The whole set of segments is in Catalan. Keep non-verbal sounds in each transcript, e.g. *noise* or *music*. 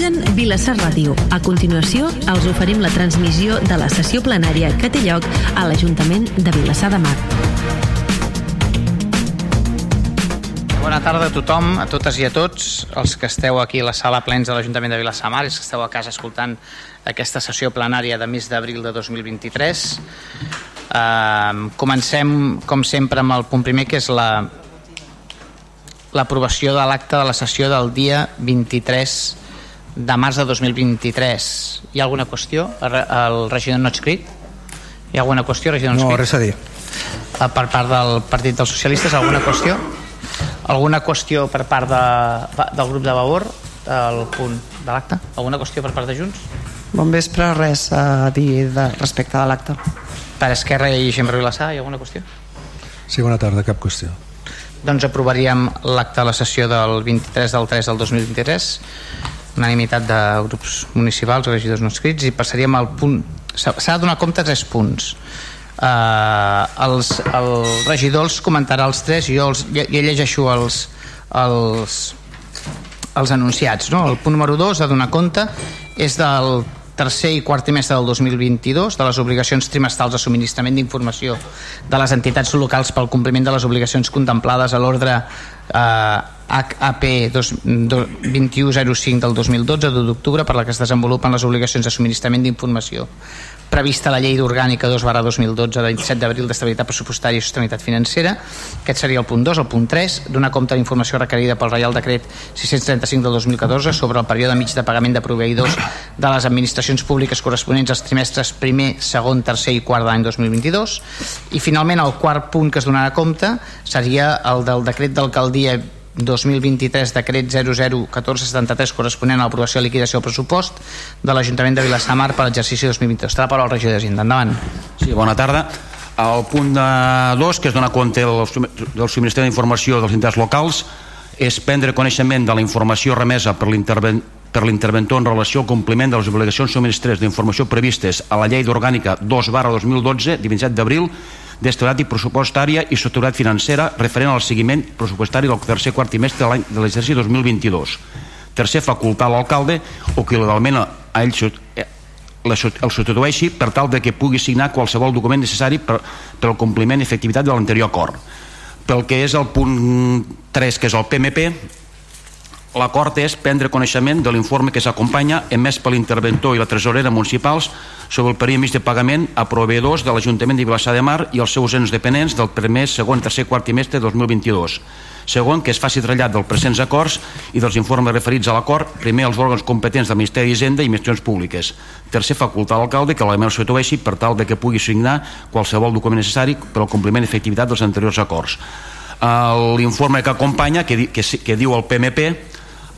Realitzen Vilassar Ràdio. A continuació, els oferim la transmissió de la sessió plenària que té lloc a l'Ajuntament de Vilassar de Mar. Bona tarda a tothom, a totes i a tots, els que esteu aquí a la sala plens de l'Ajuntament de Vilassar Mar els que esteu a casa escoltant aquesta sessió plenària de mes d'abril de 2023. Uh, comencem, com sempre, amb el punt primer, que és la l'aprovació de l'acte de la sessió del dia 23 de març de 2023. Hi ha alguna qüestió? El, el regidor no ha escrit? Hi ha alguna qüestió, regidor no, No, escrit? res a dir. Eh, Per part del Partit dels Socialistes, alguna qüestió? Alguna qüestió per part de, del grup de Vavor, el punt de l'acte? Alguna qüestió per part de Junts? Bon vespre, res a dir de, respecte de l'acte. Per Esquerra i Gent per Vilassar, hi ha alguna qüestió? Sí, bona tarda, cap qüestió. Doncs aprovaríem l'acte de la sessió del 23 del 3 del 2023, unanimitat de grups municipals, regidors no escrits, i passaríem al punt... S'ha de donar compte tres punts. Uh, els, el regidor els comentarà els tres i jo, els, jo llegeixo els, els, els anunciats. No? El punt número 2 a donar compte és del tercer i quart trimestre del 2022 de les obligacions trimestrals de subministrament d'informació de les entitats locals pel compliment de les obligacions contemplades a l'ordre eh, HAP 2105 del 2012 de d'octubre per la que es desenvolupen les obligacions de subministrament d'informació prevista la llei d'orgànica 2 barra 2012 de 27 d'abril d'estabilitat pressupostària i sostenibilitat financera. Aquest seria el punt 2, el punt 3 donar compte de informació requerida pel Reial Decret 635 del 2014 sobre el període mig de pagament de proveïdors de les administracions públiques corresponents als trimestres primer, segon, tercer i quart de l'any 2022 i finalment el quart punt que es donarà compte seria el del decret d'alcaldia 2023 decret 001473 corresponent a l'aprovació de liquidació del pressupost de l'Ajuntament de Vilassamar per l'exercici 2022. Està la paraula al regidor d'Hisenda. Endavant. Sí, bona tarda. El punt 2, que es dona compte del, del subministrament d'informació dels entitats locals, és prendre coneixement de la informació remesa per l'interven per l'interventor en relació al compliment de les obligacions subministrades d'informació previstes a la llei d'orgànica 2 barra 2012 de 27 d'abril d'estabilitat i pressupostària i sostenibilitat financera referent al seguiment pressupostari del tercer quart trimestre de l'exercici 2022. Tercer, facultar l'alcalde o que legalment a ell eh, el substitueixi per tal de que pugui signar qualsevol document necessari per, per al compliment i efectivitat de l'anterior acord. Pel que és el punt 3, que és el PMP, L'acord és prendre coneixement de l'informe que s'acompanya emès per l'interventor i la tresorera municipals sobre el període mig de pagament a proveïdors de l'Ajuntament de Vilassar de Mar i els seus ens dependents del primer, segon, tercer, quart trimestre de 2022. Segon, que es faci trellat dels presents acords i dels informes referits a l'acord, primer als òrgans competents del Ministeri d'Hisenda i Administracions Públiques. Tercer, facultar l'alcalde que l'element substitueixi per tal de que pugui signar qualsevol document necessari per al compliment i efectivitat dels anteriors acords. Eh, L'informe que acompanya, que, que, que diu el PMP,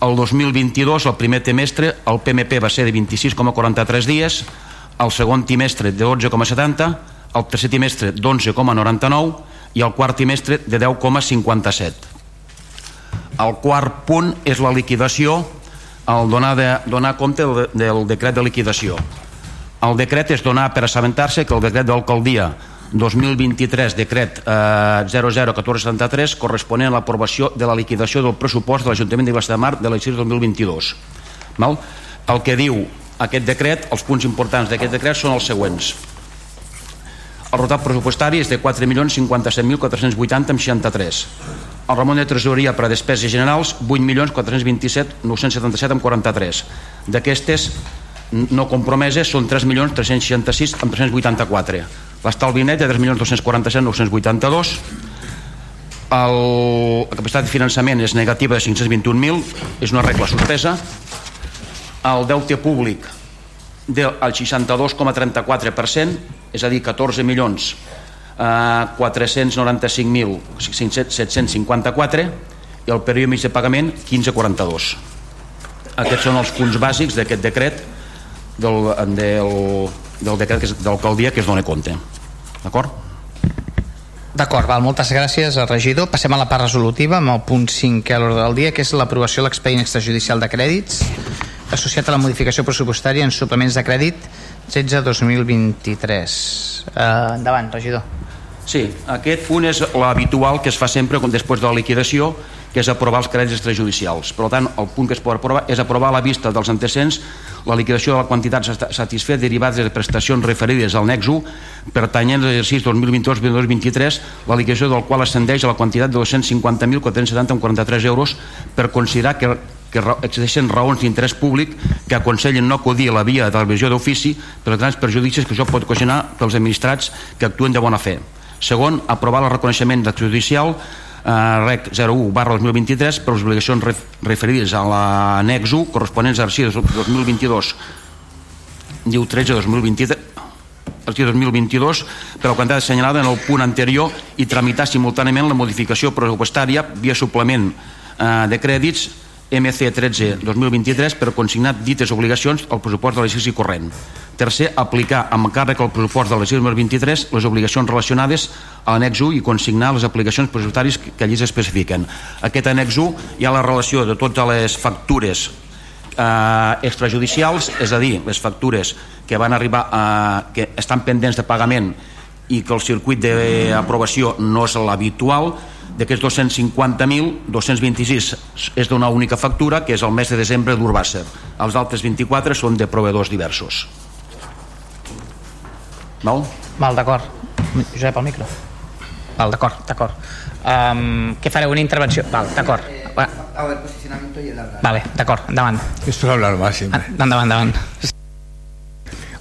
el 2022, el primer trimestre, el PMP va ser de 26,43 dies, el segon trimestre de 12,70, el tercer trimestre d'11,99 i el quart trimestre de 10,57. El quart punt és la liquidació, el donar, de, donar compte del, del decret de liquidació. El decret és donar per assabentar-se que el decret d'alcaldia 2023, decret eh, 001473, corresponent a l'aprovació de la liquidació del pressupost de l'Ajuntament de Vilassar de Mar de l'exercici 2022. Val? El que diu aquest decret, els punts importants d'aquest decret són els següents. El resultat pressupostari és de 4.057.480 amb 63. El remont de tresoreria per a despeses generals, 8.427.977 amb 43. D'aquestes no compromeses són 3.366 amb 384. L'estalvi net de 3.247.982. El, la capacitat de finançament és negativa de 521.000, és una regla suspesa. El deute públic del 62,34%, és a dir, 14 milions eh, 495.754 i el període mig de pagament 15,42. Aquests són els punts bàsics d'aquest decret del, del, del decret que és- d'alcaldia que es dona compte. D'acord? D'acord, val, moltes gràcies al regidor. Passem a la part resolutiva amb el punt 5 a l'ordre del dia, que és l'aprovació de l'expedient extrajudicial de crèdits associat a la modificació pressupostària en suplements de crèdit 16-2023. Uh, endavant, regidor. Sí, aquest punt és l'habitual que es fa sempre després de la liquidació, que és aprovar els crèdits extrajudicials. Per tant, el punt que es pot aprovar és aprovar a la vista dels antecedents la liquidació de la quantitat satisfet derivats de prestacions referides al nex 1 pertanyent a l'exercici 2022-2023, la liquidació del qual ascendeix a la quantitat de 250.470,43 euros per considerar que que existeixen raons d'interès públic que aconsellen no acudir a la via de televisió d'ofici per als grans perjudicis que això pot ocasionar pels administrats que actuen de bona fe. Segon, aprovar el reconeixement judicial eh, REC 01 barra 2023 per les obligacions ref, referides a l'annex 1 corresponents a l'exercici 2022 diu 13 2023 l'exercici 2022 per la quantitat assenyalada en el punt anterior i tramitar simultàniament la modificació pressupostària via suplement eh, de crèdits MC 13 2023 per consignar dites obligacions al pressupost de l'exercici corrent. Tercer, aplicar amb càrrec al pressupost de l'exercici 2023 les obligacions relacionades a l'annex 1 i consignar les aplicacions pressupostàries que allí s'especifiquen. Aquest annex 1 hi ha la relació de totes les factures eh, extrajudicials, és a dir, les factures que van arribar a, que estan pendents de pagament i que el circuit d'aprovació no és l'habitual, D'aquests 250.000, 226 és d'una única factura, que és el mes de desembre d'Urbàcer. Els altres 24 són de proveedors diversos. Val? Val, d'acord. Josep, al micro. Val, d'acord, d'acord. Um, què fareu? Una intervenció? Val, d'acord. A ver, posicionamiento y el hablar. Vale, d'acord, endavant. Esto es hablar más siempre. Endavant, endavant.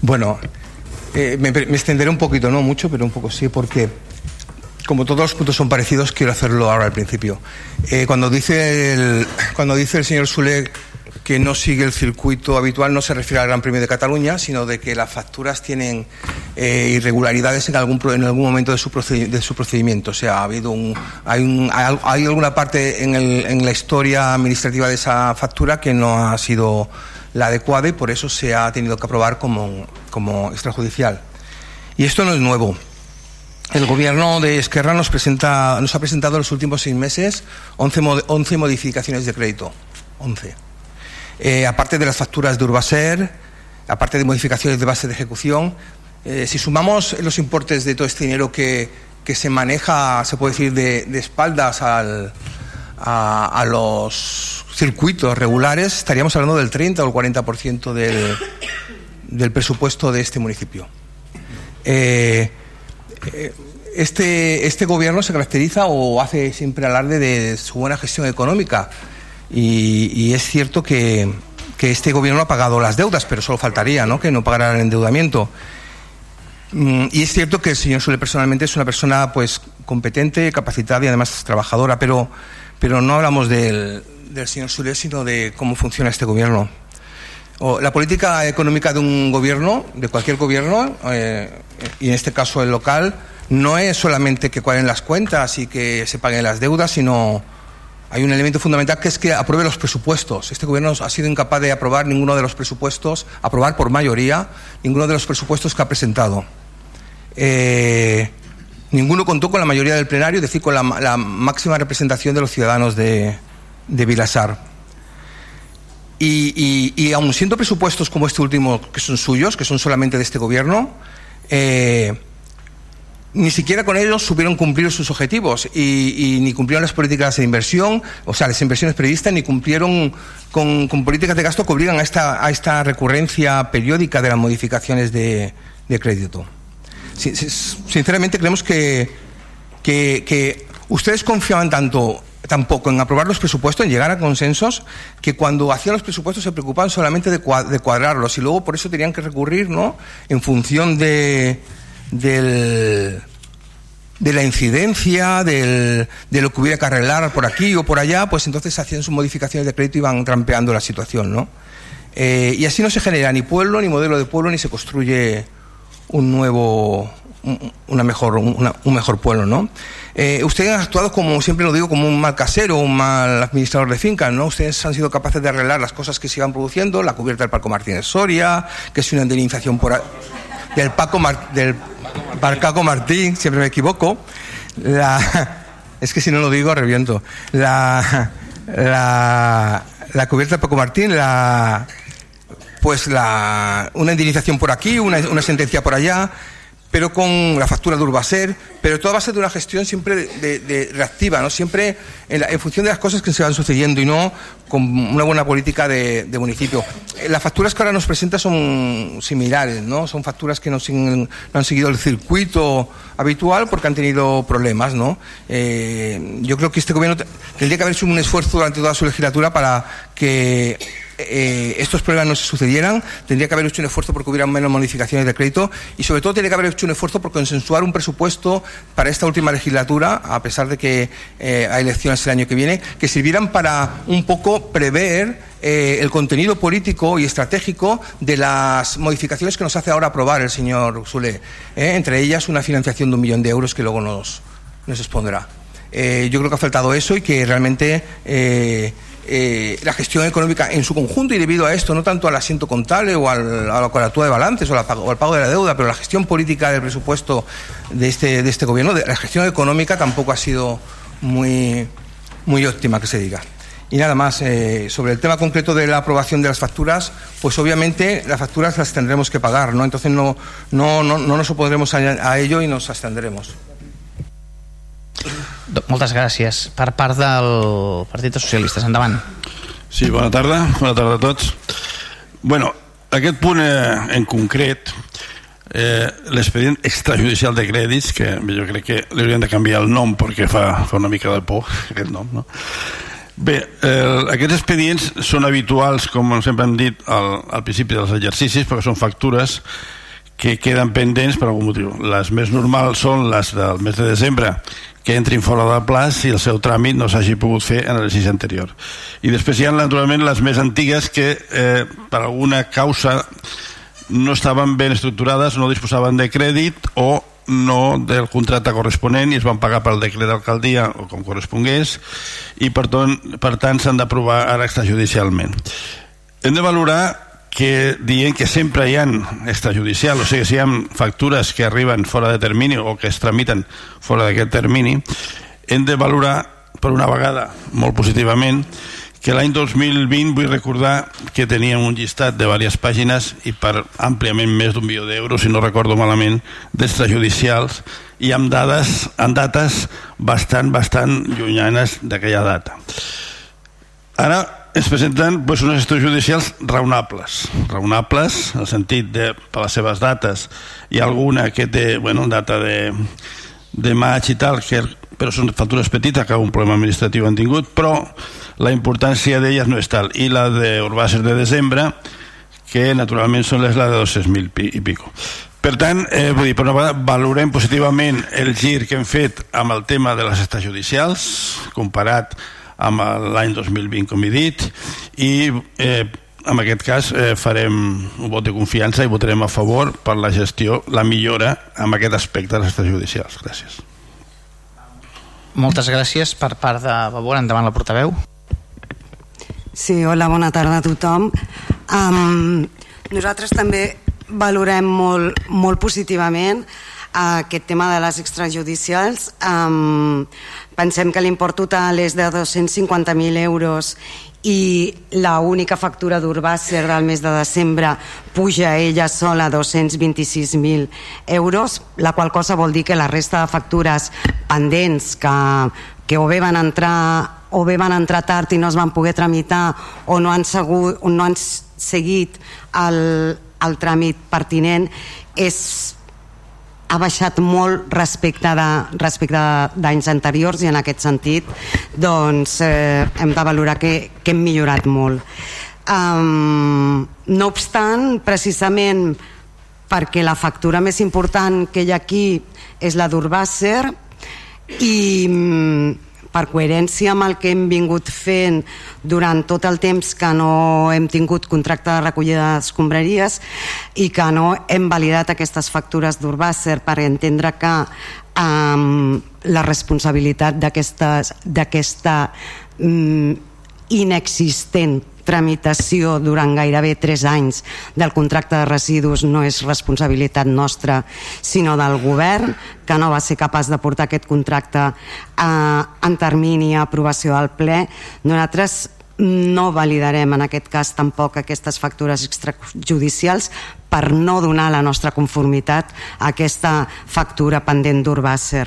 Bueno, eh, me, me extenderé un poquito, no mucho, pero un poco sí, porque como todos los puntos son parecidos, quiero hacerlo ahora al principio. Eh, cuando, dice el, cuando dice el señor Sule que no sigue el circuito habitual, no se refiere al Gran Premio de Cataluña, sino de que las facturas tienen eh, irregularidades en algún, en algún momento de su, de su procedimiento. O sea, ha habido un, hay, un, hay, alguna parte en, el, en la historia administrativa de esa factura que no ha sido la adecuada y por eso se ha tenido que aprobar como, como extrajudicial. Y esto no es nuevo. El gobierno de Esquerra nos, ha presentado en los últimos seis meses 11, 11 modificaciones de crédito. 11. Eh, aparte de las facturas de Urbaser, aparte de modificaciones de base de ejecución, eh, si sumamos los importes de todo este dinero que, se maneja, se puede decir, de, espaldas al, a, a, los circuitos regulares, estaríamos hablando del 30 o el 40% del, del presupuesto de este municipio. Eh, este, este gobierno se caracteriza o hace siempre alarde de su buena gestión económica y, es cierto que, que, este gobierno ha pagado las deudas, pero solo faltaría ¿no? que no pagara el endeudamiento. Mm, y es cierto que el señor Sule personalmente es una persona pues competente, capacitada y además trabajadora, pero, pero no hablamos del, del señor Sule, sino de cómo funciona este gobierno. La política económica de un gobierno, de cualquier gobierno, eh, y en este caso el local, no es solamente que cuadren las cuentas y que se paguen las deudas, sino hay un elemento fundamental que es que apruebe los presupuestos. Este gobierno ha sido incapaz de aprobar ninguno de los presupuestos, aprobar por mayoría ninguno de los presupuestos que ha presentado. Eh, ninguno contó con la mayoría del plenario, es decir, con la, la máxima representación de los ciudadanos de, de Vilasar. Y, y, aun siendo presupuestos como este último, que son suyos, que son solamente de este gobierno, eh, ni siquiera con ellos supieron cumplir sus objetivos y, ni cumplieron las políticas de inversión, o sea, las inversiones previstas, ni cumplieron con, políticas de gasto que obligan a esta, a esta recurrencia periódica de las modificaciones de, de crédito. Sinceramente creemos que, que, que ustedes confiaban tanto tampoco en aprobar los presupuestos, en llegar a consensos, que cuando hacían los presupuestos se preocupaban solamente de, cuadrarlos y luego por eso tenían que recurrir, ¿no? En función de, la incidencia, de lo que hubiera que arreglar por aquí o por allá, pues entonces hacían sus modificaciones de crédito y van trampeando la situación, ¿no? Eh, y así no se genera ni pueblo, ni modelo de pueblo, ni se construye un nuevo, una mejor, un mejor pueblo, ¿no? Eh, ustedes han actuado, como siempre lo digo, como un mal casero, un mal administrador de fincas, ¿no? Ustedes han sido capaces de arreglar las cosas que se iban produciendo, la cubierta del Parco Martínez Soria, que es una indemnización por, del Paco del Parcaco Martín, siempre me equivoco. *laughs* Es que si no lo digo, reviento. La, la, cubierta del Paco Martín, la, pues la, una indemnización por aquí, una sentencia por allá pero con la factura de Urbaser, pero todo va a ser de una gestión siempre de, reactiva, ¿no? siempre en, la, en, función de las cosas que se van sucediendo y no con una buena política de, municipio. Eh, las facturas que ahora nos presenta son similares, ¿no? son facturas que no han seguido el circuito habitual porque han tenido problemas. ¿no? Eh, yo creo que este gobierno tendría que haber hecho un esfuerzo durante toda su legislatura para que eh, estos problemas no se sucedieran, tendría que haber hecho un esfuerzo porque hubiera menos modificaciones de crédito y sobre todo tendría que haber hecho un esfuerzo por consensuar un presupuesto para esta última legislatura, a pesar de que eh, hay elecciones el año que viene, que sirvieran para un poco prever eh, el contenido político y estratégico de las modificaciones que nos hace ahora aprobar el señor Sule, eh, entre ellas una financiación de un millón de euros que luego nos, nos expondrá. Yo creo que ha faltado eso y que realmente eh, la gestión económica en su conjunto y debido a esto, no tanto al asiento contable o al, a la cuadratura de balances o, la, o, al pago de la deuda, pero la gestión política del presupuesto de este, de este gobierno, de, la gestión económica tampoco ha sido muy, muy óptima, que se diga. Y nada más, eh, sobre el tema concreto de la aprobación de las facturas, pues obviamente las facturas las tendremos que pagar, ¿no? Entonces no, no, no, no nos opondremos a, a ello y nos abstendremos. Moltes gràcies. Per part del Partit dels Socialistes, endavant. Sí, bona tarda, bona tarda a tots. Bueno, aquest punt eh, en concret, eh, l'expedient extrajudicial de crèdits, que jo crec que li hauríem de canviar el nom perquè fa, fa una mica de por *laughs* aquest nom, no? Bé, eh, aquests expedients són habituals, com sempre hem dit al, al principi dels exercicis, perquè són factures que queden pendents per algun motiu. Les més normals són les del mes de desembre, que entrin fora del plaç si el seu tràmit no s'hagi pogut fer en l'exercici anterior. I després hi ha, naturalment, les més antigues que, eh, per alguna causa, no estaven ben estructurades, no disposaven de crèdit o no del contracte corresponent i es van pagar pel decret d'alcaldia o com correspongués i per, ton, per tant s'han d'aprovar ara extrajudicialment. Hem de valorar que dient que sempre hi ha extrajudicial, o sigui, si hi ha factures que arriben fora de termini o que es tramiten fora d'aquest termini, hem de valorar per una vegada molt positivament que l'any 2020 vull recordar que teníem un llistat de diverses pàgines i per àmpliament més d'un milió d'euros, si no recordo malament, d'extrajudicials i amb dades, amb dates bastant, bastant llunyanes d'aquella data. Ara es presenten pues, unes extrajudicials raonables, raonables en el sentit de, per les seves dates. Hi ha alguna que té bueno, data de, de maig i tal, que, però són factures petites que un problema administratiu han tingut, però la importància d'elles no és tal. I la d'Urbàcer de desembre, que naturalment són les de 200.000 i pico. Per tant, eh, vull dir, per una vegada, valorem positivament el gir que hem fet amb el tema de les extrajudicials, comparat amb l'any 2020, com he dit, i eh, en aquest cas eh, farem un vot de confiança i votarem a favor per la gestió, la millora en aquest aspecte de les extrajudicials. Gràcies. Moltes gràcies per part de Vavor. Endavant la portaveu. Sí, hola, bona tarda a tothom. Um, nosaltres també valorem molt, molt positivament aquest tema de les extrajudicials. Um, pensem que l'import total és de 250.000 euros i la única factura d'Urbàcer del mes de desembre puja ella sola a 226.000 euros, la qual cosa vol dir que la resta de factures pendents que, que o bé van entrar o bé van entrar tard i no es van poder tramitar o no han, segut, no han seguit el, el tràmit pertinent és ha baixat molt respecte de respecte d'anys anteriors i en aquest sentit doncs eh, hem de valorar que, que hem millorat molt. Um, no obstant precisament perquè la factura més important que hi ha aquí és la d'Urbàcer i per coherència amb el que hem vingut fent durant tot el temps que no hem tingut contracte de recollida d'escombraries i que no hem validat aquestes factures d'Urbàcer per entendre que um, la responsabilitat d'aquesta um, inexistent tramitació durant gairebé 3 anys del contracte de residus no és responsabilitat nostra sinó del govern que no va ser capaç de portar aquest contracte eh, en termini a aprovació del ple. Nosaltres no validarem en aquest cas tampoc aquestes factures extrajudicials per no donar la nostra conformitat a aquesta factura pendent d'Urbàcer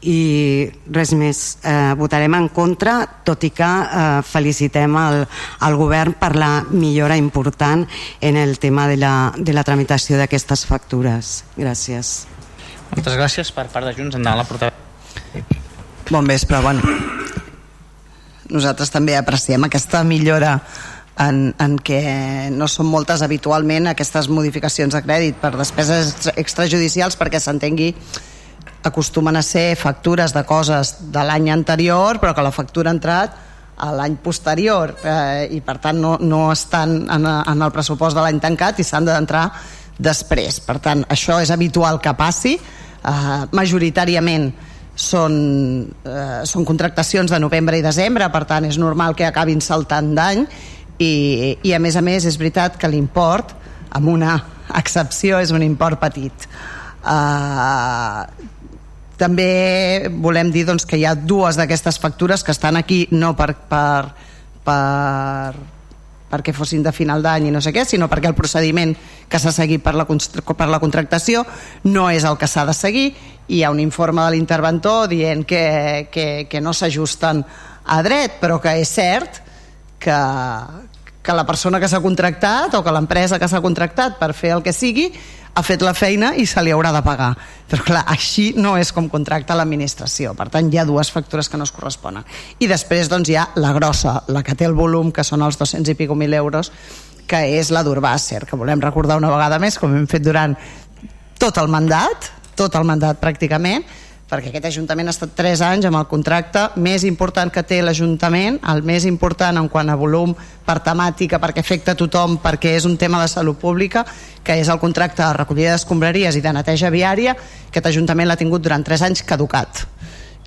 i res més eh, votarem en contra tot i que eh, felicitem el, el govern per la millora important en el tema de la, de la tramitació d'aquestes factures. Gràcies. Moltes gràcies per part de Junts. Endavant la portaveu. Bon vespre, bueno. Nosaltres també apreciem aquesta millora en, en què no són moltes habitualment aquestes modificacions de crèdit per despeses extrajudicials perquè s'entengui acostumen a ser factures de coses de l'any anterior però que la factura ha entrat a l'any posterior eh, i per tant no, no estan en, en el pressupost de l'any tancat i s'han d'entrar després per tant això és habitual que passi eh, majoritàriament són, eh, són contractacions de novembre i desembre, per tant és normal que acabin saltant d'any i, i a més a més és veritat que l'import, amb una excepció, és un import petit. Uh, també volem dir doncs, que hi ha dues d'aquestes factures que estan aquí no per, per, per, perquè fossin de final d'any i no sé què, sinó perquè el procediment que s'ha seguit per la, per la contractació no és el que s'ha de seguir. I hi ha un informe de l'interventor dient que, que, que no s'ajusten a dret, però que és cert que, que la persona que s'ha contractat o que l'empresa que s'ha contractat per fer el que sigui ha fet la feina i se li haurà de pagar. Però clar, així no és com contracta l'administració. Per tant, hi ha dues factures que no es corresponen. I després doncs, hi ha la grossa, la que té el volum, que són els 200 i pico mil euros, que és la d'Urbàcer, que volem recordar una vegada més, com hem fet durant tot el mandat, tot el mandat pràcticament, perquè aquest Ajuntament ha estat 3 anys amb el contracte més important que té l'Ajuntament, el més important en quant a volum per temàtica, perquè afecta a tothom, perquè és un tema de salut pública, que és el contracte de recollida d'escombraries i de neteja viària, aquest Ajuntament l'ha tingut durant 3 anys caducat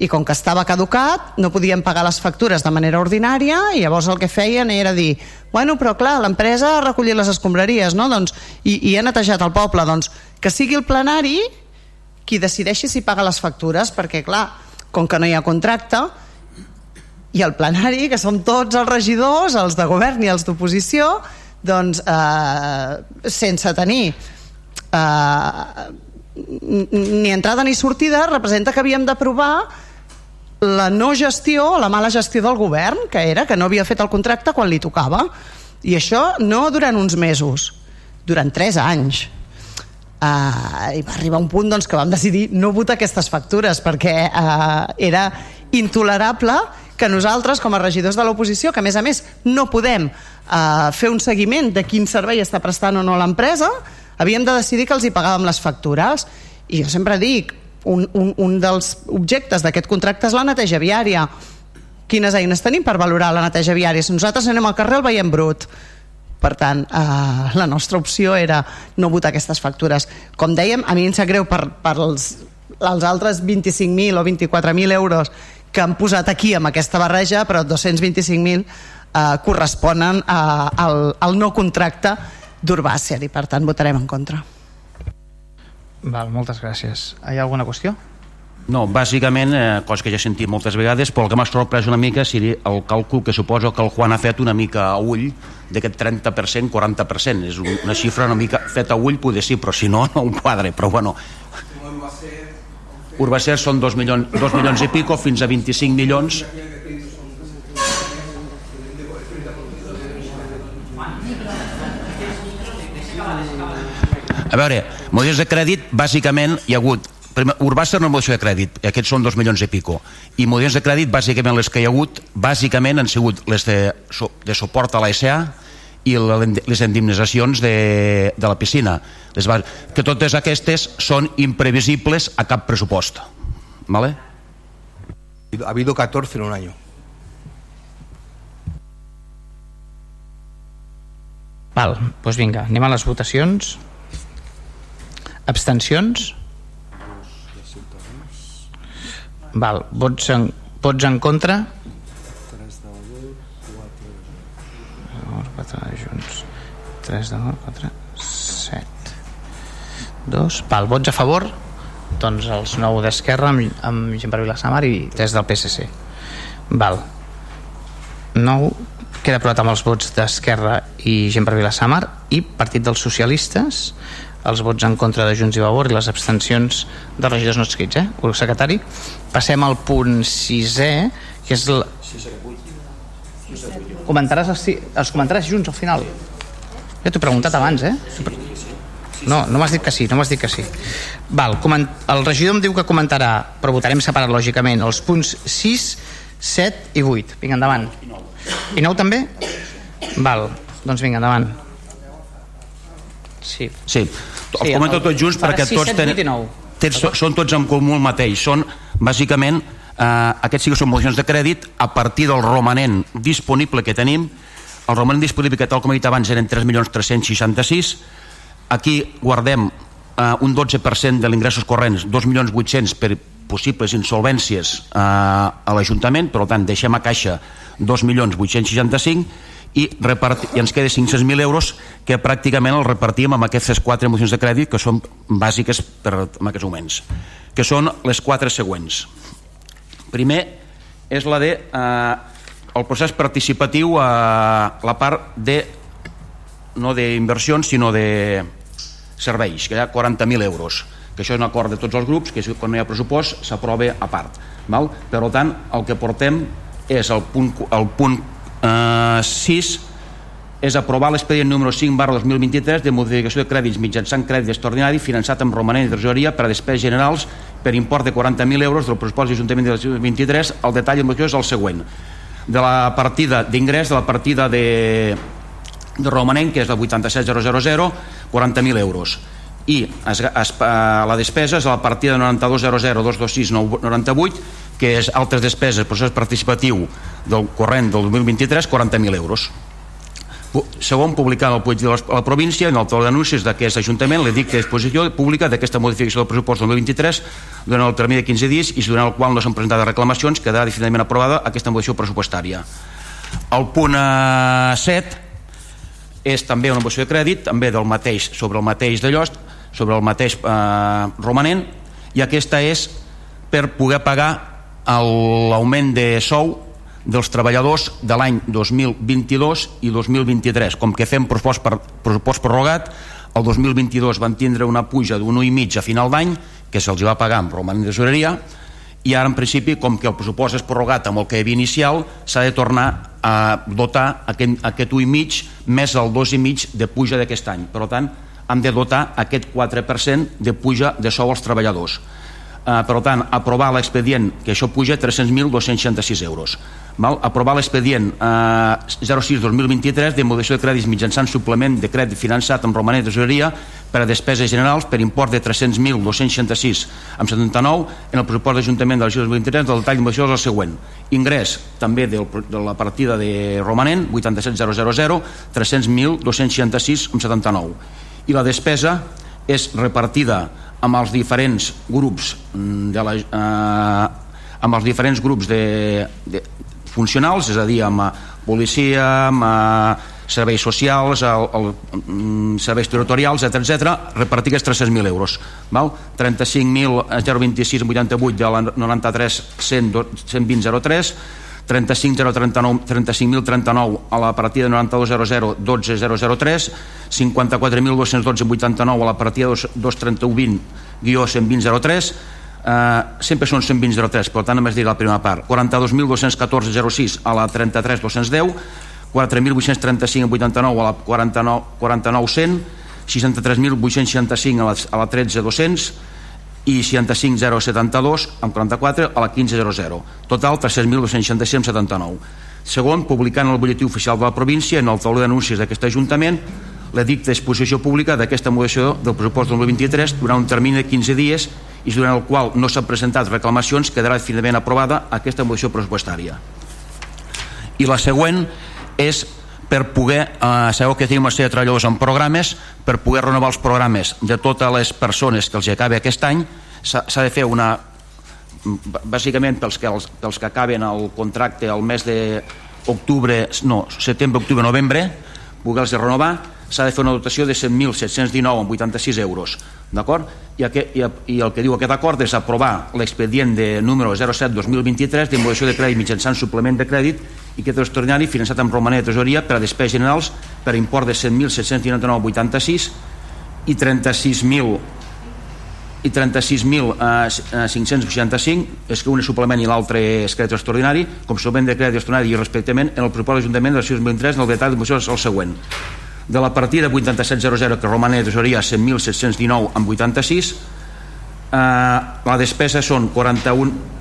i com que estava caducat no podien pagar les factures de manera ordinària i llavors el que feien era dir bueno, però clar, l'empresa ha recollit les escombraries no? doncs, i, i ha netejat el poble doncs que sigui el plenari qui decideixi si paga les factures, perquè clar, com que no hi ha contracte, i el plenari, que som tots els regidors, els de govern i els d'oposició, doncs eh, sense tenir eh, ni entrada ni sortida, representa que havíem d'aprovar la no gestió, la mala gestió del govern, que era que no havia fet el contracte quan li tocava. I això no durant uns mesos, durant tres anys uh, i va arribar un punt doncs, que vam decidir no votar aquestes factures perquè uh, era intolerable que nosaltres com a regidors de l'oposició que a més a més no podem uh, fer un seguiment de quin servei està prestant o no l'empresa havíem de decidir que els hi pagàvem les factures. I jo sempre dic un, un, un dels objectes d'aquest contracte és la neteja viària. Quines eines tenim per valorar la neteja viària? Si nosaltres anem al carrer el veiem brut per tant, eh, la nostra opció era no votar aquestes factures. Com dèiem, a mi em sap greu per, per els, els altres 25.000 o 24.000 euros que han posat aquí amb aquesta barreja, però 225.000 eh, corresponen a, al, al no contracte d'Urbàcer i per tant votarem en contra. Val, moltes gràcies. Hi ha alguna qüestió? No, bàsicament, eh, cosa que ja he sentit moltes vegades, però el que m'ha sorprès una mica seria el càlcul que suposo que el Juan ha fet una mica a ull d'aquest 30%, 40%. És una xifra una mica feta a ull, poder sí, però si no, no un quadre. Però bueno, Urbacer són 2 milions, 2 milions i pico fins a 25 milions a veure, models de crèdit bàsicament hi ha hagut Primer, Urbàcer no moció de crèdit, aquests són dos milions i pico. I models de crèdit, bàsicament les que hi ha hagut, bàsicament han sigut les de, de suport a la SA i les indemnitzacions de, de la piscina. Les, que totes aquestes són imprevisibles a cap pressupost. ¿Vale? Ha habido 14 en un año. Val, doncs vinga, anem a les votacions. Abstencions? Val, vots en, vots en contra? 4 de junts. 3 de 4 7 2 Val, vots a favor? Doncs els 9 d'Esquerra amb, amb Gent per Vilassamar i 3 del PSC Val. 9 queda aprovat amb els vots d'Esquerra i gent per Vilassamar i Partit dels Socialistes els vots en contra de Junts i Vavor i les abstencions de regidors no escrits eh? el secretari passem al punt sisè que és el... comentaràs els, els comentaràs junts al final ja t'ho he preguntat abans eh? no, no m'has dit que sí, no m'has dit que sí Val, coment... el regidor em diu que comentarà però votarem separat lògicament els punts 6, 7 i 8 vinga, endavant i 9 també? Val, doncs vinga, endavant. Sí. Sí, els sí, comento tots junts perquè 6, tots tenen, tens, són tots en comú el mateix. Són, bàsicament, eh, aquests sí que són mocions de crèdit a partir del romanent disponible que tenim. El romanent disponible que tal com he dit abans eren 3.366. Aquí guardem eh, un 12% de l'ingressos corrents, 2.800.000 per possibles insolvències eh, a l'Ajuntament, per tant deixem a caixa 2.865 i, reparti, i ens queda 500.000 euros que pràcticament els repartim amb aquestes quatre mocions de crèdit que són bàsiques per, en aquests moments que són les quatre següents primer és la de eh, el procés participatiu a la part de no d'inversions sinó de serveis que hi ha 40.000 euros que això és un acord de tots els grups que quan no hi ha pressupost s'aprova a part val? per tant el que portem és el punt, el punt eh, 6 és aprovar l'expedient número 5 barra 2023 de modificació de crèdits mitjançant crèdit extraordinari finançat amb romanent de tresoreria per a despeses generals per import de 40.000 euros del pressupost de l'Ajuntament de 2023 el detall de és el següent. De la partida d'ingrés de la partida de, de romanent que és la 87000 40.000 euros i es, es, eh, la despesa és la partida 9200 que és altres despeses, procés participatiu del corrent del 2023, 40.000 euros. Segon, publicar en el Polletí de la província, en el tauló d'anuncis d'aquest Ajuntament, l'edicte d'exposició pública d'aquesta modificació del pressupost del 2023 durant el termini de 15 dies i durant el qual no s'han presentat reclamacions, quedarà definitivament aprovada aquesta modificació pressupostària. El punt 7 eh, és també una moció de crèdit, també del mateix, sobre el mateix de Llost, sobre el mateix eh, romanent, i aquesta és per poder pagar l'augment de sou dels treballadors de l'any 2022 i 2023. Com que fem pressupost, per, pressupost prorrogat, el 2022 van tindre una puja d'un 1,5 a final d'any, que se'ls va pagar amb romanent de tesoreria, i ara en principi, com que el pressupost és prorrogat amb el que hi havia inicial, s'ha de tornar a dotar aquest, aquest 1,5 més el 2,5 de puja d'aquest any. Per tant, han de dotar aquest 4% de puja de sou als treballadors eh, per tant, aprovar l'expedient, que això puja 300.266 euros. Val? Aprovar l'expedient eh, 06-2023 de modificació de crèdits mitjançant suplement de crèdit finançat amb romanent de tesoreria per a despeses generals per import de 300.266 amb 79 en el pressupost d'Ajuntament de la 2023 del detall de és el següent. Ingrés també del, de la partida de romanent 87.000 300.266 amb 79 i la despesa és repartida amb els diferents grups de la, eh, amb els diferents grups de, de funcionals, és a dir, amb eh, policia, amb eh, serveis socials, el, el, mm, serveis territorials, etc etc, repartir aquests 300.000 euros. Val? 35.026,88 de la 93 120 03, 35.039 35.039 a la partida 9200 12003 54.212.89 a la partida 23120 guió 12003 eh, sempre són 120.03 per tant només diré la primera part. 42.214.06 a la 33.210 4.835.89 a la 49.100 49 63.865 a la, a la 13.200 i 65072 amb 44 a la 1500 total 300.266 segon, publicant el butlletí oficial de la província en el tauló d'anuncis d'aquest Ajuntament l'edicte d'exposició pública d'aquesta modificació del pressupost del 2023 durant un termini de 15 dies i durant el qual no s'han presentat reclamacions quedarà finalment aprovada aquesta modificació pressupostària. I la següent és per poder, eh, sabeu que tenim una sèrie de treballadors en programes, per poder renovar els programes de totes les persones que els acabi aquest any, s'ha de fer una bàsicament pels que, els, pels que acaben el contracte al mes de octubre, no, setembre, octubre, novembre, poder-los renovar, s'ha de fer una dotació de 100.719 amb 86 euros, d'acord? i, i, i el que diu aquest acord és aprovar l'expedient de número 07-2023 d'involució de crèdit mitjançant suplement de crèdit i que extraordinari finançat amb romaner de tresoria per a despeses generals per import de 100.799,86 i 36.000 i 36.565 és que un és suplement i l'altre és crèdit extraordinari com suplement de crèdit extraordinari i respectament en el propòsit de l'Ajuntament de la 2003 en el detall de és el següent de la partida 8700 que roman de tesoreria 100.719 amb 86 eh, la despesa són 41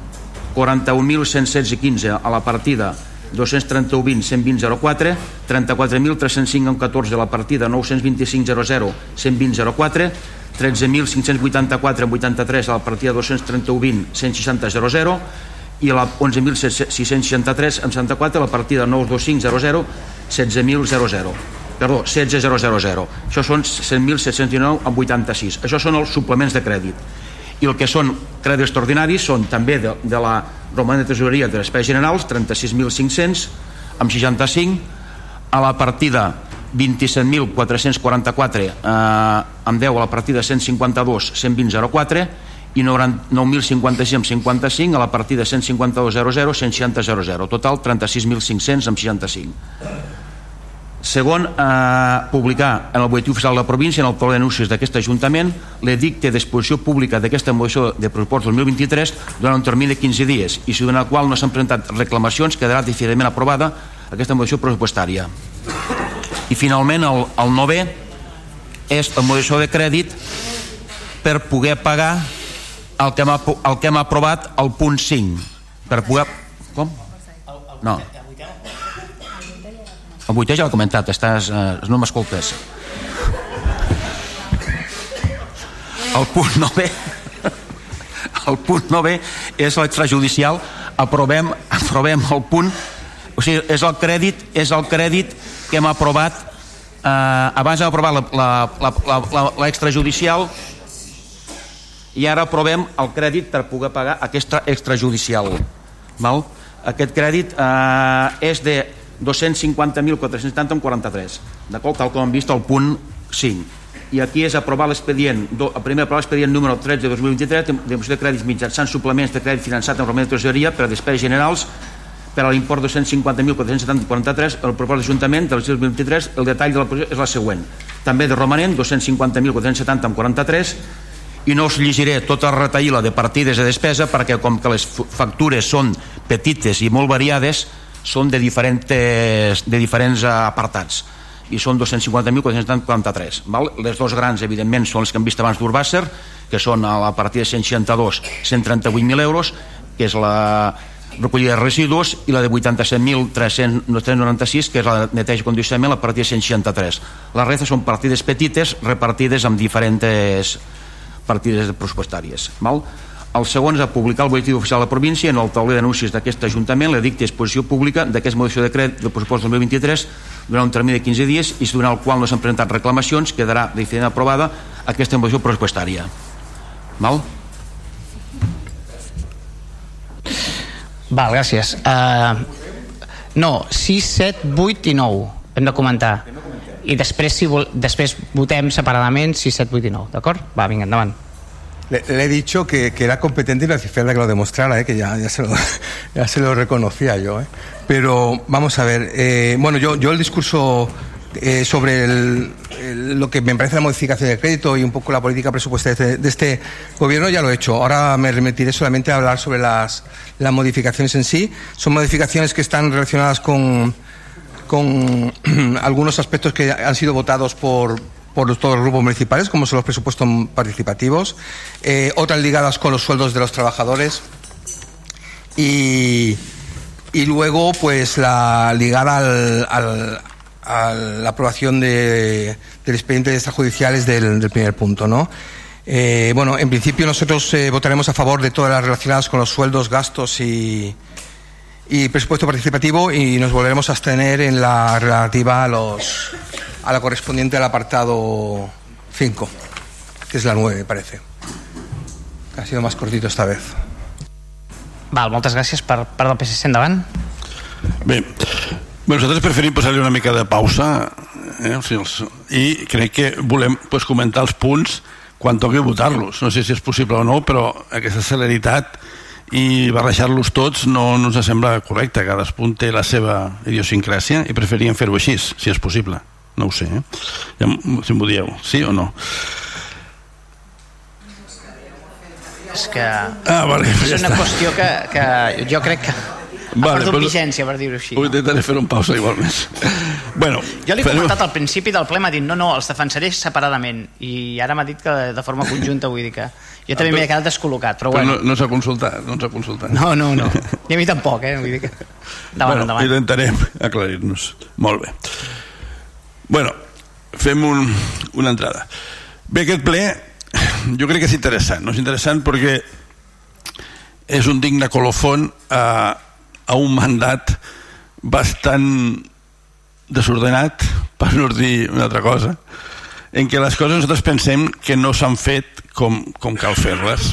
41.116 a la partida 231 120 04 34.305 amb 14 a la partida 925 00 120 04 13.584 amb 83 a la partida 231 160 00 i la 11.663 amb 74 a la partida 925 00 16.000 00 perdó, 16000. Això són 100.709 amb 86. Això són els suplements de crèdit. I el que són crèdits extraordinaris són també de, de la romana de tesoreria de despes generals, 36.500 amb 65, a la partida 27.444 eh, amb 10 a la partida 152 120.04 i 9.056 amb 55 a la partida 152.00 160.00 total 36.500 amb 65 Segon, eh, publicar en el boletí oficial de la província, en el tauló d'anuncis d'aquest Ajuntament, l'edicte d'exposició pública d'aquesta moció de pressupost 2023 durant un termini de 15 dies i si durant el qual no s'han presentat reclamacions quedarà definitivament aprovada aquesta moció pressupostària. I finalment, el, el novè és la moció de crèdit per poder pagar el que hem, el que hem aprovat al punt 5. Per poder... Com? No. El vuitè ja l'he comentat, estàs, eh, no m'escoltes. El punt 9 el punt 9 és l'extrajudicial aprovem, aprovem el punt o sigui, és el crèdit és el crèdit que hem aprovat eh, abans hem aprovat l'extrajudicial i ara aprovem el crèdit per poder pagar aquesta extrajudicial val? aquest crèdit eh, és de 250.470 amb 43 d'acord? tal com hem vist al punt 5 i aquí és aprovar l'expedient primer aprovar l'expedient número 13 de 2023 de de crèdits mitjançant suplements de crèdit finançat amb romanent de tresoreria per a despeses generals per a l'import de 250.470,43 el propòsit d'Ajuntament del 2023 el detall de la projecte és la següent també de romanent 250.470 amb 43 i no us llegiré tota la retaïla de partides de despesa perquè com que les factures són petites i molt variades són de diferents, de diferents apartats. I són 250.443 les dos grans evidentment són els que hem vist abans d'Urbàcer que són a la partida 162 138.000 euros que és la recollida de residus i la de 87.396 que és la neteja i condicionament la partida 163 la resta són partides petites repartides amb diferents partides pressupostàries val? El segon és a publicar el boletí oficial de la província en el tauler d'anuncis d'aquest Ajuntament l'edicte d'exposició pública d'aquesta modificació de crèdit del pressupost 2023 durant un termini de 15 dies i durant el qual no s'han presentat reclamacions quedarà decident aprovada aquesta modificació pressupostària. Val? Val, gràcies. Uh, no, 6, 7, 8 i 9 hem de comentar. I després, si vol, després votem separadament 6, 7, 8 i 9, d'acord? Va, vinga, endavant. Le, he dicho que, que, era competente y le hacía que lo demostrara, ¿eh? que ya, ya, se lo, *laughs* ya se lo reconocía yo. ¿eh? Pero vamos a ver, eh, bueno, yo, yo el discurso eh, sobre lo que me parece la modificación de crédito y un poco la política presupuestaria de, de, este gobierno ya lo he hecho. Ahora me remitiré solamente a hablar sobre las, las modificaciones en sí. Son modificaciones que están relacionadas con, con *clears throat* algunos aspectos que han sido votados por por todos los grupos municipales, como son los presupuestos participativos, eh, otras ligadas con los sueldos de los trabajadores y, y luego pues la ligada al, al, a la aprobación de, del expediente de extrajudiciales del, del primer punto, ¿no? Eh, bueno, en principio nosotros eh, votaremos a favor de todas las relacionadas con los sueldos, gastos y, y presupuesto participativo y nos volveremos a abstener en la relativa a los a la correspondiente al apartado 5, que es la 9, me parece. Ha sido más cortito esta vez. Val, moltes gràcies per part del PSC endavant. Bé, bé nosaltres preferim posar-li una mica de pausa eh? o sigui, els, i crec que volem pues, comentar els punts quan toqui votar-los. No sé si és possible o no, però aquesta celeritat i barrejar-los tots no, no ens sembla correcte. Cadascun té la seva idiosincràsia i preferíem fer-ho així, si és possible. No ho sé, eh? Ja, si m'ho dieu, sí o no? És que Ah, vale, és ja una està. qüestió que, que jo crec que ha Vale, perdut però- vigència, per dir-ho així. Ho intentaré fer un pausa igualment. bueno, Jo li he farem- comentat al principi del ple, m'ha dit no, no, els defensaré separadament i ara m'ha dit que de forma conjunta vull dir que jo també m'he quedat descol·locat, però Però bueno, no, no s'ha consultat, no s'ha consultat. no, no, no, *laughs* i a mi tampoc, eh, vull dir que endavant, bueno, endavant. intentarem aclarir-nos. Molt bé. Bueno, fem un, una entrada. Bé, aquest ple *clears throat* jo crec que és interessant. No? És interessant perquè és un digne colofon a, a un mandat bastant desordenat, per no dir una altra cosa, en què les coses nosaltres pensem que no s'han fet com, com cal fer-les.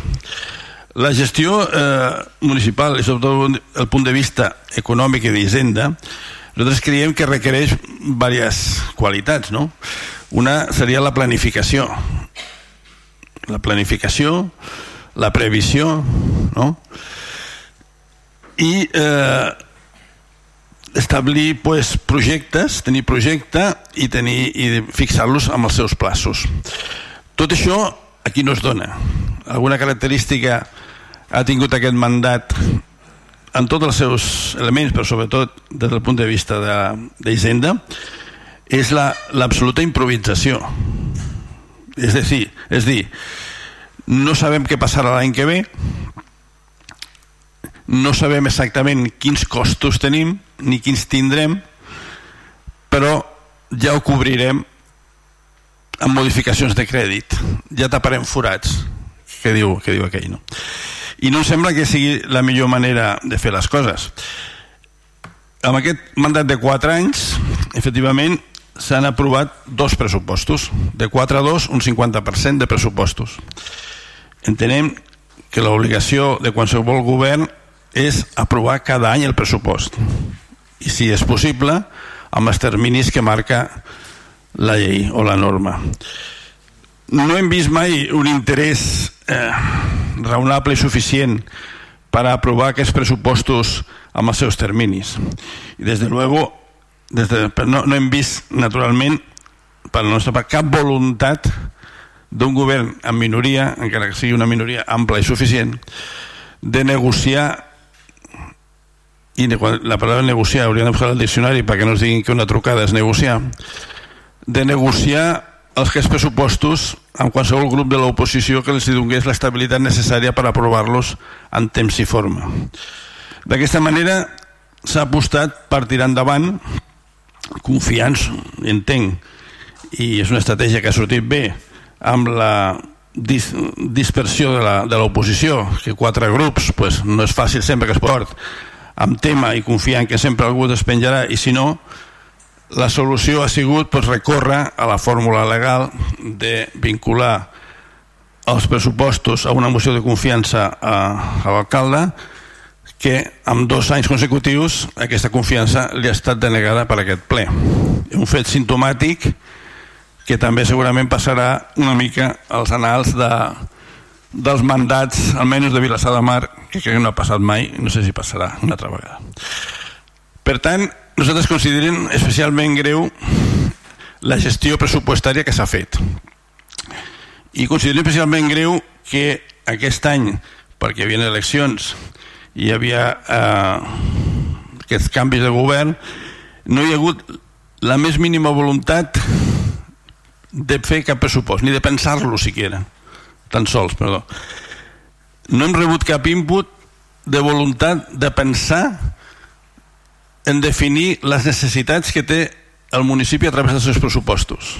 La gestió eh, municipal, i sobretot el punt de vista econòmic i d'hisenda, nosaltres creiem que requereix diverses qualitats, no? Una seria la planificació. La planificació, la previsió, no? I eh, establir pues, projectes, tenir projecte i, tenir, i fixar-los amb els seus plaços. Tot això aquí no es dona. Alguna característica ha tingut aquest mandat en tots els seus elements, però sobretot des del punt de vista d'Hisenda, és l'absoluta la, improvisació. És a dir, és dir, no sabem què passarà l'any que ve, no sabem exactament quins costos tenim ni quins tindrem, però ja ho cobrirem amb modificacions de crèdit. Ja taparem forats, que diu, que diu aquell, no? I no em sembla que sigui la millor manera de fer les coses. Amb aquest mandat de 4 anys, efectivament, s'han aprovat dos pressupostos. De 4 a 2, un 50% de pressupostos. Entenem que l'obligació de qualsevol govern és aprovar cada any el pressupost i si és possible amb els terminis que marca la llei o la norma. No hem vist mai un interès eh, raonable i suficient per aprovar aquests pressupostos amb els seus terminis. I des de luego des de, no, no hem vist naturalment per la nostra part cap voluntat d'un govern en minoria, encara que sigui una minoria ampla i suficient, de negociar i la paraula negociar hauríem de posar al diccionari perquè no es diguin que una trucada és negociar de negociar els que pressupostos amb qualsevol grup de l'oposició que els donés l'estabilitat necessària per aprovar-los en temps i forma. D'aquesta manera s'ha apostat per tirar endavant confiant, entenc i és una estratègia que ha sortit bé amb la dis dispersió de l'oposició que quatre grups pues, no és fàcil sempre que es port amb tema i confiant que sempre algú es penjarà i si no la solució ha sigut pues, recórrer a la fórmula legal de vincular els pressupostos a una moció de confiança a, a l'alcalde que amb dos anys consecutius aquesta confiança li ha estat denegada per aquest ple un fet sintomàtic que també segurament passarà una mica als anals de, dels mandats, almenys de Vilassar de Mar, que crec que no ha passat mai, no sé si passarà una altra vegada. Per tant, nosaltres considerem especialment greu la gestió pressupostària que s'ha fet. I considerem especialment greu que aquest any, perquè hi havia eleccions hi havia eh, aquests canvis de govern, no hi ha hagut la més mínima voluntat de fer cap pressupost, ni de pensar-lo siquiera tan sols, perdó no hem rebut cap input de voluntat de pensar en definir les necessitats que té el municipi a través dels seus pressupostos.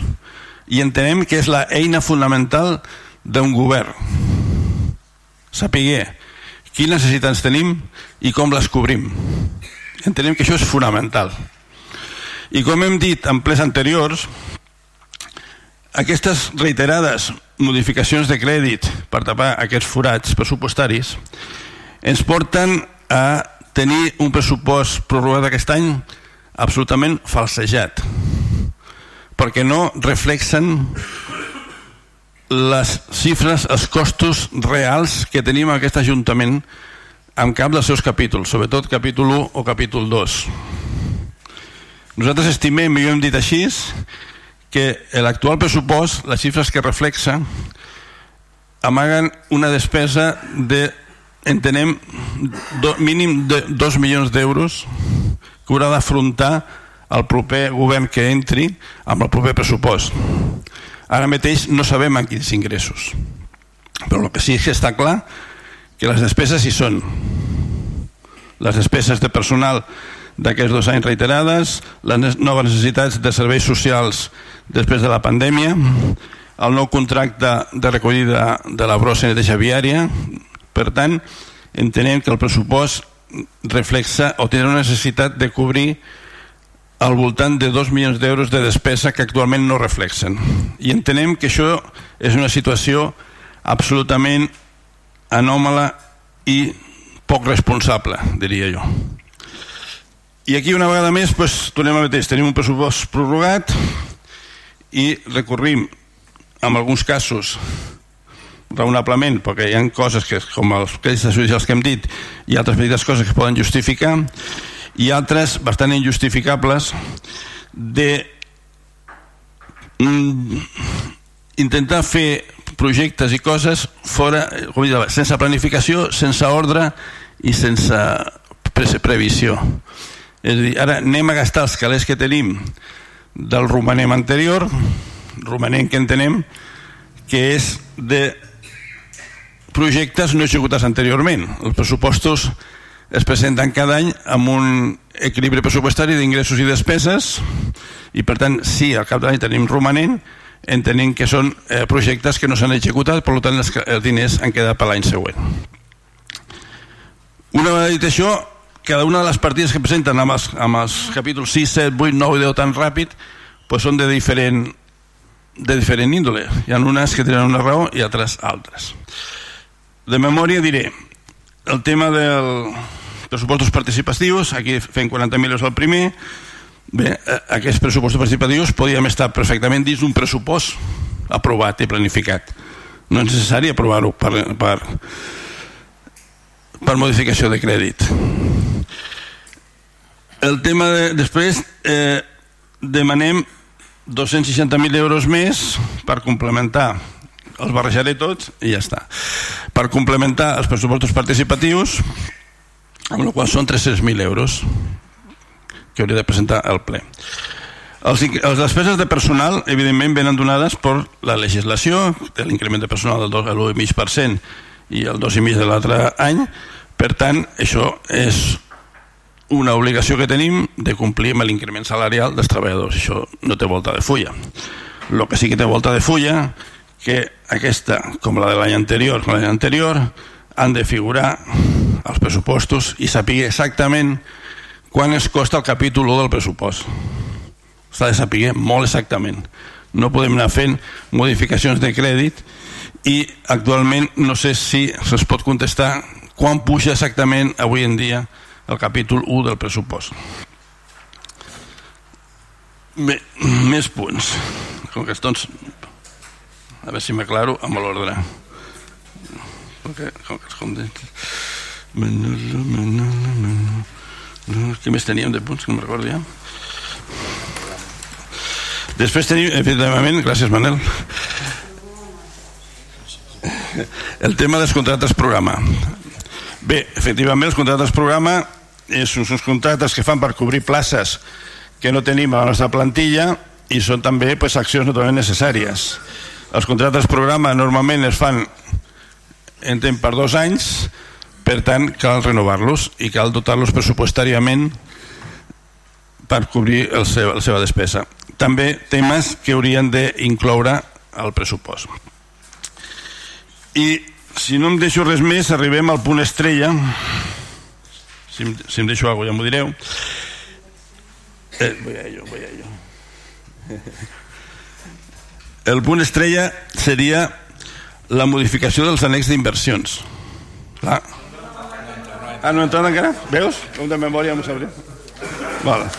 I entenem que és la eina fonamental d'un govern. Sapiguer quines necessitats tenim i com les cobrim. Entenem que això és fonamental. I com hem dit en plens anteriors aquestes reiterades modificacions de crèdit per tapar aquests forats pressupostaris ens porten a tenir un pressupost prorrogat aquest any absolutament falsejat perquè no reflexen les xifres, els costos reals que tenim en aquest Ajuntament en cap dels seus capítols, sobretot capítol 1 o capítol 2. Nosaltres estimem, i ho hem dit així, que l'actual pressupost, les xifres que reflexa, amaguen una despesa de, entenem, do, mínim de 2 milions d'euros que haurà d'afrontar el proper govern que entri amb el proper pressupost. Ara mateix no sabem en quins ingressos, però el que sí que està clar que les despeses hi són. Les despeses de personal d'aquests dos anys reiterades, les noves necessitats de serveis socials després de la pandèmia, el nou contracte de recollida de la brossa neteja viària. Per tant, entenem que el pressupost reflexa o té una necessitat de cobrir al voltant de 2 milions d'euros de despesa que actualment no reflexen. I entenem que això és una situació absolutament anòmala i poc responsable, diria jo. I aquí una vegada més doncs, tornem a mateix, tenim un pressupost prorrogat i recorrim en alguns casos raonablement, perquè hi ha coses que, com els crèdits judicials que hem dit, i altres petites coses que poden justificar, i altres bastant injustificables de mm, intentar fer projectes i coses fora, com dir, sense planificació, sense ordre i sense pre previsió. És a dir, ara anem a gastar els calés que tenim del romanem anterior, romanent que entenem que és de projectes no executats anteriorment. Els pressupostos es presenten cada any amb un equilibri pressupostari d'ingressos i despeses i per tant sí, al cap de tenim romanent entenem que són eh, projectes que no s'han executat per tant els diners han quedat per l'any següent una vegada dit això cada una de les partides que presenten amb els, amb els capítols 6, 7, 8, 9 i 10 tan ràpid pues són de diferent de diferent índole. Hi ha unes que tenen una raó i altres altres. De memòria diré el tema del pressupostos participatius, aquí fem 40.000 euros al primer, bé, eh, aquests pressupostos participatius podíem estar perfectament dins d'un pressupost aprovat i planificat. No és necessari aprovar-ho per, per, per modificació de crèdit. El tema de, després, eh, demanem 260.000 euros més per complementar els barrejaré tots i ja està per complementar els pressupostos participatius amb la qual són 300.000 euros que hauria de presentar el ple els, les despeses de personal evidentment venen donades per la legislació de l'increment de personal del 1,5% i el 2,5% de l'altre any per tant això és una obligació que tenim de complir amb l'increment salarial dels treballadors. Això no té volta de fulla. El que sí que té volta de fulla que aquesta, com la de l'any anterior, l'any anterior, han de figurar els pressupostos i saber exactament quan es costa el capítol 1 del pressupost. S'ha de saber molt exactament. No podem anar fent modificacions de crèdit i actualment no sé si se'ls pot contestar quan puja exactament avui en dia el capítol 1 del pressupost. Bé, més punts. Com que doncs, a veure si m'aclaro amb l'ordre. Com que com de... Què més teníem de punts que no recordo ja? Després tenim, efectivament, gràcies Manel, el tema dels contractes programa. Bé, efectivament, els contractes programa és uns contractes que fan per cobrir places que no tenim a la nostra plantilla i són també pues, accions naturalment necessàries. Els contractes programa normalment es fan entenc per dos anys, per tant cal renovar-los i cal dotar-los pressupostàriament per cobrir el seu, la seva despesa. També temes que haurien d'incloure al pressupost. I si no em deixo res més, arribem al punt estrella, si em, si em deixo alguna cosa ja m'ho direu eh, voy a ello, voy a ello el punt estrella seria la modificació dels annex d'inversions clar ah, no he entrat encara? veus? com de memòria m'ho sabré Vale.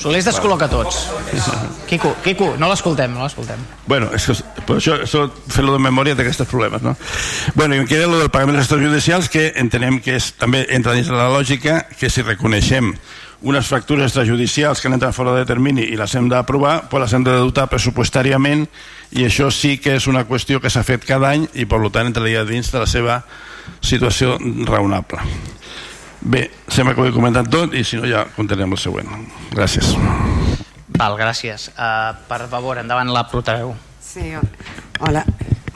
Solés descol·loca tots. Quico, Quico, no l'escoltem, no l'escoltem. Bueno, és que per això, això fer-lo de memòria té aquests problemes, no? Bueno, i em queda el del pagament dels extrajudicials, que entenem que és, també entra dins de la lògica que si reconeixem unes factures extrajudicials que han entrat fora de termini i les hem d'aprovar, pues les hem de dotar pressupostàriament i això sí que és una qüestió que s'ha fet cada any i per tant entraria dins de la seva situació raonable. Bé, sembla que ho he comentat tot i si no ja continuem el següent. Gràcies. Val, gràcies. Uh, per favor, endavant la portaveu. Sí, hola.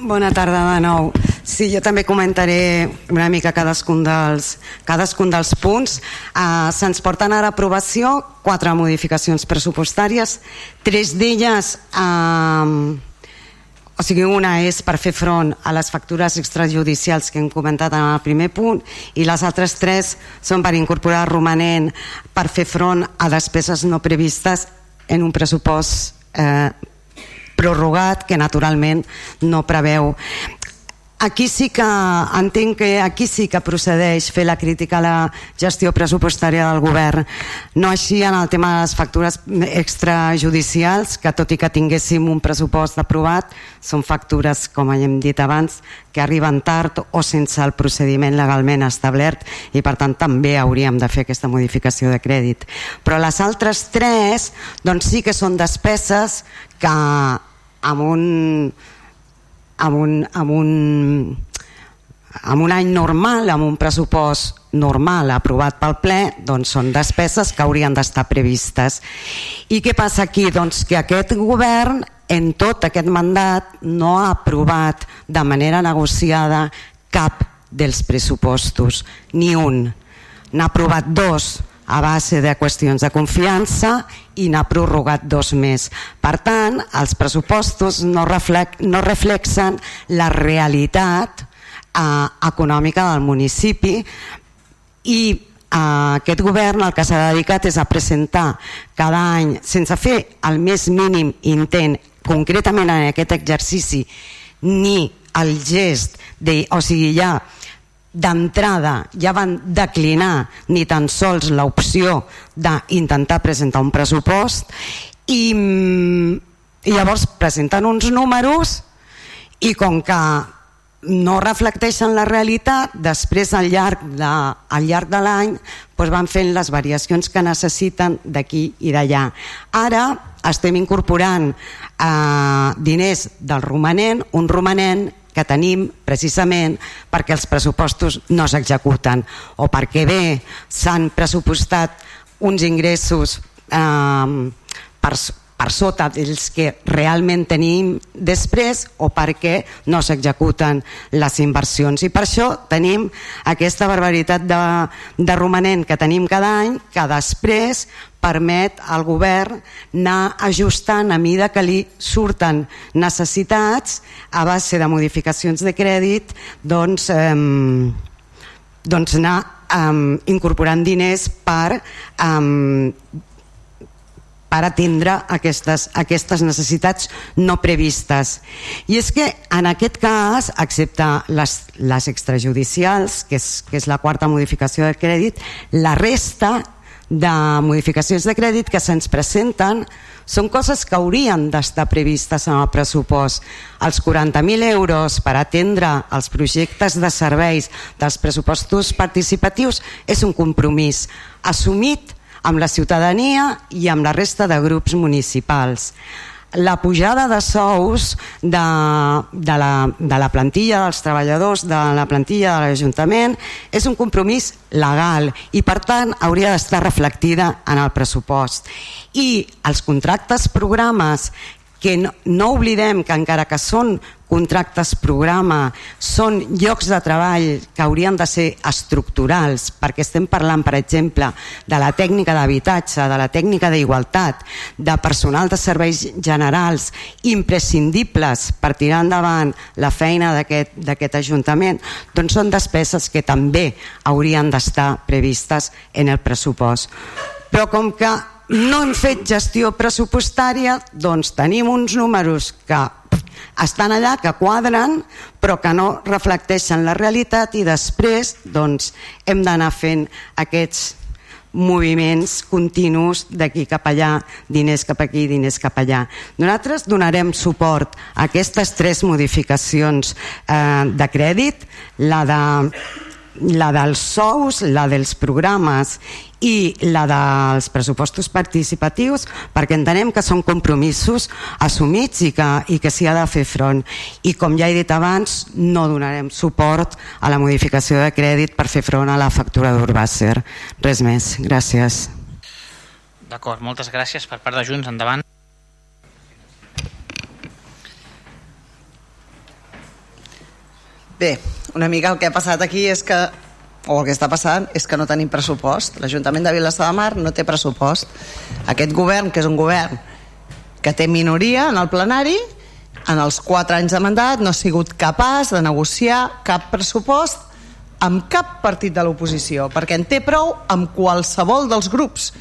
Bona tarda de nou. Sí, jo també comentaré una mica cadascun dels, cadascun dels punts. Uh, Se'ns porten ara a aprovació quatre modificacions pressupostàries, tres d'elles... Uh, o sigui, una és per fer front a les factures extrajudicials que hem comentat en el primer punt i les altres tres són per incorporar romanent per fer front a despeses no previstes en un pressupost eh, prorrogat que naturalment no preveu aquí sí que entenc que aquí sí que procedeix fer la crítica a la gestió pressupostària del govern. No així en el tema de les factures extrajudicials que tot i que tinguéssim un pressupost aprovat són factures com hem dit abans que arriben tard o sense el procediment legalment establert i per tant també hauríem de fer aquesta modificació de crèdit. Però les altres tres doncs sí que són despeses que amb un amb un, amb un, amb un any normal, amb un pressupost normal aprovat pel ple, doncs són despeses que haurien d'estar previstes. I què passa aquí? Doncs que aquest govern en tot aquest mandat no ha aprovat de manera negociada cap dels pressupostos, ni un. N'ha aprovat dos, a base de qüestions de confiança i n'ha prorrogat dos més. Per tant, els pressupostos no, reflex, no reflexen la realitat eh, econòmica del municipi i eh, aquest govern el que s'ha dedicat és a presentar cada any, sense fer el més mínim intent, concretament en aquest exercici, ni el gest, de, o sigui, ja d'entrada ja van declinar ni tan sols l'opció d'intentar presentar un pressupost i, i llavors presenten uns números i com que no reflecteixen la realitat, després al llarg de, al llarg de l'any doncs van fent les variacions que necessiten d'aquí i d'allà. Ara estem incorporant eh, diners del romanent, un romanent que tenim precisament perquè els pressupostos no s'executen o perquè bé s'han pressupostat uns ingressos eh, per, per sota dels que realment tenim després o perquè no s'executen les inversions. I per això tenim aquesta barbaritat de, de romanent que tenim cada any que després permet al govern anar ajustant a mida que li surten necessitats a base de modificacions de crèdit doncs, eh, doncs anar eh, incorporant diners per eh, per atendre aquestes, aquestes necessitats no previstes. I és que en aquest cas, excepte les, les extrajudicials, que és, que és la quarta modificació del crèdit, la resta de modificacions de crèdit que se'ns presenten són coses que haurien d'estar previstes en el pressupost. Els 40.000 euros per atendre els projectes de serveis dels pressupostos participatius és un compromís assumit amb la ciutadania i amb la resta de grups municipals la pujada de sous de, de, la, de la plantilla dels treballadors, de la plantilla de l'Ajuntament, és un compromís legal i per tant hauria d'estar reflectida en el pressupost. I els contractes programes que no, no oblidem que encara que són contractes programa, són llocs de treball que haurien de ser estructurals, perquè estem parlant, per exemple, de la tècnica d'habitatge, de la tècnica d'igualtat, de personal de serveis generals imprescindibles per tirar endavant la feina d'aquest Ajuntament, doncs són despeses que també haurien d'estar previstes en el pressupost. Però com que no hem fet gestió pressupostària, doncs tenim uns números que estan allà, que quadren, però que no reflecteixen la realitat i després doncs, hem d'anar fent aquests moviments continus d'aquí cap allà, diners cap aquí, diners cap allà. Nosaltres donarem suport a aquestes tres modificacions eh, de crèdit, la de la dels sous, la dels programes i la dels pressupostos participatius perquè entenem que són compromisos assumits i que, i que s'hi ha de fer front. I com ja he dit abans no donarem suport a la modificació de crèdit per fer front a la factura d'Urbàcer res més, gràcies. D'acord, moltes gràcies per part de Junts, endavant. Bé, una mica el que ha passat aquí és que o el que està passant és que no tenim pressupost. L'Ajuntament de Vilassar de Mar no té pressupost. Aquest govern, que és un govern que té minoria en el plenari, en els quatre anys de mandat no ha sigut capaç de negociar cap pressupost amb cap partit de l'oposició, perquè en té prou amb qualsevol dels grups.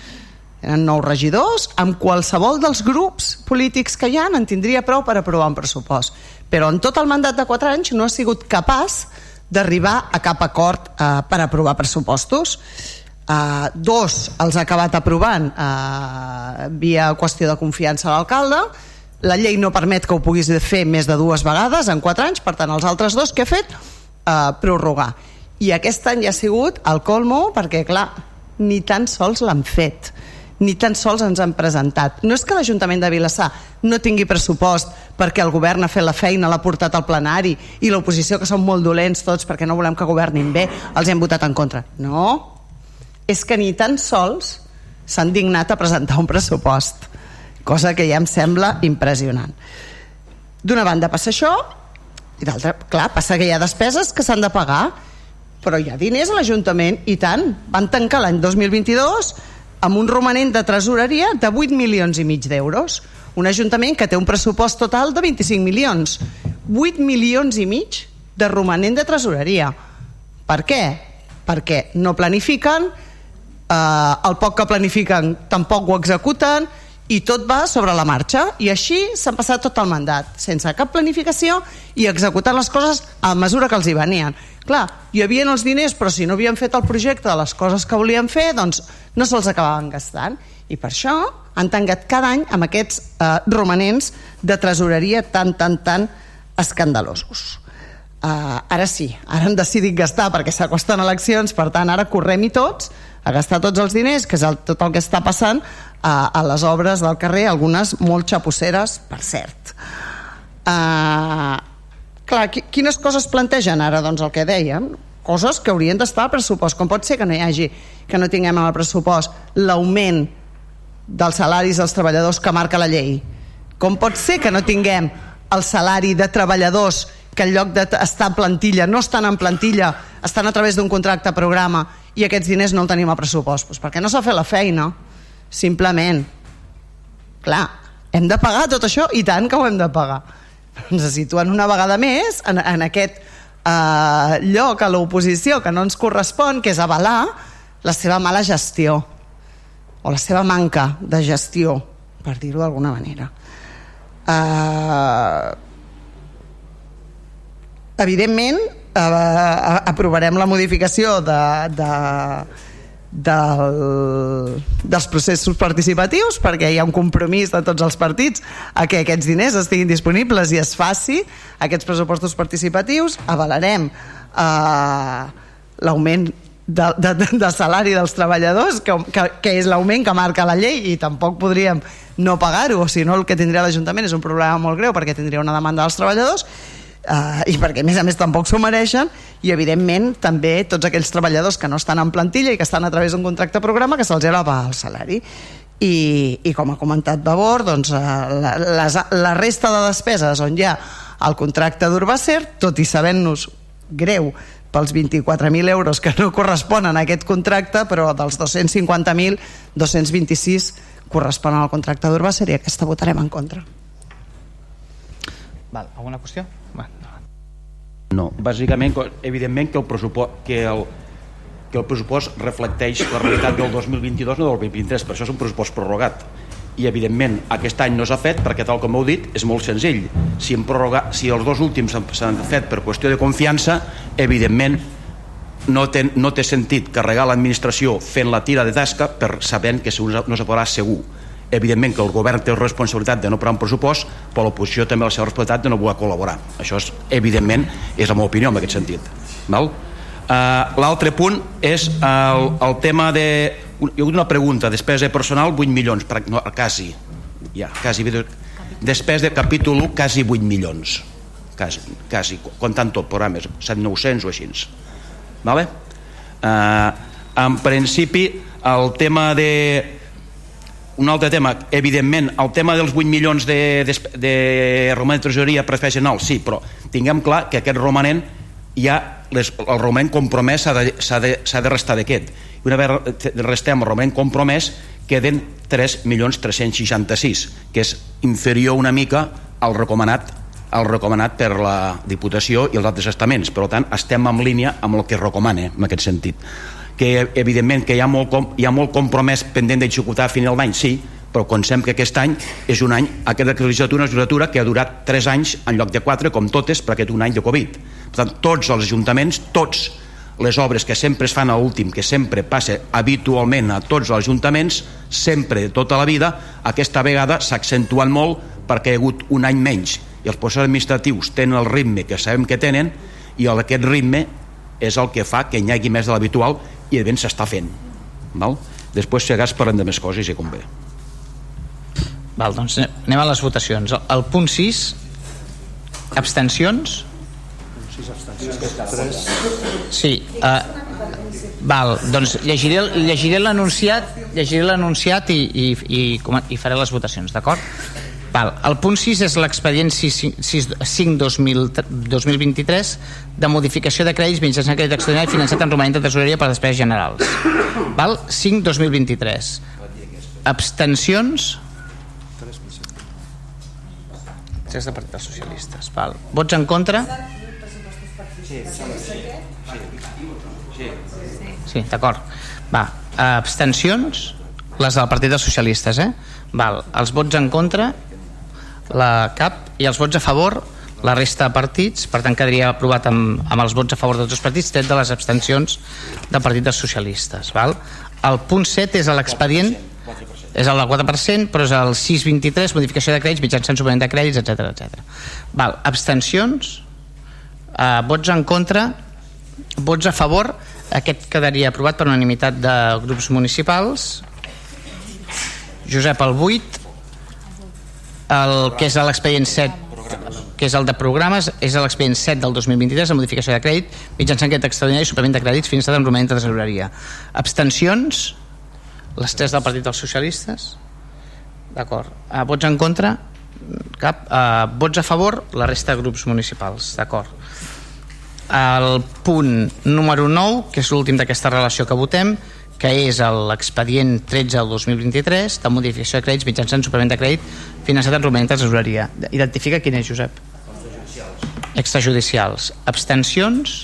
Eren nou regidors, amb qualsevol dels grups polítics que hi ha en tindria prou per aprovar un pressupost. Però en tot el mandat de quatre anys no ha sigut capaç d'arribar a cap acord eh, per aprovar pressupostos. Uh, dos els ha acabat aprovant uh, via qüestió de confiança a l'alcalde. La llei no permet que ho puguis fer més de dues vegades en quatre anys per tant els altres dos que ha fet? Uh, prorrogar. I aquest any ja ha sigut el colmo perquè clar, ni tan sols l'han fet ni tan sols ens han presentat. No és que l'Ajuntament de Vilassar no tingui pressupost perquè el govern ha fet la feina, l'ha portat al plenari i l'oposició, que són molt dolents tots perquè no volem que governin bé, els hem votat en contra. No, és que ni tan sols s'han dignat a presentar un pressupost, cosa que ja em sembla impressionant. D'una banda passa això, i d'altra, clar, passa que hi ha despeses que s'han de pagar, però hi ha diners a l'Ajuntament, i tant. Van tancar l'any 2022 amb un romanent de tresoreria de 8 milions i mig d'euros. Un ajuntament que té un pressupost total de 25 milions. 8 milions i mig de romanent de tresoreria. Per què? Perquè no planifiquen, eh, el poc que planifiquen tampoc ho executen, i tot va sobre la marxa i així s'han passat tot el mandat sense cap planificació i executant les coses a mesura que els hi venien clar, hi havia els diners però si no havien fet el projecte de les coses que volien fer doncs no se'ls acabaven gastant i per això han tancat cada any amb aquests eh, romanents de tresoreria tan, tan, tan escandalosos uh, ara sí, ara han decidit gastar perquè s'acosten eleccions, per tant ara correm-hi tots a gastar tots els diners, que és el, tot el que està passant a, a les obres del carrer, algunes molt xapusseres, per cert. Uh, clar, quines coses plantegen ara? Doncs el que dèiem, coses que haurien d'estar al pressupost. Com pot ser que no hi hagi, que no tinguem en el pressupost l'augment dels salaris dels treballadors que marca la llei? Com pot ser que no tinguem el salari de treballadors que en lloc d'estar en plantilla no estan en plantilla, estan a través d'un contracte programa i aquests diners no el tenim a pressupost? Pues perquè no s'ha fet la feina simplement clar, hem de pagar tot això i tant que ho hem de pagar ens situen una vegada més en, en aquest eh, lloc a l'oposició que no ens correspon que és avalar la seva mala gestió o la seva manca de gestió per dir-ho d'alguna manera. Eh, evidentment eh, aprovarem la modificació de, de del, dels processos participatius perquè hi ha un compromís de tots els partits a que aquests diners estiguin disponibles i es faci aquests pressupostos participatius. Avalarem eh, l'augment de, de, de salari dels treballadors que, que, que és l'augment que marca la llei i tampoc podríem no pagar-ho o si no el que tindria l'Ajuntament és un problema molt greu perquè tindria una demanda dels treballadors uh, i perquè a més a més tampoc s'ho mereixen i evidentment també tots aquells treballadors que no estan en plantilla i que estan a través d'un contracte programa que se'ls eleva el salari i, i com ha comentat Vavor doncs, uh, la, les, la resta de despeses on hi ha el contracte d'Urbacer tot i sabent-nos greu pels 24.000 euros que no corresponen a aquest contracte, però dels 250.000, 226 corresponen al contracte d'Urbacer i aquesta votarem en contra. Val, alguna qüestió? No, bàsicament, evidentment que el pressupost, que el, que el pressupost reflecteix la realitat del 2022 no del 2023, per això és un pressupost prorrogat. I evidentment aquest any no s'ha fet perquè tal com heu dit és molt senzill. Si, en prorroga, si els dos últims s'han fet per qüestió de confiança evidentment no té, no té sentit carregar l'administració fent la tira de tasca per sabent que no s'aprovarà segur evidentment que el govern té la responsabilitat de no parar un pressupost però l'oposició també la seva responsabilitat de no voler col·laborar això és, evidentment és la meva opinió en aquest sentit val? Uh, l'altre punt és el, el tema de hi ha una pregunta, despesa personal 8 milions, per, no, quasi ja, quasi despesa de capítol 1 quasi 8 milions quasi, quasi comptant tot programes 7-900 o així vale? Uh, en principi el tema de un altre tema, evidentment el tema dels 8 milions de, de, de romanent de tresoreria general, sí, però tinguem clar que aquest romanent ja les, el romanent compromès s'ha de, de, de restar d'aquest i una vegada restem el romanent compromès queden 3.366 que és inferior una mica al recomanat el recomanat per la Diputació i els altres estaments. Per tant, estem en línia amb el que recomana en aquest sentit. Que, evidentment, que hi ha molt, hi ha molt compromès pendent d'executar a final d'any, sí, però pensem que aquest any és un any, aquesta legislatura una legislatura que ha durat 3 anys en lloc de 4, com totes, per aquest un any de Covid. Per tant, tots els ajuntaments, tots les obres que sempre es fan a últim, que sempre passa habitualment a tots els ajuntaments, sempre, tota la vida, aquesta vegada s'ha accentuat molt perquè hi ha hagut un any menys i els processos administratius tenen el ritme que sabem que tenen i aquest ritme és el que fa que hi hagi més de l'habitual i de ben s'està fent val? després si hagués parlem de més coses i convé Val, doncs anem a les votacions el punt 6 abstencions sí uh, val, doncs llegiré, llegiré l'anunciat llegiré l'anunciat i, i, i, i faré les votacions, d'acord? Val. El punt 6 és l'expedient 5-2023 de modificació de crèdits mitjançant crèdit extraordinari financiat en romanent de tesoreria per despeses generals. Val? 5-2023. Abstencions? Tres de partit dels socialistes. Val. Vots en contra? Sí, sí d'acord. Va. Abstencions? Les del partit dels socialistes, eh? Val. Els vots en contra? La CAP i els vots a favor la resta de partits, per tant quedaria aprovat amb, amb els vots a favor de tots els partits tret de les abstencions del Partit dels Socialistes val? el punt 7 és l'expedient. És el del 4% però és el 623, modificació de crèdits mitjançant suplement de crèdits, etc etc. Val, abstencions eh, vots en contra vots a favor. Aquest quedaria aprovat per unanimitat de grups municipals. Josep el 8 el que és l'expedient 7 que és el de programes, és l'expedient 7 del 2023, la modificació de crèdit mitjançant aquest extraordinari suplement de crèdits fins a l'enromament de tesoreria. Abstencions? Les tres del Partit dels Socialistes? D'acord. Uh, vots en contra? Cap. Uh, vots a favor? La resta de grups municipals. D'acord. El punt número 9, que és l'últim d'aquesta relació que votem, que és l'expedient 13 del 2023 de modificació de crèdits mitjançant suplement de crèdit finançat en romanent de tesoreria. Identifica quin és, Josep? Extrajudicials. Abstencions?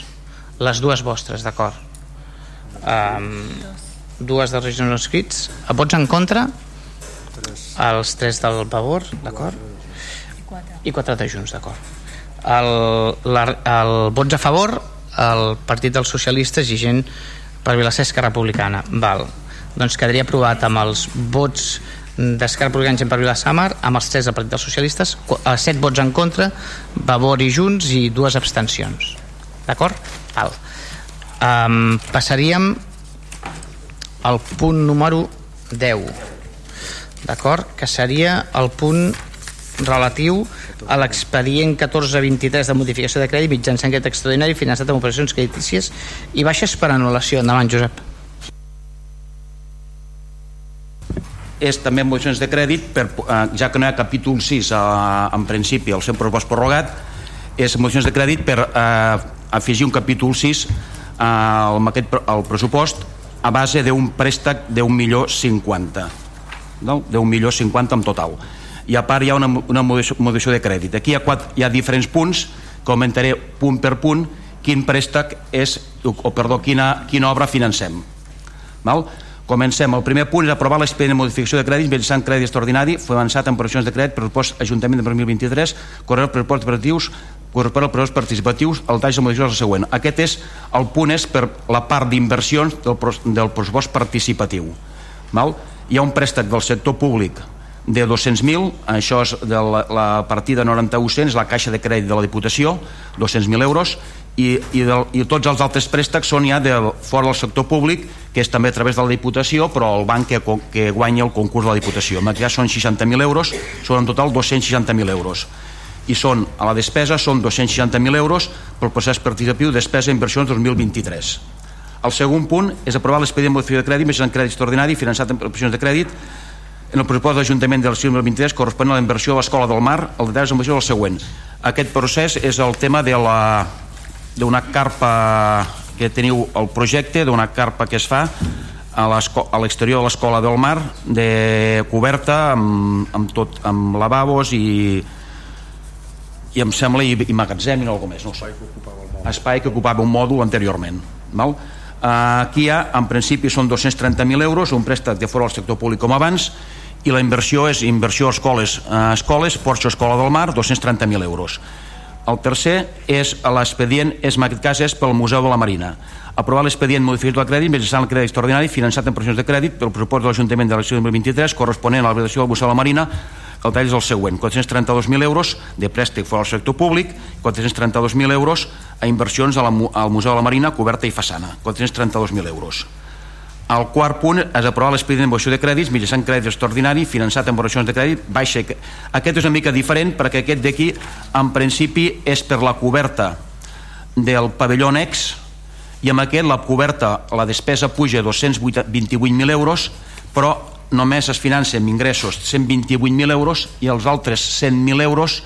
Les dues vostres, d'acord. Um, dues dels regidors no escrits. Vots en contra? Els tres del favor, d'acord? I quatre de junts, d'acord. El, la, el vots a favor, el Partit dels Socialistes i gent per Vilassesca Republicana. Val. Doncs quedaria aprovat amb els vots d'Esquerra Republicana per Vilassamar amb els tres del Partit dels Socialistes eh, set vots en contra Vavor i Junts i dues abstencions d'acord? Val. Um, passaríem al punt número 10 d'acord? que seria el punt relatiu a l'expedient 1423 de modificació de crèdit mitjançant aquest extraordinari finançat amb operacions creditícies i baixes per anul·lació. Endavant, Josep. és també mocions de crèdit per, eh, ja que no hi ha capítol 6 eh, en principi el seu propost prorrogat és mocions de crèdit per eh, afegir un capítol 6 eh, amb aquest, el pressupost a base d'un préstec d'un milió 50 no? d'un milió 50 en total i a part hi ha una, una modificació de crèdit. Aquí hi ha, quatre, hi ha diferents punts, comentaré punt per punt quin préstec és, o perdó, quina, quina obra financem. Val? Comencem. El primer punt és aprovar l'expedient de modificació de crèdits mitjançant crèdit extraordinari, foi avançat en operacions de crèdit, pressupost Ajuntament de 2023, correu pressupost operatius correspon als pressupost participatius, el tall de modificació és el següent. Aquest és el punt és per la part d'inversions del, del pressupost participatiu. Val? Hi ha un préstec del sector públic de 200.000, això és de la, la partida 9100, la caixa de crèdit de la Diputació, 200.000 euros, i, i, del, i tots els altres préstecs són ja de fora del sector públic, que és també a través de la Diputació, però el banc que, que guanya el concurs de la Diputació. En aquest són 60.000 euros, són en total 260.000 euros i són a la despesa són 260.000 euros pel procés participatiu despesa inversions 2023. El segon punt és aprovar l'expedient modificació de crèdit mitjançant crèdit extraordinari finançat en opcions de crèdit en el pressupost de l'Ajuntament del 2023 corresponent a la inversió a l'Escola del Mar, el detall és el següent. Aquest procés és el tema de la d'una carpa que teniu el projecte, d'una carpa que es fa a l'exterior de l'Escola del Mar, de coberta amb, amb, tot, amb lavabos i, i em sembla i, i magatzem i no alguna més no espai, que ocupava espai que ocupava un mòdul anteriorment val? Aquí hi ha, en principi són 230.000 euros un préstec de fora del sector públic com abans i la inversió és inversió a escoles, a escoles Porxo Escola del Mar, 230.000 euros el tercer és l'expedient, és, en aquest cas és pel Museu de la Marina. Aprovar l'expedient modificat del crèdit mitjançant el crèdit extraordinari finançat en pressions de crèdit pel pressupost de l'Ajuntament de l'Elecció 2023 corresponent a l'habilitació del Museu de la Marina el tall és el següent, 432.000 euros de préstec fora del sector públic, 432.000 euros a inversions al Museu de la Marina, coberta i façana, 432.000 euros. El quart punt és aprovar l'expedient d'inversió de crèdits mitjançant crèdit extraordinari finançat amb oracions de crèdit baixa. Aquest és una mica diferent perquè aquest d'aquí en principi és per la coberta del pavelló annex i amb aquest la coberta, la despesa puja a 228.000 euros però només es finança amb ingressos 128.000 euros i els altres 100.000 euros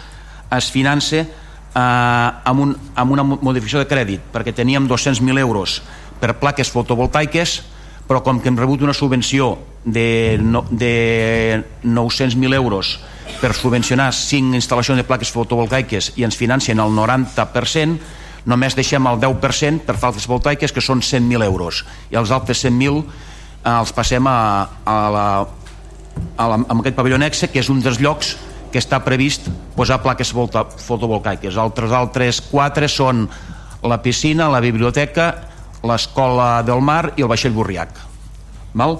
es finança eh, amb, un, amb una modificació de crèdit perquè teníem 200.000 euros per plaques fotovoltaiques però com que hem rebut una subvenció de, no, de 900.000 euros per subvencionar 5 instal·lacions de plaques fotovoltaiques i ens financien el 90%, només deixem el 10% per faltes voltaiques, que són 100.000 euros, i els altres 100.000 eh, els passem a, a la, a la, a aquest pavelló nexe, que és un dels llocs que està previst posar plaques fotovoltaiques. Altres altres quatre són la piscina, la biblioteca l'escola del mar i el vaixell Borriac. Val?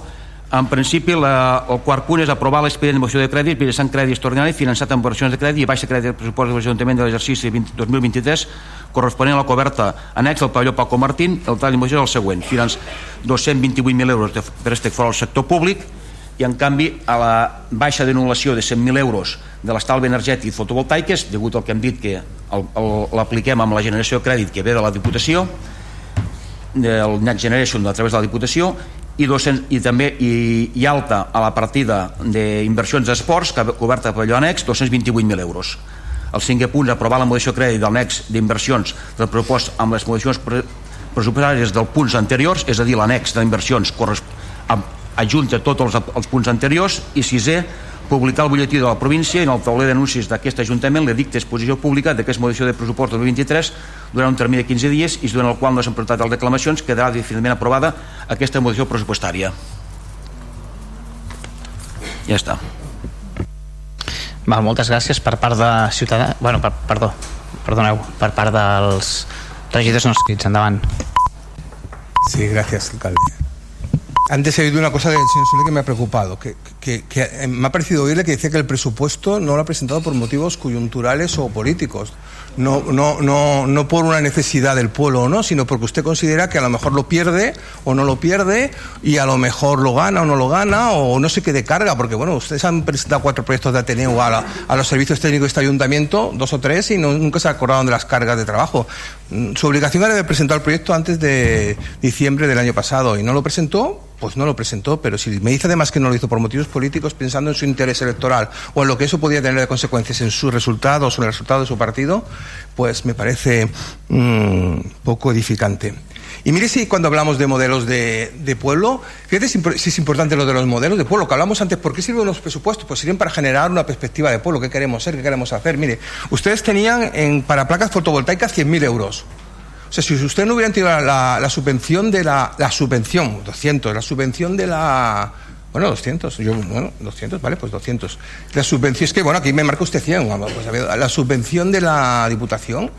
En principi, la, el quart punt és aprovar l'expedient de moció de crèdit mitjançant crèdit extraordinari finançat amb versions de crèdit i baixa crèdit del pressupost de l'Ajuntament de l'exercici 2023 corresponent a la coberta annex del pavelló Paco Martín, el tall moció és el següent, finanç 228.000 euros de préstec fora del sector públic i en canvi a la baixa d'anul·lació de 100.000 euros de l'estalvi energètic fotovoltaiques, degut al que hem dit que l'apliquem amb la generació de crèdit que ve de la Diputació, del Net Generation a través de la Diputació i, 200, i també i, i alta a la partida d'inversions d'esports coberta per allò annex 228.000 euros. El cinquè punt aprovar la modificació crèdit del nex d'inversions del propost amb les modificacions pressupostàries dels punts anteriors és a dir l'annex d'inversions adjunta tots els, els punts anteriors i sisè publicar el butlletí de la província i en el tauler d'anuncis d'aquest Ajuntament l'edicte exposició pública d'aquesta modificació de pressupost del 2023 durant un termini de 15 dies i durant el qual no s'han presentat les reclamacions quedarà definitivament aprovada aquesta modificació pressupostària. Ja està. Val, moltes gràcies per part de Ciutadà... Bueno, per, perdó, perdoneu, per part dels regidors no escrits. Endavant. Sí, gracias, alcalde. Antes he oído una cosa del señor Soler que me ha preocupado, que, eh, me ha parecido oírle que decía que el presupuesto no lo ha presentado por motivos coyunturales o políticos, no, no, no, no por una necesidad del pueblo o no, sino porque usted considera que a lo mejor lo pierde o no lo pierde y a lo mejor lo gana o no lo gana o no sé qué de carga, porque bueno, ustedes han presentado cuatro proyectos de Ateneo a, a los servicios técnicos de este ayuntamiento, dos o tres, y no, nunca se acordaron de las cargas de trabajo. Mm, su obligación era de presentar el proyecto antes de diciembre del año pasado y no lo presentó pues no lo presentó, pero si me dice además que no lo hizo por motivos políticos pensando en su interés electoral o en lo que eso podía tener de consecuencias en su resultado o en el resultado de su partido, pues me parece mmm, poco edificante. Y mire si cuando hablamos de modelos de, de pueblo, fíjate si, si, es importante lo de los modelos de pueblo, que hablamos antes, ¿por qué sirven los presupuestos? Pues sirven para generar una perspectiva de pueblo, qué queremos ser, qué queremos hacer. Mire, ustedes tenían en, para placas fotovoltaicas 100.000 euros. O sea, si usted no hubiera tenido la, la, subvención de la, la subvención, 200, la subvención de la Bueno, 200, yo, bueno, 200, vale, pues 200. La subvención, es que, bueno, aquí me marca usted 100, pues, la subvención de la Diputación,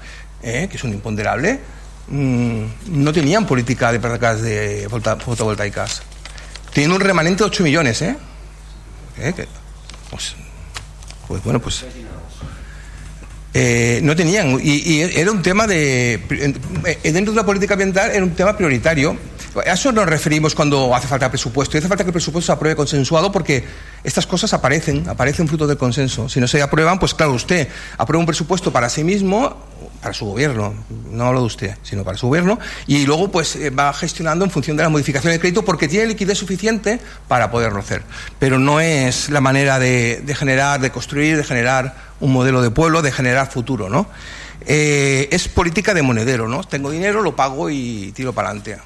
eh, que es un imponderable, no tenían política de placas de fotovoltaicas. Tienen un remanente de 8 millones, ¿eh? ¿Eh? Pues, pues bueno, pues... Eh, no tenían, y, y, era un tema de. Dentro de la política ambiental era un tema prioritario. A eso nos referimos cuando hace falta presupuesto. Y hace falta que el presupuesto se apruebe consensuado porque estas cosas aparecen, aparecen fruto del consenso. Si no se aprueban, pues claro, usted aprueba un presupuesto para sí mismo, para su gobierno, no hablo de usted, sino para su gobierno, y luego pues eh, va gestionando en función de la modificación de crédito porque tiene liquidez suficiente para poderlo hacer. Pero no es la manera de, de generar, de construir, de generar un modelo de pueblo, de generar futuro, ¿no? Eh, es política de monedero, ¿no? Tengo dinero, lo pago y tiro para adelante.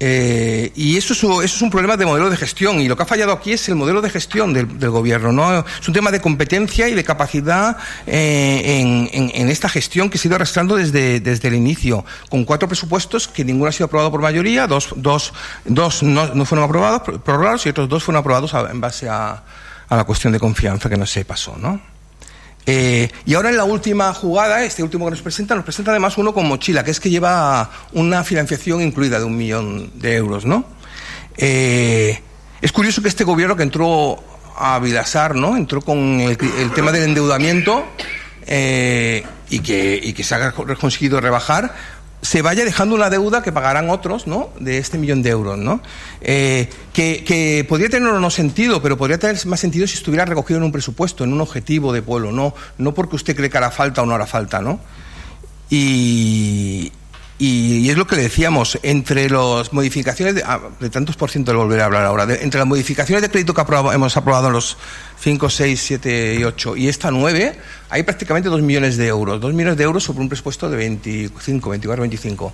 Eh, y eso es, eso es, un problema de modelo de gestión y lo que ha fallado aquí es el modelo de gestión del, del gobierno. ¿no? Es un tema de competencia y de capacidad eh, en, esta gestión que se ha ido arrastrando desde, el inicio, con cuatro presupuestos que ninguno ha sido aprobado por mayoría, dos, dos, dos no, fueron aprobados, prorrogados y otros dos fueron aprobados en base a, a, la cuestión de confianza que no se pasó. ¿no? Eh, y ahora en la última jugada, este último que nos presenta, nos presenta además uno con mochila, que es que lleva una financiación incluida de un millón de euros, ¿no? Eh, es curioso que este gobierno que entró a Vilasar, ¿no? Entró con el, tema del endeudamiento eh, y, que, y que se ha conseguido rebajar, se vaya dejando una deuda que pagarán otros, ¿no? De este millón de euros, ¿no? Eh, que, que, podría tener o no sentido, pero podría tener más sentido si estuviera recogido en un presupuesto, en un objetivo de pueblo, no, no porque usted cree que hará falta o no hará falta, ¿no? Y, y, y, es lo que le decíamos, entre las modificaciones, de, ah, de tantos por ciento de volver a hablar ahora, de, entre las modificaciones de crédito que aprobado, hemos aprobado en los 5, 6, 7 y 8 y esta 9, hay prácticamente 2 millones de euros. 2 millones de euros sobre un presupuesto de 25, 24, 25.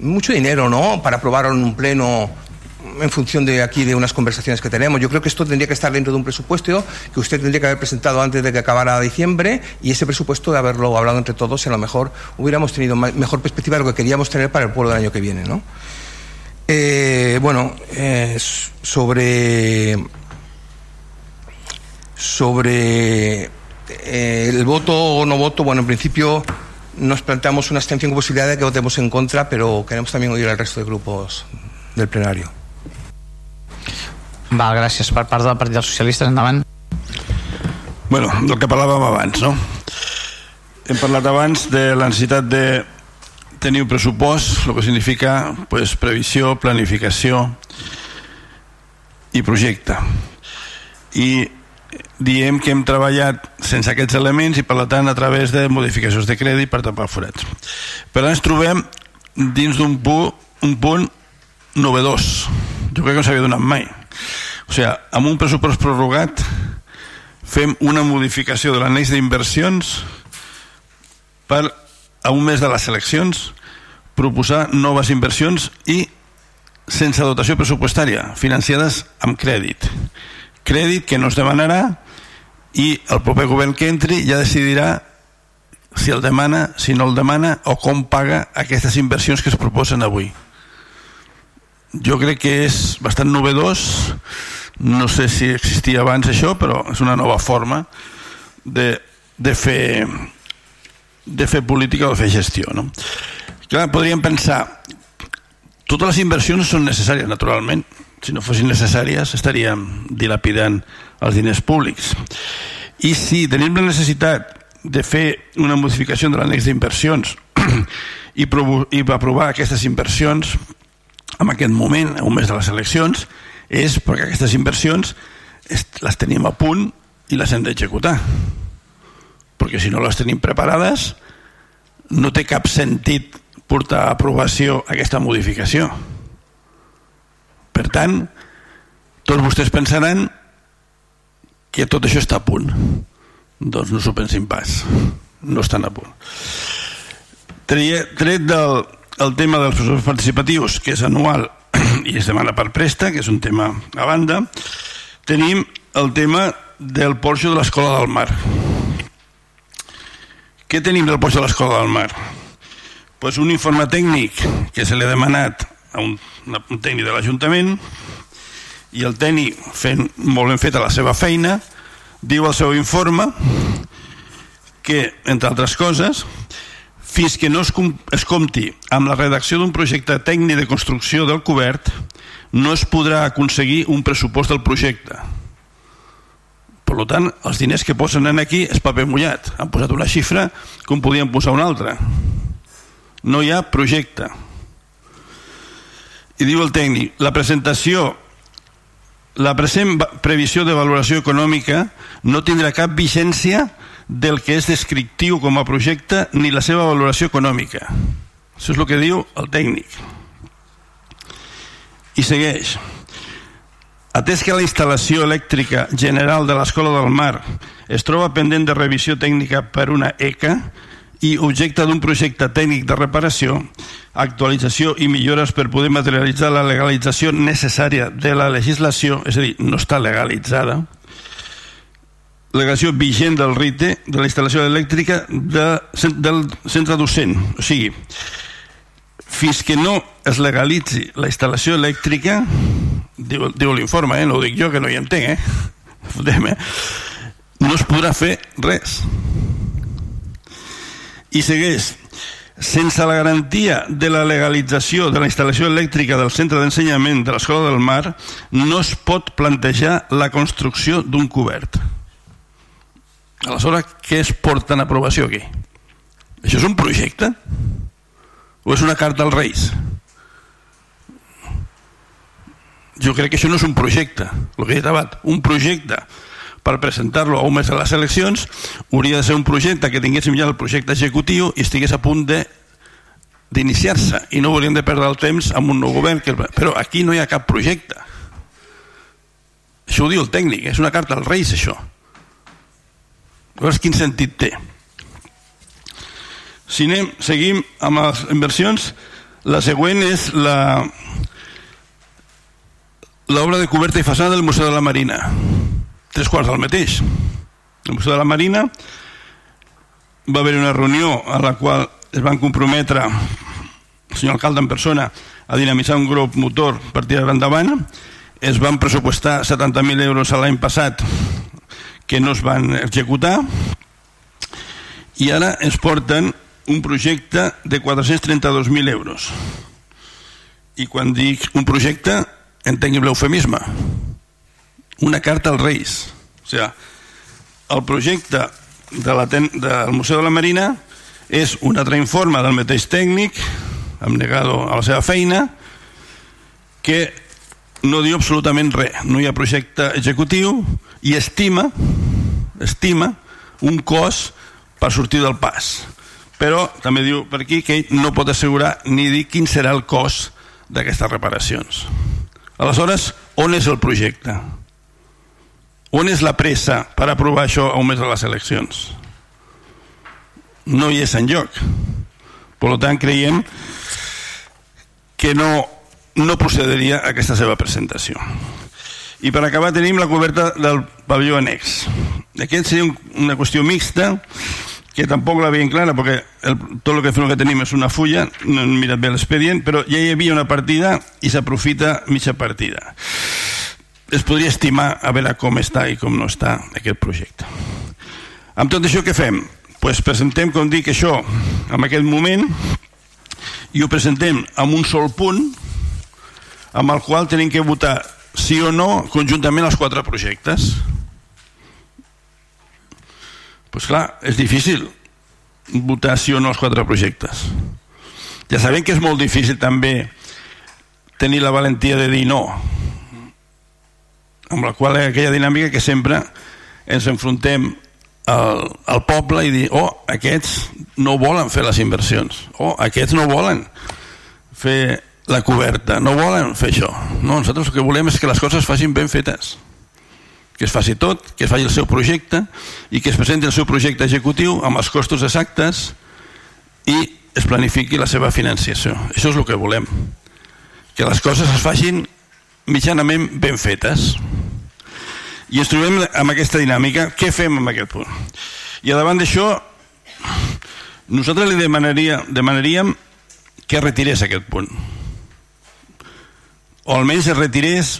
Mucho dinero, ¿no? Para aprobar en un pleno en función de aquí de unas conversaciones que tenemos. Yo creo que esto tendría que estar dentro de un presupuesto que usted tendría que haber presentado antes de que acabara diciembre y ese presupuesto de haberlo hablado entre todos, a lo mejor hubiéramos tenido mejor perspectiva de lo que queríamos tener para el pueblo del año que viene. ¿no? Eh, bueno, eh, sobre sobre eh, el voto o no voto, bueno, en principio nos planteamos una abstención con posibilidad de que votemos en contra, pero queremos también oír al resto de grupos del plenario. Val, gràcies. Per part del Partit dels Socialistes, endavant. Bueno, del que parlàvem abans, no? Hem parlat abans de la necessitat de tenir un pressupost, el que significa pues, previsió, planificació i projecte. I diem que hem treballat sense aquests elements i per tant a través de modificacions de crèdit per tapar forats. Però ens trobem dins d'un punt, un punt novedós. Jo crec que no s'havia donat mai. O sigui, amb un pressupost prorrogat fem una modificació de l'aneix d'inversions per a un mes de les eleccions proposar noves inversions i sense dotació pressupostària, financiades amb crèdit. Crèdit que no es demanarà i el proper govern que entri ja decidirà si el demana, si no el demana o com paga aquestes inversions que es proposen avui jo crec que és bastant novedós. No sé si existia abans això però és una nova forma de, de fer de fer política o de fer gestió no? Clar, podríem pensar totes les inversions són necessàries naturalment. Si no fossin necessàries estaríem dilapidant els diners públics. I si tenim la necessitat de fer una modificació de l'annex d'inversions *clears throat* i, i aprovar aquestes inversions en aquest moment, un mes de les eleccions, és perquè aquestes inversions les tenim a punt i les hem d'executar. Perquè si no les tenim preparades, no té cap sentit portar a aprovació aquesta modificació. Per tant, tots vostès pensaran que tot això està a punt. Doncs no s'ho pensin pas. No estan a punt. Tret del, el tema dels professors participatius, que és anual *clears throat* i es demana per presta, que és un tema a banda, tenim el tema del porxo de l'Escola del Mar. Què tenim del porxo de l'Escola del Mar? Pues un informe tècnic que se l'ha demanat a un, un tècnic de l'Ajuntament i el tècnic fent molt ben feta la seva feina diu al seu informe que, entre altres coses, fins que no es, es compti amb la redacció d'un projecte tècnic de construcció del cobert, no es podrà aconseguir un pressupost del projecte. Per tant, els diners que posen en aquí és paper mullat. Han posat una xifra com podien posar una altra. No hi ha projecte. I diu el tècnic, la presentació la present previsió de valoració econòmica no tindrà cap vigència del que és descriptiu com a projecte ni la seva valoració econòmica. Això és el que diu el tècnic. I segueix. Atès que la instal·lació elèctrica general de l'Escola del Mar es troba pendent de revisió tècnica per una ECA i objecte d'un projecte tècnic de reparació, actualització i millores per poder materialitzar la legalització necessària de la legislació, és a dir, no està legalitzada, legació vigent del RITE de la instal·lació elèctrica de, del centre docent. O sigui, fins que no es legalitzi la instal·lació elèctrica, diu, diu l'informe, eh? no ho dic jo que no hi entenc, eh? *laughs* Fotem, eh? no es podrà fer res. I segueix, sense la garantia de la legalització de la instal·lació elèctrica del centre d'ensenyament de l'Escola del Mar, no es pot plantejar la construcció d'un cobert. Aleshores, què es porta en aprovació aquí? Això és un projecte? O és una carta als Reis? Jo crec que això no és un projecte, el que he abans, un projecte per presentar-lo a un mes de les eleccions hauria de ser un projecte que tinguéssim ja el projecte executiu i estigués a punt de d'iniciar-se i no hauríem de perdre el temps amb un nou govern que... però aquí no hi ha cap projecte això ho diu el tècnic és una carta als Reis això Llavors, quin sentit té? Si anem, seguim amb les inversions, la següent és la l'obra de coberta i façana del Museu de la Marina. Tres quarts del mateix. El Museu de la Marina va haver una reunió a la qual es van comprometre el senyor alcalde en persona a dinamitzar un grup motor per tirar endavant es van pressupostar 70.000 euros l'any passat que no es van executar i ara ens porten un projecte de 432.000 euros. I quan dic un projecte entenc l'eufemisme una carta als Reis. O sigui, el projecte de la ten del Museu de la Marina és un altre informe del mateix tècnic negado a la seva feina que no diu absolutament res no hi ha projecte executiu i estima estima un cost per sortir del pas però també diu per aquí que ell no pot assegurar ni dir quin serà el cost d'aquestes reparacions aleshores on és el projecte? on és la pressa per aprovar això a un mes de les eleccions? no hi és en lloc per tant creiem que no, no procediria a aquesta seva presentació i per acabar tenim la coberta del pavelló annex. Aquest seria un, una qüestió mixta que tampoc la veiem clara perquè el, tot el que, que tenim és una fulla no hem mirat bé l'expedient però ja hi havia una partida i s'aprofita mitja partida es podria estimar a veure com està i com no està aquest projecte amb tot això què fem? pues presentem com dic això en aquest moment i ho presentem amb un sol punt amb el qual tenim que votar sí o no conjuntament els quatre projectes? Pues clar, és difícil votar sí o no els quatre projectes. Ja sabem que és molt difícil també tenir la valentia de dir no amb la qual és aquella dinàmica que sempre ens enfrontem al, al poble i dir oh, aquests no volen fer les inversions. Oh, aquests no volen fer la coberta. No volen fer això. No, nosaltres el que volem és que les coses es facin ben fetes. Que es faci tot, que es faci el seu projecte i que es presenti el seu projecte executiu amb els costos exactes i es planifiqui la seva financiació. Això és el que volem. Que les coses es facin mitjanament ben fetes. I ens trobem amb aquesta dinàmica. Què fem amb aquest punt? I a davant d'això, nosaltres li demanaria, demanaríem que retirés aquest punt o almenys es retirés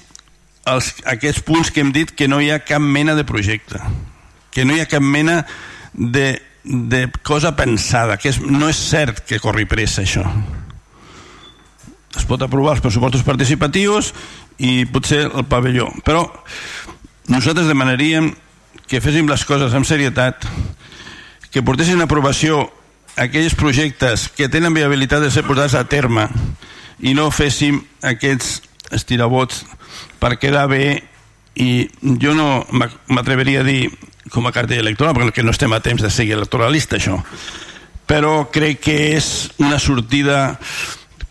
els, aquests punts que hem dit que no hi ha cap mena de projecte, que no hi ha cap mena de, de cosa pensada, que és, no és cert que corri pressa això. Es pot aprovar els pressupostos participatius i potser el pavelló, però nosaltres demanaríem que féssim les coses amb serietat, que portessin a aprovació aquells projectes que tenen viabilitat de ser posats a terme i no féssim aquests estirabots per quedar bé i jo no m'atreveria a dir com a cartell electoral perquè no estem a temps de seguir electoralista això però crec que és una sortida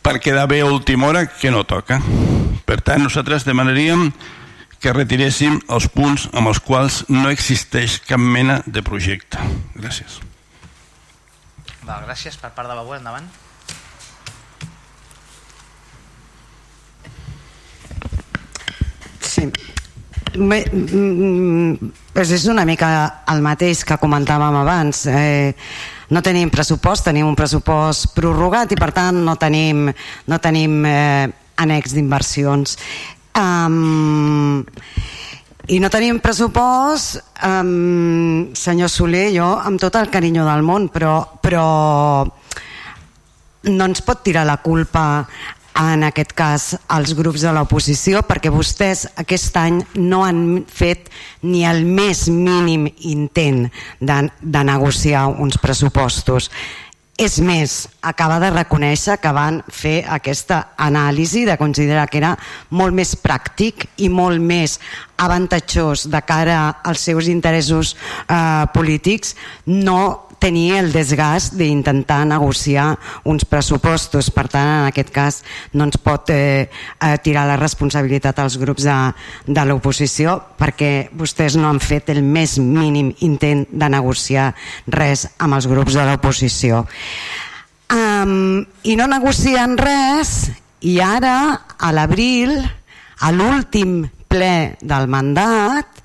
per quedar bé a última hora que no toca per tant nosaltres demanaríem que retiréssim els punts amb els quals no existeix cap mena de projecte gràcies Val, gràcies. Per part de Bauer, endavant. Sí. Bé, pues és una mica el mateix que comentàvem abans. Eh, no tenim pressupost, tenim un pressupost prorrogat i per tant no tenim, no tenim eh, annex d'inversions. Um, i no tenim pressupost um, senyor Soler jo amb tot el carinyo del món però, però no ens pot tirar la culpa en aquest cas als grups de l'oposició perquè vostès aquest any no han fet ni el més mínim intent de, de negociar uns pressupostos. És més, acaba de reconèixer que van fer aquesta anàlisi de considerar que era molt més pràctic i molt més avantatjós de cara als seus interessos eh, polítics no tenir el desgast d'intentar negociar uns pressupostos. Per tant, en aquest cas, no ens pot eh, eh, tirar la responsabilitat als grups de, de l'oposició perquè vostès no han fet el més mínim intent de negociar res amb els grups de l'oposició. Um, I no negocien res i ara, a l'abril, a l'últim ple del mandat,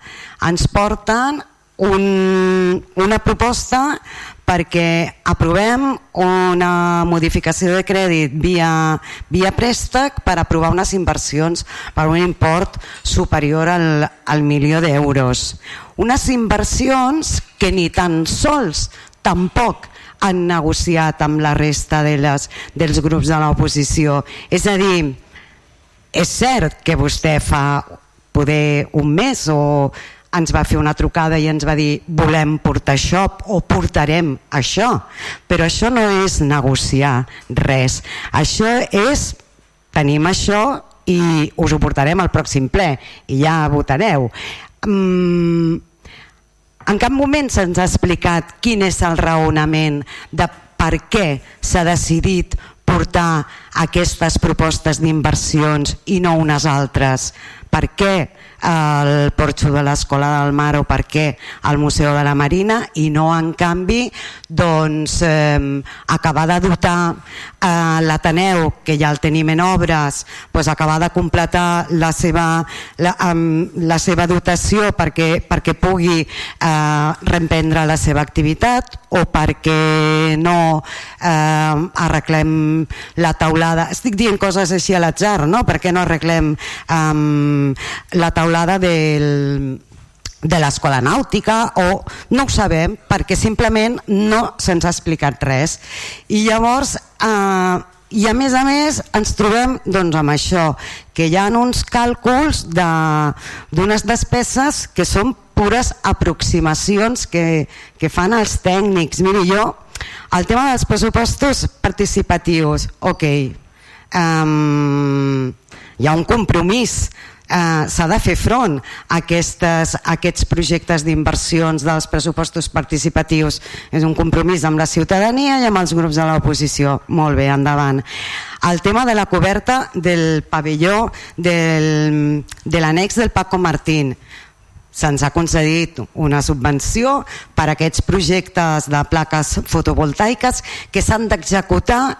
ens porten un, una proposta perquè aprovem una modificació de crèdit via, via préstec per aprovar unes inversions per un import superior al, al milió d'euros. Unes inversions que ni tan sols tampoc han negociat amb la resta de les, dels grups de l'oposició. És a dir, és cert que vostè fa poder un mes o ens va fer una trucada i ens va dir volem portar això o portarem això? Però això no és negociar res. Això és tenim això i us ho portarem al pròxim ple i ja votareu. Mm, en cap moment se'ns ha explicat quin és el raonament de per què s'ha decidit portar aquestes propostes d'inversions i no unes altres? Per què el porxo de l'Escola del Mar o per què el Museu de la Marina? I no en canvi doncs, eh, acabar de dotar eh, l'Ateneu que ja el tenim en obres doncs acabar de completar la seva, la, amb la seva dotació perquè, perquè pugui eh, reemprendre la seva activitat o perquè no eh, arreglem la taulada. Estic dient coses així a l'atzar no? perquè no arreglem eh, la taulada del, de l'escola nàutica o no ho sabem perquè simplement no se'ns ha explicat res. I llavors eh, i a més a més ens trobem doncs, amb això que hi ha uns càlculs d'unes de, despeses que són pures aproximacions que, que fan els tècnics. Miri jo el tema dels pressupostos participatius ok um, hi ha un compromís eh, s'ha de fer front a, aquestes, a aquests projectes d'inversions dels pressupostos participatius. És un compromís amb la ciutadania i amb els grups de l'oposició. Molt bé, endavant. El tema de la coberta del pavelló del, de l'annex del Paco Martín se'ns ha concedit una subvenció per a aquests projectes de plaques fotovoltaiques que s'han d'executar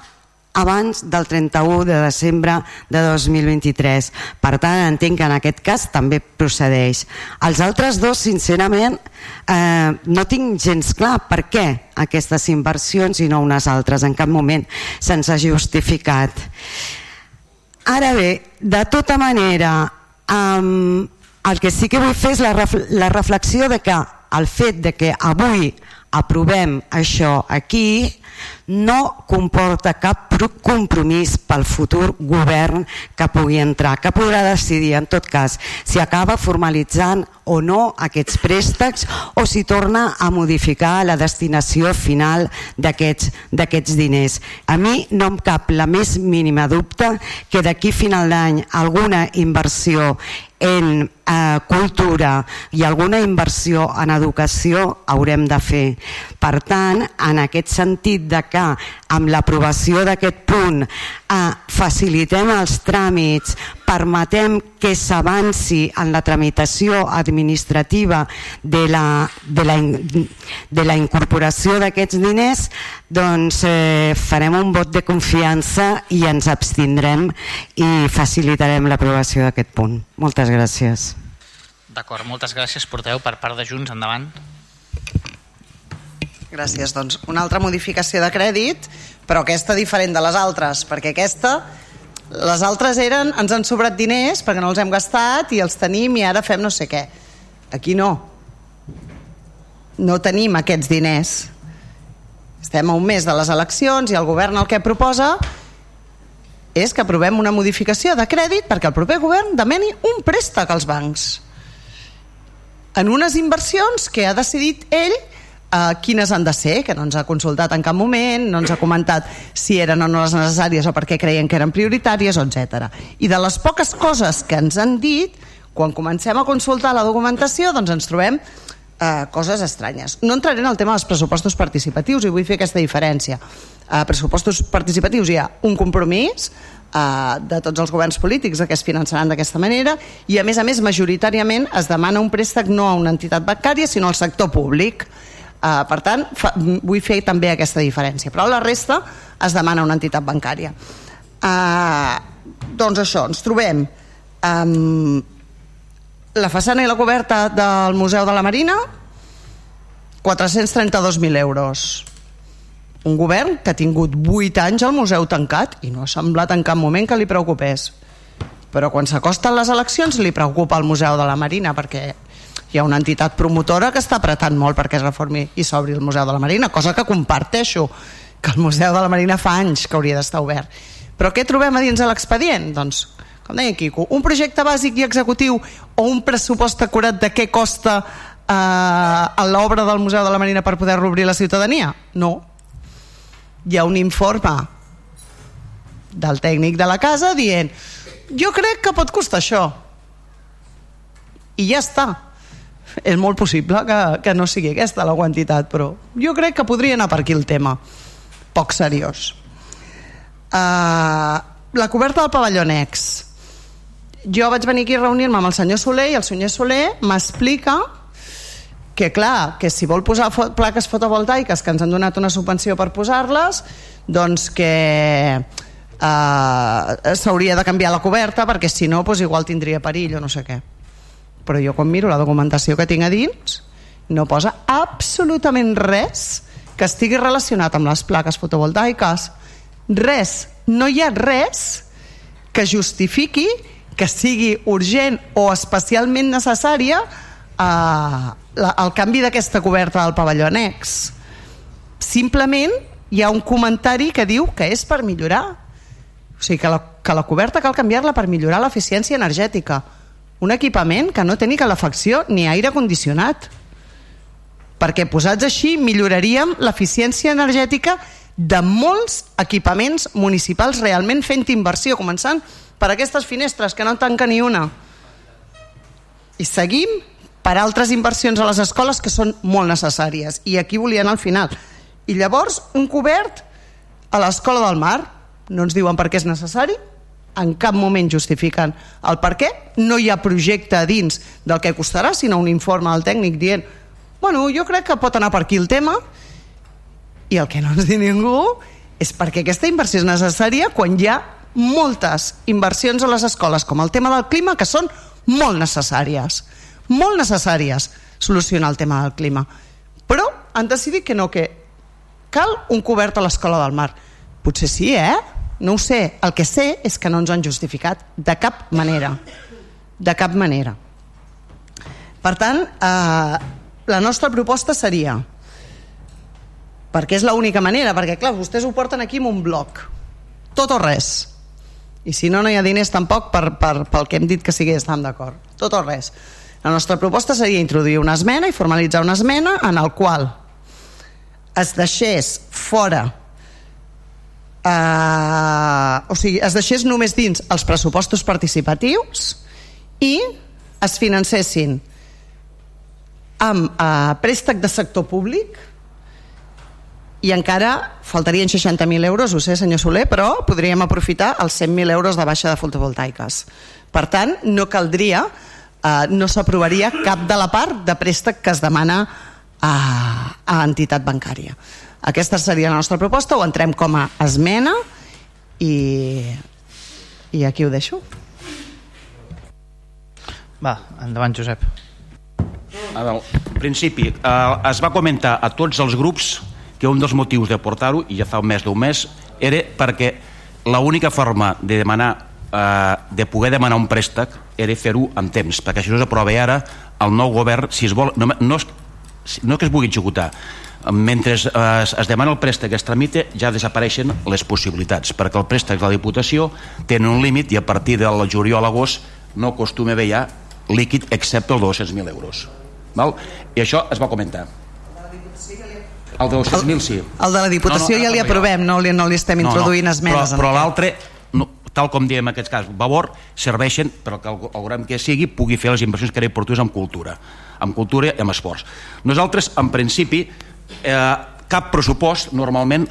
abans del 31 de desembre de 2023. Per tant, entenc que en aquest cas també procedeix. Els altres dos, sincerament, eh, no tinc gens clar per què aquestes inversions i no unes altres. En cap moment se'ns ha justificat. Ara bé, de tota manera, um, el que sí que vull fer és la, ref la reflexió de que el fet de que avui aprovem això aquí no comporta cap compromís pel futur govern que pugui entrar, que podrà decidir en tot cas si acaba formalitzant o no aquests préstecs o si torna a modificar la destinació final d'aquests diners. A mi no em cap la més mínima dubte que d'aquí final d'any alguna inversió en eh, cultura i alguna inversió en educació haurem de fer. Per tant, en aquest sentit de que amb l'aprovació d'aquest punt eh, facilitem els tràmits, permetem que s'avanci en la tramitació administrativa de la, de la, de la incorporació d'aquests diners, doncs eh, farem un vot de confiança i ens abstindrem i facilitarem l'aprovació d'aquest punt. Moltes gràcies. D'acord, moltes gràcies. Porteu per part de Junts, endavant. Gràcies. Doncs una altra modificació de crèdit, però aquesta diferent de les altres, perquè aquesta, les altres eren, ens han sobrat diners perquè no els hem gastat i els tenim i ara fem no sé què. Aquí no. No tenim aquests diners. Estem a un mes de les eleccions i el govern el que proposa és que aprovem una modificació de crèdit perquè el proper govern demani un préstec als bancs en unes inversions que ha decidit ell uh, quines han de ser, que no ens ha consultat en cap moment, no ens ha comentat si eren o no les necessàries o per què creien que eren prioritàries, etc. I de les poques coses que ens han dit, quan comencem a consultar la documentació, doncs ens trobem eh, coses estranyes. No entraré en el tema dels pressupostos participatius i vull fer aquesta diferència. A uh, pressupostos participatius hi ha un compromís eh, de tots els governs polítics que es finançaran d'aquesta manera i a més a més majoritàriament es demana un préstec no a una entitat bancària sinó al sector públic Uh, per tant, fa, vull fer també aquesta diferència. Però la resta es demana una entitat bancària. Uh, doncs això, ens trobem um, la façana i la coberta del Museu de la Marina 432.000 euros un govern que ha tingut 8 anys al museu tancat i no ha semblat en cap moment que li preocupés però quan s'acosten les eleccions li preocupa el Museu de la Marina perquè hi ha una entitat promotora que està apretant molt perquè es reformi i s'obri el Museu de la Marina, cosa que comparteixo, que el Museu de la Marina fa anys que hauria d'estar obert. Però què trobem a dins de l'expedient? Doncs, com deia Quico, un projecte bàsic i executiu o un pressupost acurat de què costa eh, l'obra del Museu de la Marina per poder-lo obrir la ciutadania? No. Hi ha un informe del tècnic de la casa dient jo crec que pot costar això i ja està és molt possible que, que no sigui aquesta la quantitat, però jo crec que podria anar per aquí el tema. Poc seriós. Uh, la coberta del pavelló Nex. Jo vaig venir aquí a reunir-me amb el senyor Soler i el senyor Soler m'explica que clar, que si vol posar plaques fotovoltaiques que ens han donat una subvenció per posar-les doncs que uh, s'hauria de canviar la coberta perquè si no doncs igual tindria perill o no sé què. Però jo quan miro la documentació que tinc a dins no posa absolutament res que estigui relacionat amb les plaques fotovoltaiques. Res, no hi ha res que justifiqui que sigui urgent o especialment necessària eh, la, el canvi d'aquesta coberta del pavelló annex. Simplement hi ha un comentari que diu que és per millorar. O sigui que la, que la coberta cal canviar-la per millorar l'eficiència energètica. Un equipament que no té ni calefacció ni aire condicionat. Perquè posats així milloraríem l'eficiència energètica de molts equipaments municipals realment fent inversió, començant per aquestes finestres que no tanca ni una. I seguim per altres inversions a les escoles que són molt necessàries. I aquí volia anar al final. I llavors un cobert a l'escola del mar no ens diuen per què és necessari en cap moment justifiquen el per què, no hi ha projecte dins del que costarà, sinó un informe del tècnic dient bueno, jo crec que pot anar per aquí el tema. I el que no ens diu ningú és perquè aquesta inversió és necessària quan hi ha moltes inversions a les escoles, com el tema del clima, que són molt necessàries, molt necessàries solucionar el tema del clima. Però han decidit que no, que cal un cobert a l'escola del mar. Potser sí, eh? No ho sé. El que sé és que no ens han justificat de cap manera. de cap manera. Per tant, eh, la nostra proposta seria perquè és l'única manera, perquè clar, vostès ho porten aquí en un bloc tot o res i si no, no hi ha diners tampoc per, per, pel que hem dit que sigui estem d'acord tot o res la nostra proposta seria introduir una esmena i formalitzar una esmena en el qual es deixés fora eh, o sigui, es deixés només dins els pressupostos participatius i es financessin amb eh, préstec de sector públic i encara faltarien 60.000 euros, ho sé senyor Soler, però podríem aprofitar els 100.000 euros de baixa de fotovoltaiques. Per tant, no caldria, eh, no s'aprovaria cap de la part de préstec que es demana a, a entitat bancària. Aquesta seria la nostra proposta, ho entrem com a esmena i, i aquí ho deixo. Va, endavant Josep. En principi, eh, es va comentar a tots els grups que un dels motius de portar-ho, i ja fa un mes d'un mes, era perquè l'única forma de demanar eh, de poder demanar un préstec era fer-ho amb temps, perquè si no s'aprova ara el nou govern, si es vol no, no, no que es pugui executar mentre es, es, es demana el préstec es tramite ja desapareixen les possibilitats perquè el préstec de la Diputació té un límit i a partir del juliol a l'agost no acostuma a haver ja líquid excepte el 200.000 euros val? i això es va comentar el de 200.000 sí. El de la Diputació no, no, ja li aprovem, no li, no li estem introduint no, no. esmenes. Però, però l'altre, no, tal com diem en aquest cas, Vavor, serveixen perquè el, el govern que sigui pugui fer les inversions que era oportunes en cultura, en cultura i en esports. Nosaltres, en principi, eh, cap pressupost, normalment,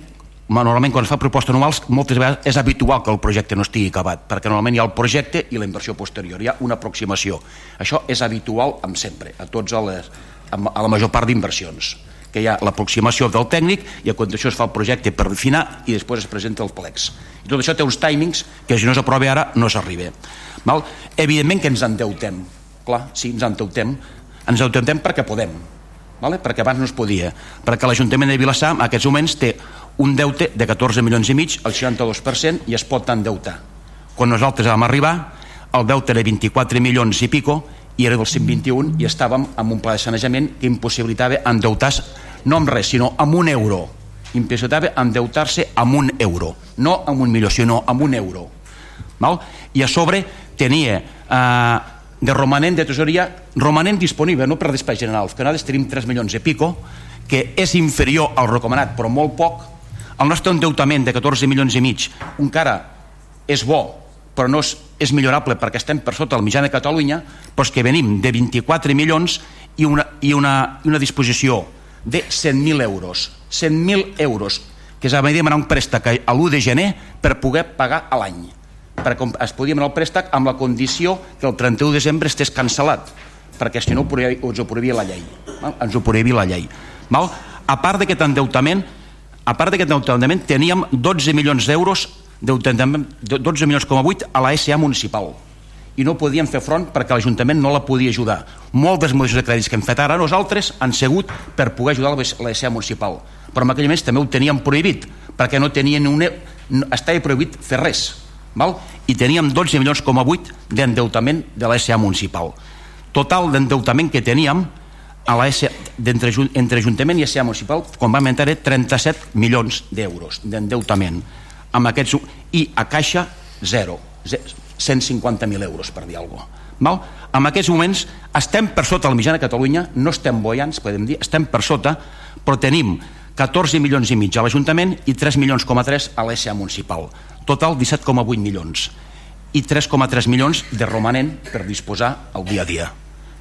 normalment quan es fa proposta anuals moltes vegades és habitual que el projecte no estigui acabat perquè normalment hi ha el projecte i la inversió posterior hi ha una aproximació això és habitual amb sempre a tots a, les, a la major part d'inversions que hi ha l'aproximació del tècnic i a continuació es fa el projecte per refinar i després es presenta el plecs. I tot això té uns timings que si no s'aprova ara no s'arriba. Evidentment que ens endeutem. Clar, sí, ens endeutem. Ens endeutem perquè podem. Vale? perquè abans no es podia. Perquè l'Ajuntament de Vilassar en aquests moments té un deute de 14 milions i mig, el 62%, i es pot endeutar. Quan nosaltres vam arribar, el deute era 24 milions i pico, i era del 121 i estàvem amb un pla de sanejament que impossibilitava endeutar-se no amb res, sinó amb un euro impossibilitava endeutar-se amb un euro no amb un milió, sinó amb un euro Val? i a sobre tenia eh, de romanent de tesoria romanent disponible, no per despesa general que nosaltres tenim 3 milions i pico que és inferior al recomanat però molt poc el nostre endeutament de 14 milions i mig encara és bo però no és, és millorable perquè estem per sota del mitjà de Catalunya, però és que venim de 24 milions i una, i una, una disposició de 100.000 euros. 100.000 euros, que és a demanar un préstec a l'1 de gener per poder pagar a l'any. Perquè es podia demanar el préstec amb la condició que el 31 de desembre estés cancel·lat, perquè si no ens ho prohibia la llei. Val? Ens ho prohibia la llei. Val? A part d'aquest endeutament, a part d'aquest endeutament teníem 12 milions d'euros 12 milions com a 8 a la SA municipal i no podien fer front perquè l'Ajuntament no la podia ajudar. Moltes modificacions de crèdits que hem fet ara nosaltres han sigut per poder ajudar la SA municipal. Però en aquell mes també ho teníem prohibit, perquè no tenien un... No, estava prohibit fer res. Val? I teníem 12 milions com a 8 d'endeutament de la SA municipal. Total d'endeutament que teníem a la SA, entre, entre Ajuntament i SA municipal, quan vam entrar, 37 milions d'euros d'endeutament amb aquests, i a caixa zero, 150.000 euros per dir alguna cosa. Val? En aquests moments estem per sota la mitjana de Catalunya, no estem boiants, podem dir, estem per sota, però tenim 14 milions i mig a l'Ajuntament i 3 milions com a 3 a l'ESA municipal. Total 17,8 milions i 3,3 milions de romanent per disposar el dia a dia.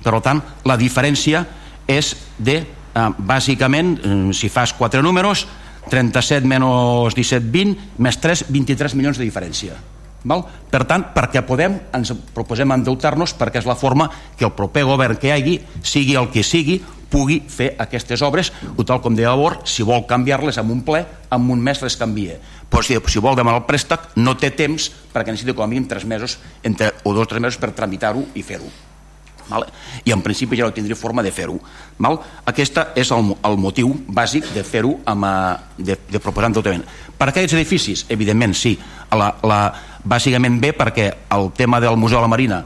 Per tant, la diferència és de, eh, bàsicament, eh, si fas quatre números, 37 menys 17, 20, més 3, 23 milions de diferència. Val? Per tant, perquè podem, ens proposem endeutar-nos perquè és la forma que el proper govern que hi hagi, sigui el que sigui, pugui fer aquestes obres, o tal com deia Bor, si vol canviar-les amb un ple, amb un mes les canvia. Però si, si vol demanar el préstec, no té temps perquè necessita com a mínim 3 mesos entre, o dos o tres mesos per tramitar-ho i fer-ho. Vale? I en principi ja no tindria forma de fer-ho. Aquest és el, el motiu bàsic de fer-ho de, de proposar endeutament. Per aquests edificis, evidentment sí, la, la, bàsicament bé perquè el tema del Museu de la Marina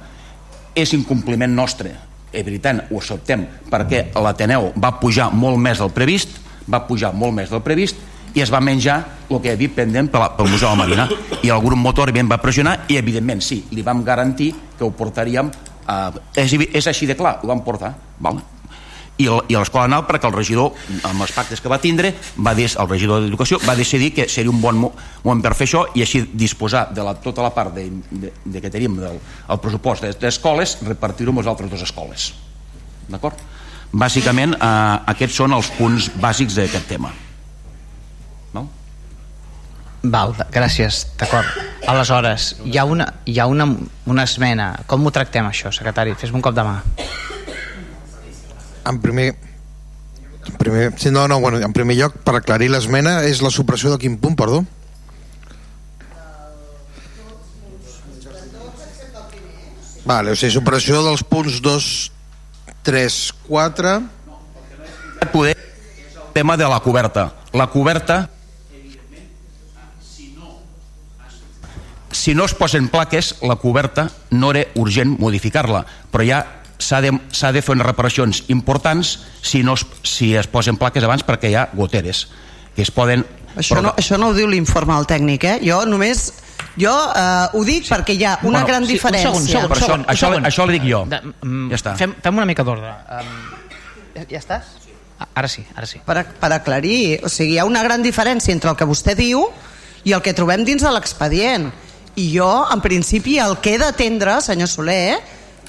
és incompliment nostre evitant ho acceptem perquè l'Ateneu va pujar molt més del previst va pujar molt més del previst i es va menjar el que havia pendent pel, pel Museu de la Marina i el grup motor evidentment va pressionar i evidentment sí, li vam garantir que ho portaríem uh, és, és així de clar, ho vam portar val? i, el, i l'escola anal perquè el regidor amb els pactes que va tindre va dir, el regidor d'educació va decidir que seria un bon moment per fer això i així disposar de la, tota la part de, de, de que tenim del el pressupost d'escoles repartir-ho amb les altres dues escoles d'acord? bàsicament eh, aquests són els punts bàsics d'aquest tema? Val, gràcies, d'acord. Aleshores, hi ha, una, hi ha una, una esmena. Com ho tractem, això, secretari? Fes-me un cop de mà. En primer, en primer, sí, no, no, bueno, en primer lloc, per aclarir l'esmena, és la supressió de quin punt, perdó? Vale, o sigui, supressió dels punts 2, 3, 4... Poder, tema de la coberta. La coberta, si no es posen plaques, la coberta no era urgent modificar-la, però ja s'ha de, de fer unes reparacions importants si, no es, si es posen plaques abans perquè hi ha goteres que es poden... Això no, això no ho diu l'informe del tècnic, eh? Jo només... Jo eh, ho dic sí. perquè hi ha una bueno, gran sí, diferència. Un segon, un segon, un segon, això, segon. això li dic jo. De, mm, ja està. Fem, fem una mica d'ordre. Um, ja, ja estàs? Ara sí, ara sí. Per, per aclarir, o sigui, hi ha una gran diferència entre el que vostè diu i el que trobem dins de l'expedient. I jo, en principi, el que he d'atendre, senyor Soler,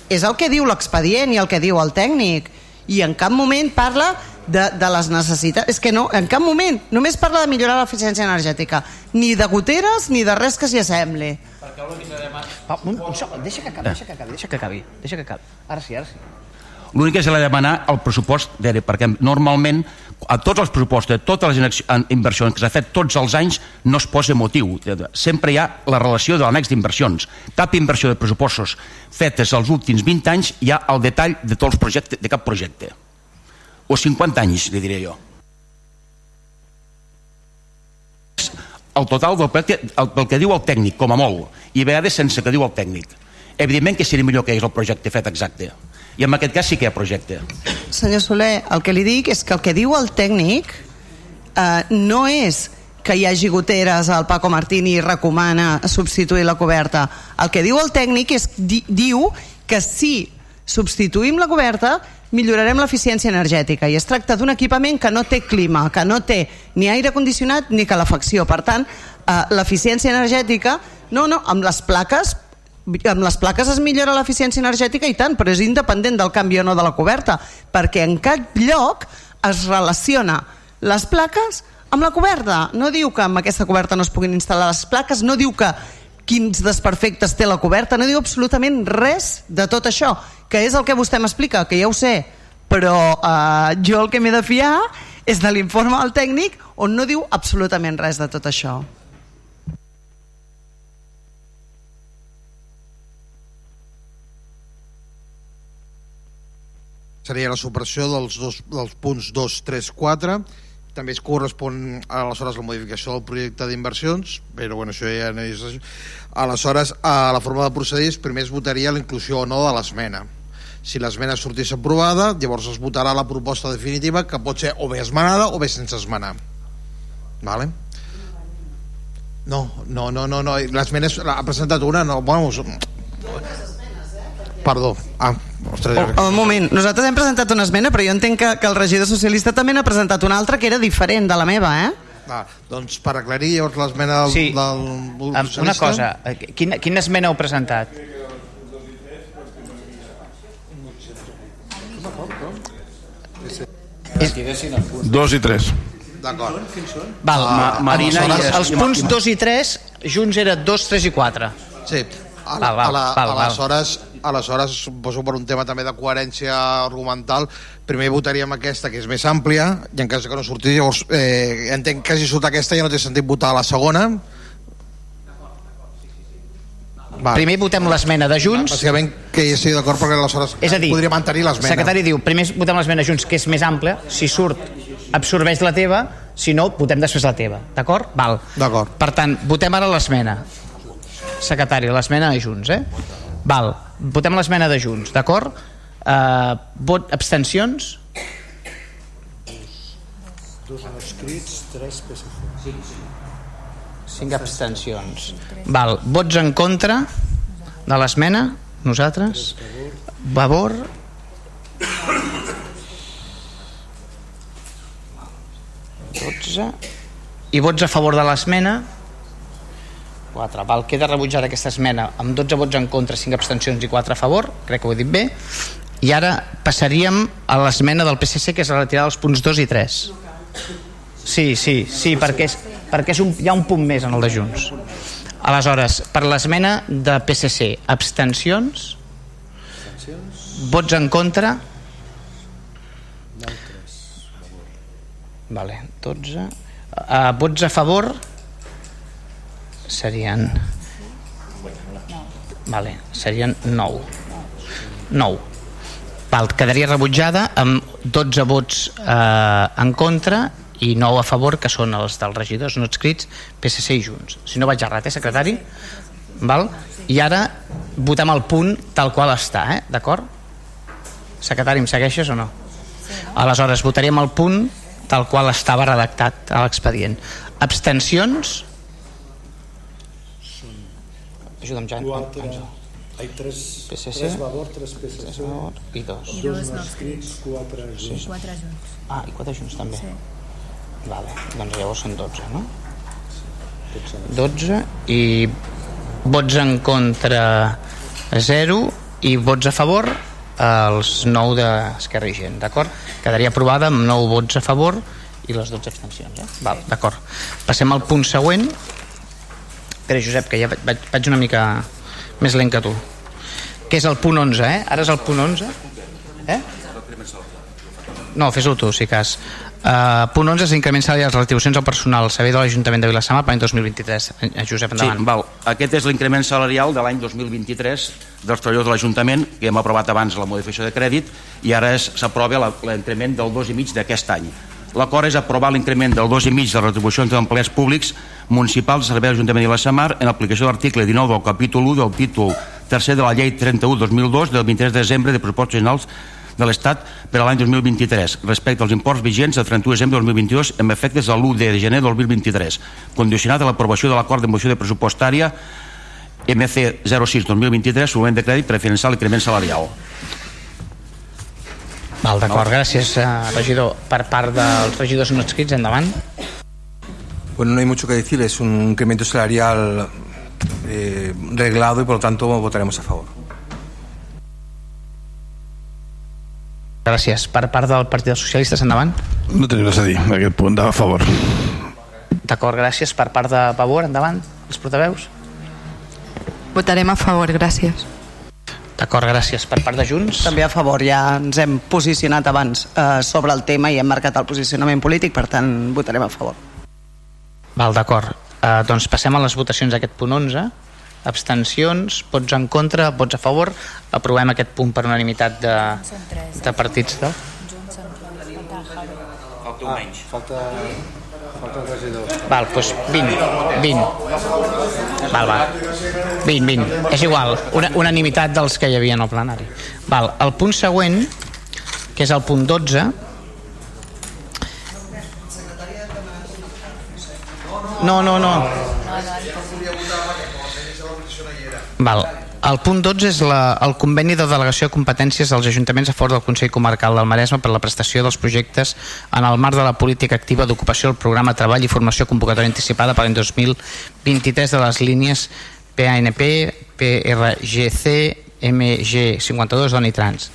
és el que diu l'expedient i el que diu el tècnic. I en cap moment parla de, de les necessitats. És que no, en cap moment. Només parla de millorar l'eficiència energètica. Ni de goteres ni de res que s'hi assembli. Un, un segon, deixa que acabi, deixa que acabi, deixa que acabi, deixa que acabi. Ara sí, ara sí. L'únic que s'ha de demanar el pressupost d'ERE, perquè normalment a tots els pressupostos, de totes les inversions que s'ha fet tots els anys, no es posa motiu. Sempre hi ha la relació de l'annex d'inversions. Cap inversió de pressupostos fetes els últims 20 anys hi ha el detall de tots els projectes, de cap projecte. O 50 anys, li diré jo. El total del, projecte, el, el que diu el tècnic, com a molt, i a vegades sense que diu el tècnic. Evidentment que seria millor que hagués el projecte fet exacte i en aquest cas sí que hi ha projecte. Senyor Soler, el que li dic és que el que diu el tècnic eh, no és que hi hagi goteres al Paco Martini recomana substituir la coberta. El que diu el tècnic és di, diu que si substituïm la coberta millorarem l'eficiència energètica i es tracta d'un equipament que no té clima, que no té ni aire condicionat ni calefacció. Per tant, eh, l'eficiència energètica, no, no, amb les plaques amb les plaques es millora l'eficiència energètica i tant, però és independent del canvi o no de la coberta, perquè en cap lloc es relaciona les plaques amb la coberta. No diu que amb aquesta coberta no es puguin instal·lar les plaques, no diu que quins desperfectes té la coberta, no diu absolutament res de tot això, que és el que vostè m'explica, que ja ho sé, però eh, jo el que m'he de fiar és de l'informe del tècnic on no diu absolutament res de tot això. Seria la supressió dels, dos, dels punts 2, 3, 4 també es correspon aleshores la modificació del projecte d'inversions però bueno, això ja no és aleshores a la forma de procedir primer es votaria la inclusió o no de l'esmena si l'esmena sortís aprovada llavors es votarà la proposta definitiva que pot ser o bé esmenada o bé sense esmenar vale? no, no, no, no, no. l'esmena ha presentat una no, bueno, perdó ah, ostres, oh, un moment, nosaltres hem presentat una esmena però jo entenc que, que el regidor socialista també n'ha presentat una altra que era diferent de la meva eh? Ah, doncs per aclarir llavors l'esmena del, sí. del, del socialista una cosa, eh, quina, quina esmena heu presentat? Dos i tres. D'acord. Val, Ma Marina i... Els punts 2 i 3 junts era 2, 3 i 4. Sí. A, val, val, a la, val, aleshores, aleshores suposo per un tema també de coherència argumental primer votaríem aquesta que és més àmplia i en cas que no surti llavors eh, entenc que hagi sortit aquesta ja no té sentit votar la segona Va. Primer votem l'esmena de Junts. Bàsicament que hi estigui d'acord perquè aleshores és a dir, podria mantenir l'esmena. secretari diu, primer votem l'esmena Junts, que és més àmplia, si surt absorbeix la teva, si no, votem després la teva. D'acord? Val. D'acord. Per tant, votem ara l'esmena. Secretari, l'esmena de Junts, eh? Val. Votem l'esmena de Junts, d'acord? Uh, vot, abstencions? Dos no escrits, tres PSC. Cinc abstencions. Val, vots en contra de l'esmena? Nosaltres? Favor? Dotze. I vots a favor de l'esmena? 4. Val, queda rebutjada aquesta esmena amb 12 vots en contra, 5 abstencions i 4 a favor, crec que ho he dit bé. I ara passaríem a l'esmena del PSC, que és la retirada dels punts 2 i 3. Sí, sí, sí, perquè, és, perquè és un, hi ha un punt més en el de Junts. Aleshores, per l'esmena de PSC, abstencions? Vots en contra? Vale, 12. Uh, vots a favor? Serien vale, serien 9 9 Val, quedaria rebutjada amb 12 vots eh, en contra i 9 a favor, que són els dels regidors no escrits, PSC i Junts. Si no vaig errat, eh, secretari? Val? I ara votem el punt tal qual està, eh? d'acord? Secretari, em segueixes o no? Aleshores, votaríem el punt tal qual estava redactat a l'expedient. Abstencions? Ajuda'm, Jan. Quatre, Àngel. ai, tres, PSC. tres Vavor, tres PSC, Tres Vavor i dos. I dos no escrits, quatre junts. Quatre junts. Ah, i quatre junts també. Sí. Vale, doncs llavors són 12, no? 12 i vots en contra 0 i vots a favor els 9 d'Esquerra i Gent, d'acord? Quedaria aprovada amb 9 vots a favor i les 12 abstencions, eh? Val, d'acord. Passem al punt següent. Espera, Josep, que ja vaig, vaig, una mica més lent que tu. Que és el punt 11, eh? Ara és el punt 11. Eh? No, fes-ho tu, si cas. Uh, punt 11 és l'increment salarial retribucions al personal al servei de l'Ajuntament de Vilassamar per l'any 2023. Eh, Josep, endavant. Sí, val. Aquest és l'increment salarial de l'any 2023 dels treballadors de l'Ajuntament, que hem aprovat abans la modificació de crèdit, i ara s'aprova l'increment del 2,5 d'aquest any. L'acord és aprovar l'increment del 2,5 de retribucions d'empleats públics municipals del servei de l'Ajuntament de Vilassamar en aplicació de l'article 19 del capítol 1 del títol tercer de la llei 31-2002 del 23 de desembre de pressupostos generals de l'Estat per a l'any 2023 respecte als imports vigents del 31 de desembre de 2022 amb efectes de l'1 de gener del 2023 condicionat a l'aprovació de l'acord de moció de pressupostària MC 06-2023 suplement de crèdit per a finançar l'increment salarial Val, d'acord, gràcies, eh, regidor. Per part dels regidors no escrits, endavant. Bueno, no hay mucho que decir, es un incremento salarial eh, reglado y por lo tanto votaremos a favor. Gràcies. Per part del Partit dels Socialistes, endavant. No tenim res a dir, en aquest punt, a favor. D'acord, gràcies. Per part de Pavor, endavant. Els portaveus. Votarem a favor, gràcies. D'acord, gràcies. Per part de Junts. També a favor, ja ens hem posicionat abans eh, sobre el tema i hem marcat el posicionament polític, per tant votarem a favor. Val, d'acord. Uh, doncs passem a les votacions d'aquest punt 11. Abstencions, vots en contra, vots a favor. Aprovem aquest punt per unanimitat de, de partits. De... Falta un menys. Falta, falta el regidor. Val, doncs 20. 20. Val, val. 20, 20. És igual, una, unanimitat dels que hi havia en el plenari. Val, el punt següent, que és el punt 12, No, no, no. Val. El punt 12 és la, el conveni de delegació de competències dels ajuntaments a favor del Consell Comarcal del Maresme per la prestació dels projectes en el marc de la política activa d'ocupació del programa Treball i Formació Convocatòria Anticipada per l'any 2023 de les línies PANP, PRGC, MG52, Doni Trans.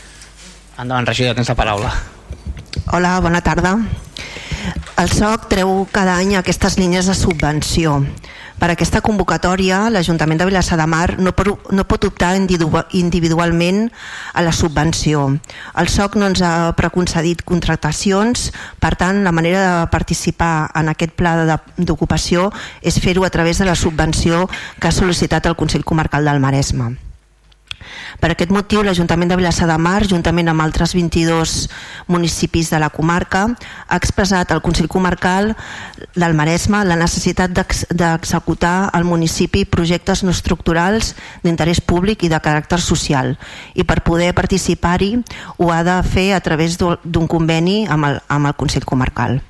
Endavant, regidor, tens la paraula. Hola, bona tarda. El SOC treu cada any aquestes línies de subvenció. Per aquesta convocatòria, l'Ajuntament de Vilassar de Mar no, per, no pot optar individu- individualment a la subvenció. El SOC no ens ha preconcedit contractacions, per tant, la manera de participar en aquest pla d'ocupació és fer-ho a través de la subvenció que ha sol·licitat el Consell Comarcal del Maresme. Per aquest motiu, l'Ajuntament de Vilassar de Mar, juntament amb altres 22 municipis de la comarca, ha expressat al Consell Comarcal del Maresme la necessitat d'ex- d'executar al municipi projectes no estructurals d'interès públic i de caràcter social i per poder participar-hi ho ha de fer a través d'un conveni amb el, amb el Consell Comarcal.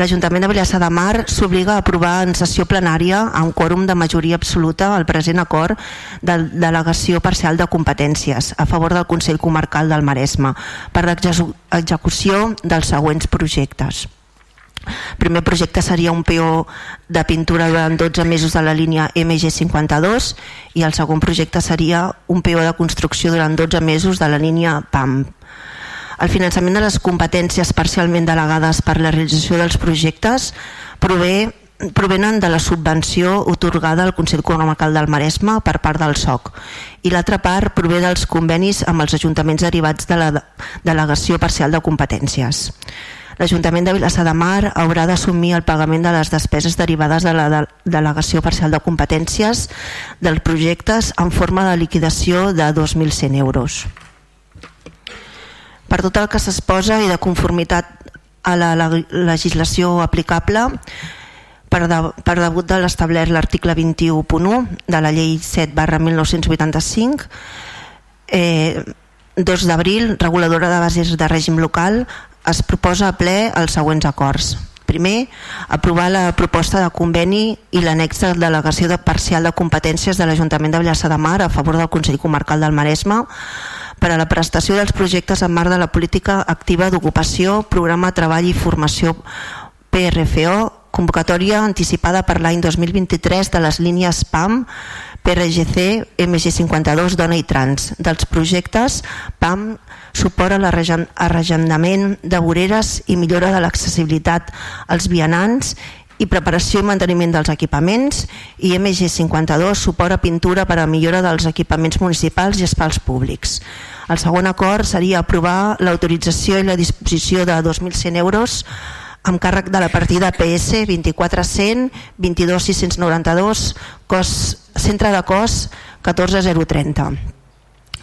L'Ajuntament de Vilassar de Mar s'obliga a aprovar en sessió plenària a un quòrum de majoria absoluta el present acord de delegació parcial de competències a favor del Consell Comarcal del Maresme per l'execució dels següents projectes. El primer projecte seria un PO de pintura durant 12 mesos de la línia MG52 i el segon projecte seria un PO de construcció durant 12 mesos de la línia PAM. El finançament de les competències parcialment delegades per la realització dels projectes prové provenen de la subvenció otorgada al Consell Comarcal del Maresme per part del SOC i l'altra part prové dels convenis amb els ajuntaments derivats de la de- delegació parcial de competències. L'Ajuntament de Vilassar de Mar haurà d'assumir el pagament de les despeses derivades de la de delegació parcial de competències dels projectes en forma de liquidació de 2.100 euros. Per tot el que s'exposa i de conformitat a la, la legislació aplicable, per, de, per debut de l'establert l'article 21.1 de la llei 7 barra 1985, eh, 2 d'abril, reguladora de bases de règim local, es proposa a ple els següents acords. Primer, aprovar la proposta de conveni i l'annex de delegació de parcial de competències de l'Ajuntament de Vilassar de Mar a favor del Consell Comarcal del Maresme per a la prestació dels projectes en marc de la política activa d'ocupació, programa de treball i formació PRFO, convocatòria anticipada per l'any 2023 de les línies PAM, PRGC, MG52, Dona i Trans, dels projectes PAM, suport a l'arrendament de voreres i millora de l'accessibilitat als vianants i preparació i manteniment dels equipaments i MG52 suport a pintura per a millora dels equipaments municipals i espais públics. El segon acord seria aprovar l'autorització i la disposició de 2.100 euros amb càrrec de la partida PS 24100 22692 cos, centre de cos 14030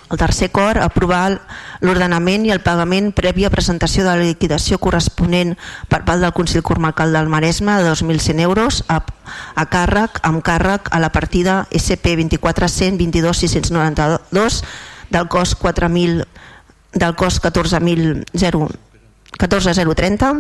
el tercer cor, aprovar l'ordenament i el pagament previ a presentació de la liquidació corresponent per part del Consell Comarcal del Maresme de 2.100 euros a, a càrrec, amb càrrec a la partida SP 24100 22692 del cost 4.000 del cost 14.000 14030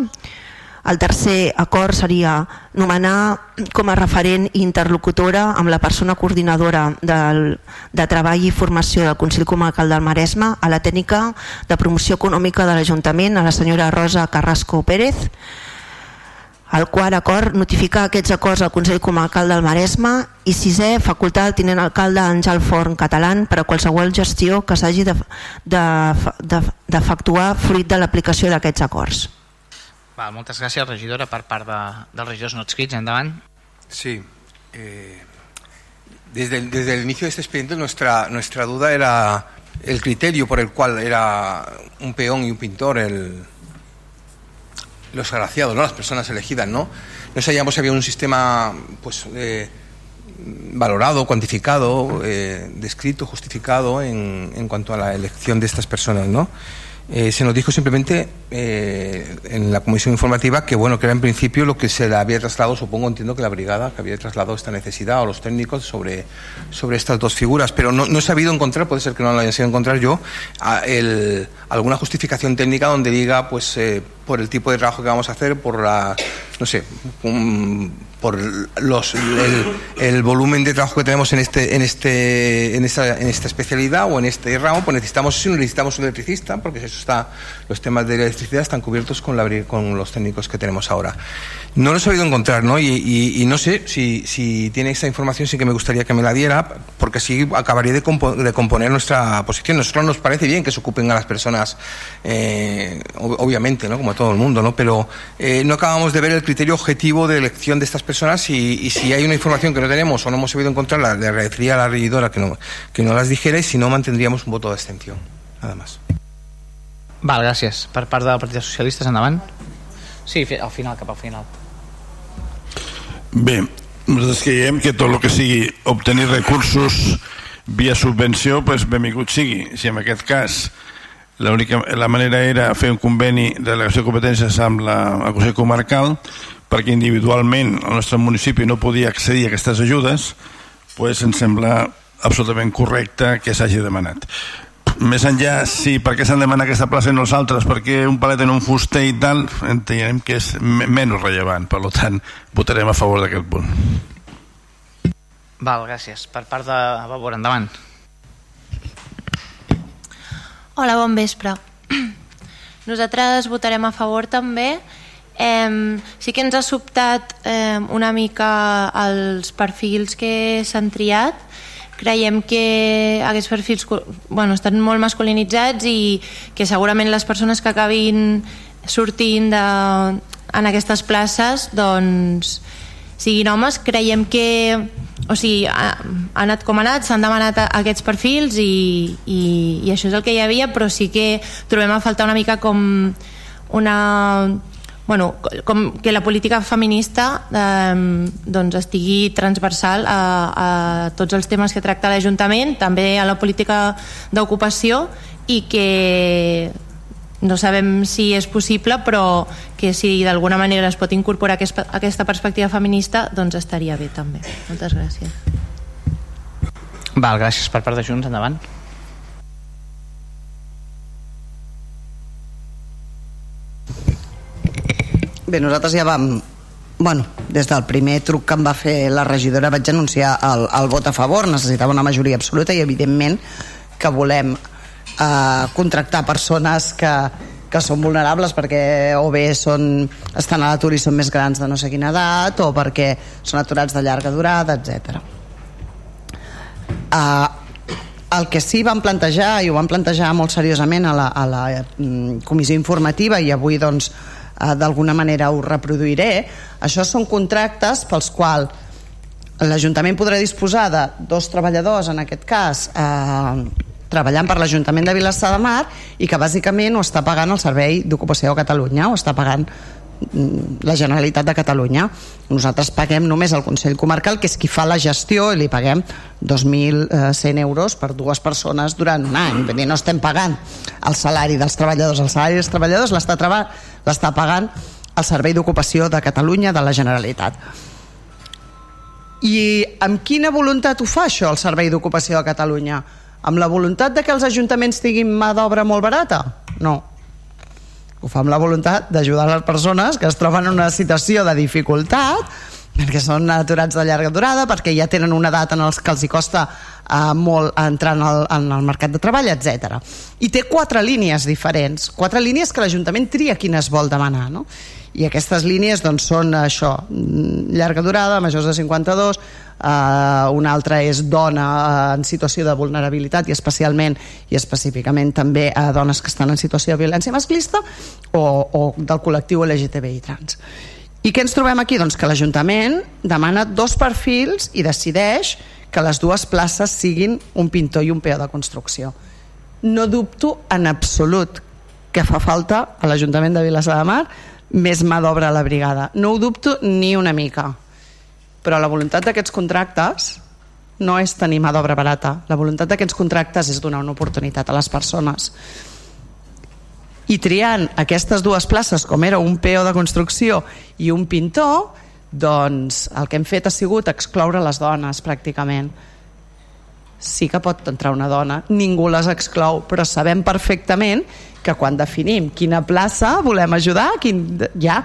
el tercer acord seria nomenar com a referent i interlocutora amb la persona coordinadora del, de treball i formació del Consell Comarcal del Maresme a la tècnica de promoció econòmica de l'Ajuntament, a la senyora Rosa Carrasco Pérez, el quart acord notificar aquests acords al Consell Comarcal del Maresme i sisè facultar al tinent alcalde Àngel Forn Catalán per a qualsevol gestió que s'hagi d'efectuar de, de, fruit de l'aplicació d'aquests acords. Val, moltes gràcies, regidora, per part de, dels regidors no escrits. Endavant. Sí. Eh, desde, el, desde el inicio de este expediente nuestra, nuestra duda era el criterio por el cual era un peón y un pintor el, los agraciados, ¿no? las personas elegidas. No, no sabíamos si había un sistema pues, eh, valorado, cuantificado, eh, descrito, justificado en, en cuanto a la elección de estas personas. ¿no? Eh, se nos dijo simplemente eh, en la comisión informativa que bueno que era en principio lo que se le había trasladado, supongo, entiendo que la brigada que había trasladado esta necesidad o los técnicos sobre, sobre estas dos figuras, pero no, no he sabido encontrar, puede ser que no lo haya sabido encontrar yo, el, alguna justificación técnica donde diga pues eh, por el tipo de trabajo que vamos a hacer, por la, no sé, un, por los, el, volumen de trabajo que tenemos en este en este en esta, en esta especialidad o en este ramo pues necesitamos si necesitamos un electricista porque eso está los temas de electricidad están cubiertos con, la, con los técnicos que tenemos ahora no lo he sabido encontrar ¿no? Y, no sé si, si, tiene esa información sí que me gustaría que me la diera porque así acabaría de, compo de componer nuestra posición nosotros nos parece bien que se ocupen a las personas eh, obviamente ¿no? como a todo el mundo ¿no? pero eh, no acabamos de ver el criterio objetivo de elección de estas personas y, y, si hay una información que no tenemos o no hemos sabido encontrarla, le agradecería a la regidora que no, que no las dijera y si no mantendríamos un voto de abstención. Nada más. Val, gràcies. Per part del Partit Socialistes, endavant. Sí, al final, cap al final. Bé, nosaltres creiem que tot el que sigui obtenir recursos via subvenció, doncs benvingut sigui. Si en aquest cas l'única la manera era fer un conveni de delegació de competències amb la, el Consell Comarcal perquè individualment el nostre municipi no podia accedir a aquestes ajudes, doncs ens sembla absolutament correcte que s'hagi demanat més enllà, sí, per què s'han demanat aquesta plaça i no els altres, perquè un palet en un fuster i tal, entenem que és menys rellevant, per tant, votarem a favor d'aquest punt. Val, gràcies. Per part de Vavor, endavant. Hola, bon vespre. Nosaltres votarem a favor també. Eh, sí que ens ha sobtat eh, una mica els perfils que s'han triat, creiem que aquests perfils bueno, estan molt masculinitzats i que segurament les persones que acabin sortint de, en aquestes places doncs siguin homes, creiem que o sigui, ha, ha anat com ha anat, s'han demanat aquests perfils i, i, i això és el que hi havia, però sí que trobem a faltar una mica com una bueno, com que la política feminista eh, doncs estigui transversal a, a tots els temes que tracta l'Ajuntament, també a la política d'ocupació i que no sabem si és possible però que si d'alguna manera es pot incorporar aquesta, aquesta perspectiva feminista doncs estaria bé també. Moltes gràcies. Val, gràcies per part de Junts, endavant. Bé, nosaltres ja vam bueno, des del primer truc que em va fer la regidora vaig anunciar el, el vot a favor, necessitava una majoria absoluta i evidentment que volem eh, contractar persones que, que són vulnerables perquè o bé són, estan a l'atur i són més grans de no sé quina edat o perquè són aturats de llarga durada, etc. Uh, el que sí vam plantejar i ho vam plantejar molt seriosament a la, a la mm, comissió informativa i avui doncs eh, d'alguna manera ho reproduiré això són contractes pels quals l'Ajuntament podrà disposar de dos treballadors en aquest cas eh, treballant per l'Ajuntament de Vilassar de Mar i que bàsicament ho està pagant el Servei d'Ocupació de Catalunya ho està pagant mm, la Generalitat de Catalunya. Nosaltres paguem només al Consell Comarcal, que és qui fa la gestió, i li paguem 2.100 euros per dues persones durant un any. Vull dir, no estem pagant el salari dels treballadors. El salari dels treballadors l'està pagant el Servei d'Ocupació de Catalunya de la Generalitat. I amb quina voluntat ho fa això el Servei d'Ocupació de Catalunya? Amb la voluntat de que els ajuntaments tinguin mà d'obra molt barata? No. Ho fa amb la voluntat d'ajudar les persones que es troben en una situació de dificultat perquè són aturats de llarga durada, perquè ja tenen una edat en els que els hi costa uh, molt entrar en el, en el mercat de treball, etc. I té quatre línies diferents, quatre línies que l'Ajuntament tria quines vol demanar, no? i aquestes línies doncs, són això, llarga durada, majors de 52, eh, una altra és dona eh, en situació de vulnerabilitat i especialment i específicament també a dones que estan en situació de violència masclista o, o del col·lectiu LGTBI trans. I què ens trobem aquí? Doncs que l'Ajuntament demana dos perfils i decideix que les dues places siguin un pintor i un peó de construcció. No dubto en absolut que fa falta a l'Ajuntament de Vilassar de Mar més mà d'obra a la brigada. No ho dubto ni una mica. Però la voluntat d'aquests contractes no és tenir mà d'obra barata. La voluntat d'aquests contractes és donar una oportunitat a les persones. I triant aquestes dues places, com era un peó de construcció i un pintor, doncs el que hem fet ha sigut excloure les dones, pràcticament sí que pot entrar una dona, ningú les exclou, però sabem perfectament que quan definim quina plaça volem ajudar, quin, hi ha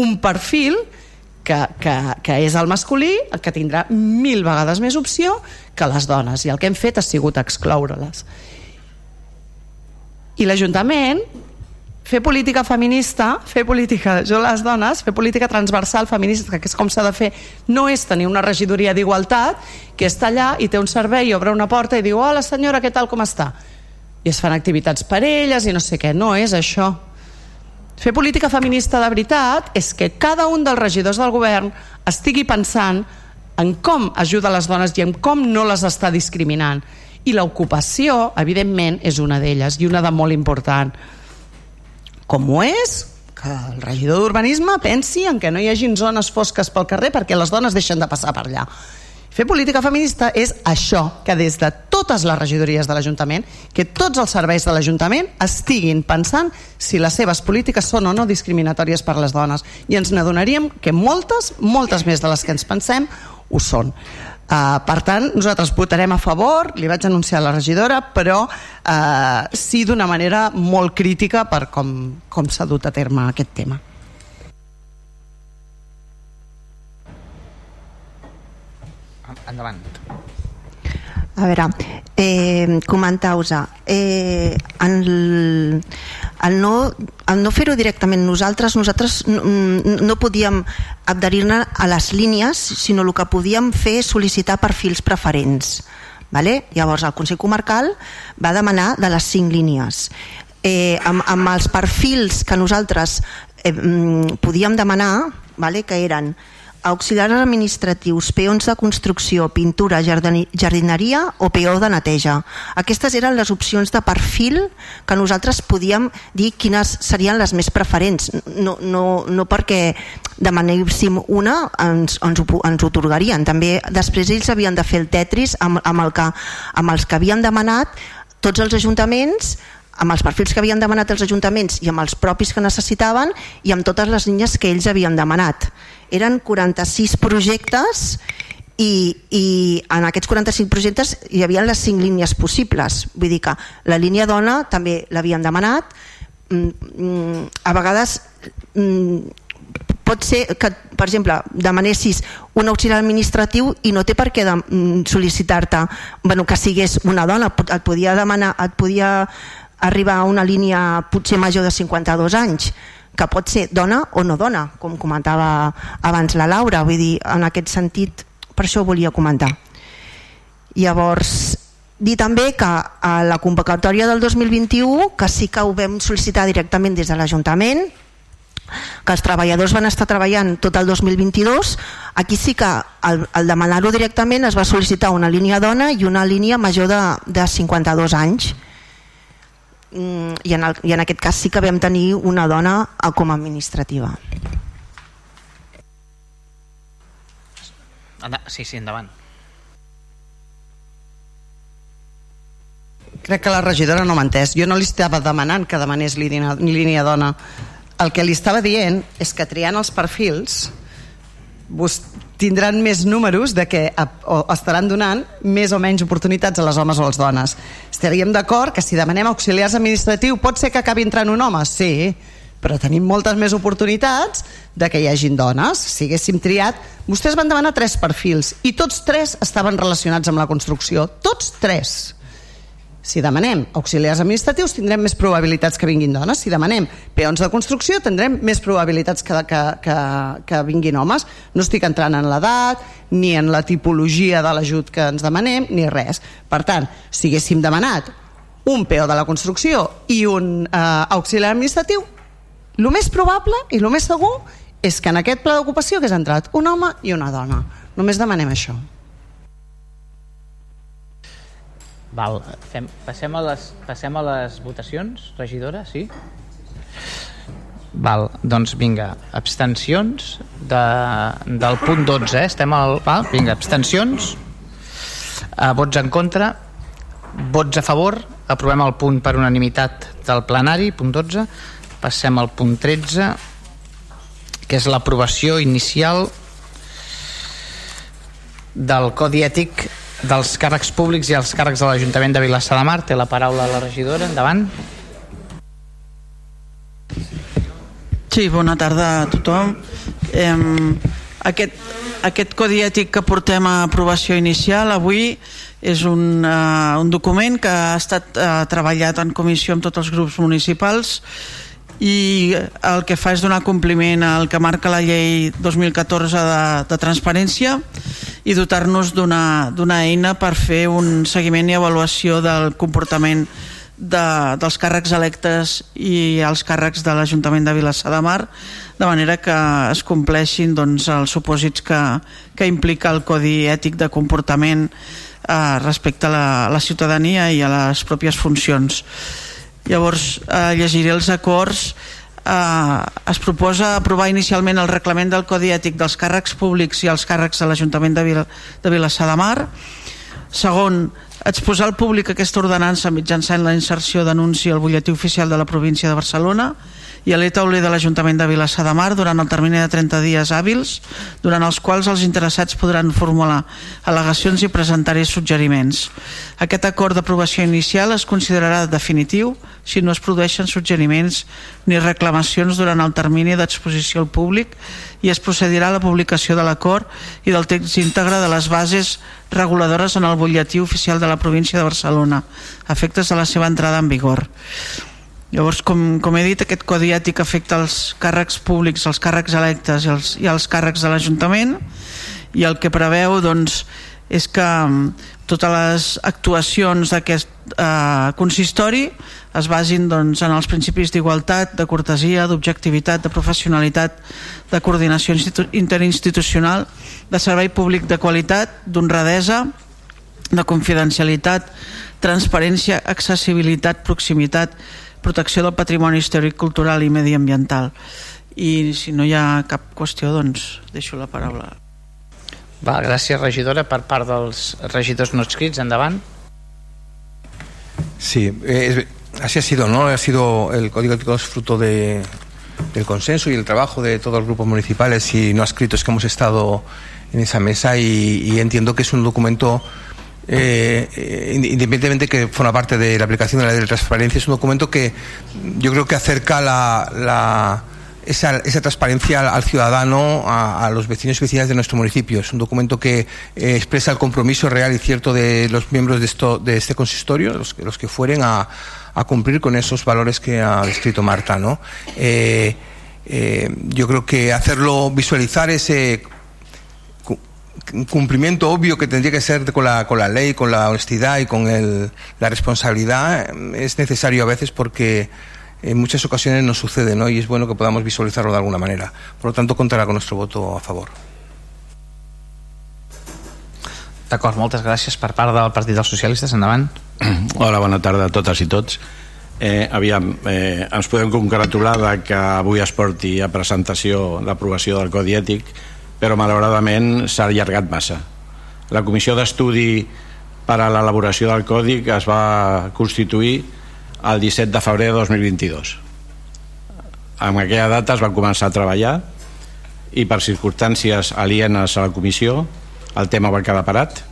un perfil que, que, que és el masculí, que tindrà mil vegades més opció que les dones, i el que hem fet ha sigut excloure-les. I l'Ajuntament fer política feminista, fer política jo les dones, fer política transversal feminista, que és com s'ha de fer, no és tenir una regidoria d'igualtat que està allà i té un servei, obre una porta i diu hola senyora, què tal, com està? I es fan activitats per elles i no sé què, no és això. Fer política feminista de veritat és que cada un dels regidors del govern estigui pensant en com ajuda les dones i en com no les està discriminant. I l'ocupació, evidentment, és una d'elles i una de molt important com ho és que el regidor d'urbanisme pensi en que no hi hagin zones fosques pel carrer perquè les dones deixen de passar per allà. Fer política feminista és això, que des de totes les regidories de l'Ajuntament, que tots els serveis de l'Ajuntament estiguin pensant si les seves polítiques són o no discriminatòries per les dones. I ens n'adonaríem que moltes, moltes més de les que ens pensem, ho són. Uh, per tant, nosaltres votarem a favor, li vaig anunciar a la regidora, però uh, sí d'una manera molt crítica per com, com s'ha dut a terme aquest tema. Endavant. A veure, eh, comentar-vos eh, el, el no, el no fer-ho directament nosaltres, nosaltres no, no podíem adherir-ne a les línies, sinó el que podíem fer és sol·licitar perfils preferents. Vale? Llavors el Consell Comarcal va demanar de les cinc línies. Eh, amb, amb els perfils que nosaltres eh, mm, podíem demanar, vale? que eren auxiliars administratius, peons de construcció, pintura, jardineria o peó de neteja. Aquestes eren les opcions de perfil que nosaltres podíem dir quines serien les més preferents. No, no, no perquè demanéssim una ens, ens, ho, ens ho otorgarien. També després ells havien de fer el tetris amb, amb, el que, amb els que havien demanat tots els ajuntaments amb els perfils que havien demanat els ajuntaments i amb els propis que necessitaven i amb totes les línies que ells havien demanat eren 46 projectes i, i en aquests 45 projectes hi havia les 5 línies possibles. Vull dir que la línia dona també l'havien demanat. Mm, mm, a vegades mm, pot ser que, per exemple, demanessis un auxiliar administratiu i no té per què sol·licitar-te bueno, que sigués una dona, et podia demanar et podia arribar a una línia potser major de 52 anys que pot ser dona o no dona, com comentava abans la Laura, vull dir, en aquest sentit, per això ho volia comentar. Llavors, dir també que a la convocatòria del 2021, que sí que ho vam sol·licitar directament des de l'Ajuntament, que els treballadors van estar treballant tot el 2022, aquí sí que al, al demanar-ho directament es va sol·licitar una línia dona i una línia major de, de 52 anys i en, el, i en aquest cas sí que vam tenir una dona com a administrativa. Sí, sí, endavant. Crec que la regidora no m'ha entès. Jo no li estava demanant que demanés línia, línia dona. El que li estava dient és que triant els perfils tindran més números de que estaran donant més o menys oportunitats a les homes o a les dones. Estaríem d'acord que si demanem auxiliars administratius pot ser que acabi entrant un home? Sí, però tenim moltes més oportunitats de que hi hagin dones. Si haguéssim triat... Vostès van demanar tres perfils i tots tres estaven relacionats amb la construcció. Tots tres si demanem auxiliars administratius tindrem més probabilitats que vinguin dones, si demanem peons de construcció tindrem més probabilitats que, que, que, que vinguin homes. No estic entrant en l'edat, ni en la tipologia de l'ajut que ens demanem, ni res. Per tant, si haguéssim demanat un peó de la construcció i un eh, auxiliar administratiu, el més probable i el més segur és que en aquest pla d'ocupació hagués entrat un home i una dona. Només demanem això. Val, fem, passem, a les, passem a les votacions, regidora, sí? Val, doncs vinga, abstencions de, del punt 12, eh? estem al... Val, vinga, abstencions, eh, vots en contra, vots a favor, aprovem el punt per unanimitat del plenari, punt 12, passem al punt 13, que és l'aprovació inicial del Codi Ètic dels càrrecs públics i els càrrecs de l'Ajuntament de Vilassar de Mar. Té la paraula la regidora. Endavant. Sí, bona tarda a tothom. Eh, aquest, aquest codi ètic que portem a aprovació inicial avui és un, uh, un document que ha estat uh, treballat en comissió amb tots els grups municipals i el que fa és donar compliment al que marca la llei 2014 de, de transparència i dotar-nos d'una eina per fer un seguiment i avaluació del comportament de, dels càrrecs electes i els càrrecs de l'Ajuntament de Vilassar de Mar de manera que es compleixin doncs, els supòsits que, que implica el Codi Ètic de Comportament eh, respecte a la, a la ciutadania i a les pròpies funcions. Llavors eh, llegiré els acords. Eh, es proposa aprovar inicialment el reglament del Codi Ètic dels càrrecs públics i els càrrecs de l'Ajuntament de, Vil de Vilassar de Mar. Segon, exposar al públic aquesta ordenança mitjançant la inserció d'anunci al butlletí oficial de la província de Barcelona i a l'e-tauler de l'Ajuntament de Vilassar de Mar durant el termini de 30 dies hàbils, durant els quals els interessats podran formular al·legacions i presentar-hi suggeriments. Aquest acord d'aprovació inicial es considerarà definitiu si no es produeixen suggeriments ni reclamacions durant el termini d'exposició al públic i es procedirà a la publicació de l'acord i del text íntegre de les bases reguladores en el butlletí oficial de la província de Barcelona, efectes de la seva entrada en vigor. Llavors, com, com he dit, aquest codi ètic afecta els càrrecs públics, els càrrecs electes i els, i els càrrecs de l'Ajuntament i el que preveu doncs, és que mm, totes les actuacions d'aquest eh, consistori es basin doncs, en els principis d'igualtat, de cortesia, d'objectivitat, de professionalitat, de coordinació interinstitucional, de servei públic de qualitat, d'honradesa, de confidencialitat, transparència, accessibilitat, proximitat, protecció del patrimoni històric, cultural i mediambiental. I si no hi ha cap qüestió, doncs deixo la paraula. Va, gràcies, regidora. Per part dels regidors no escrits, endavant. Sí, eh, así ha sido, ¿no? Ha sido el Código Ético es fruto de, del consenso y el trabajo de todos los grupos municipales y no escritos que hemos estado en esa mesa y, y entiendo que es un documento eh, eh, independientemente que forma parte de la aplicación de la ley de transparencia, es un documento que yo creo que acerca la, la, esa, esa, transparencia al, ciudadano, a, los vecinos y vecinas de nuestro municipio. Es un documento que eh, expresa el compromiso real y cierto de los miembros de, esto, de este consistorio, los, los que fueren a, a, cumplir con esos valores que ha descrito Marta. ¿no? Eh, yo creo que hacerlo visualizar ese cumplimiento obvio que tendría que ser con la, con la ley, con la honestidad y con el, la responsabilidad es necesario a veces porque en muchas ocasiones no sucede ¿no? y es bueno que podamos visualizarlo de alguna manera. Por lo tanto, contarà con nuestro voto a favor. D'acord, moltes gràcies per part del Partit dels Socialistes. Endavant. *clears throat* Hola, bona tarda a totes i tots. Eh, aviam, eh, ens podem congratular de que avui es porti a presentació l'aprovació del Codi Ètic però malauradament s'ha allargat massa. La comissió d'estudi per a l'elaboració del còdic es va constituir el 17 de febrer de 2022. En aquella data es va començar a treballar i per circumstàncies alienes a la comissió el tema va quedar parat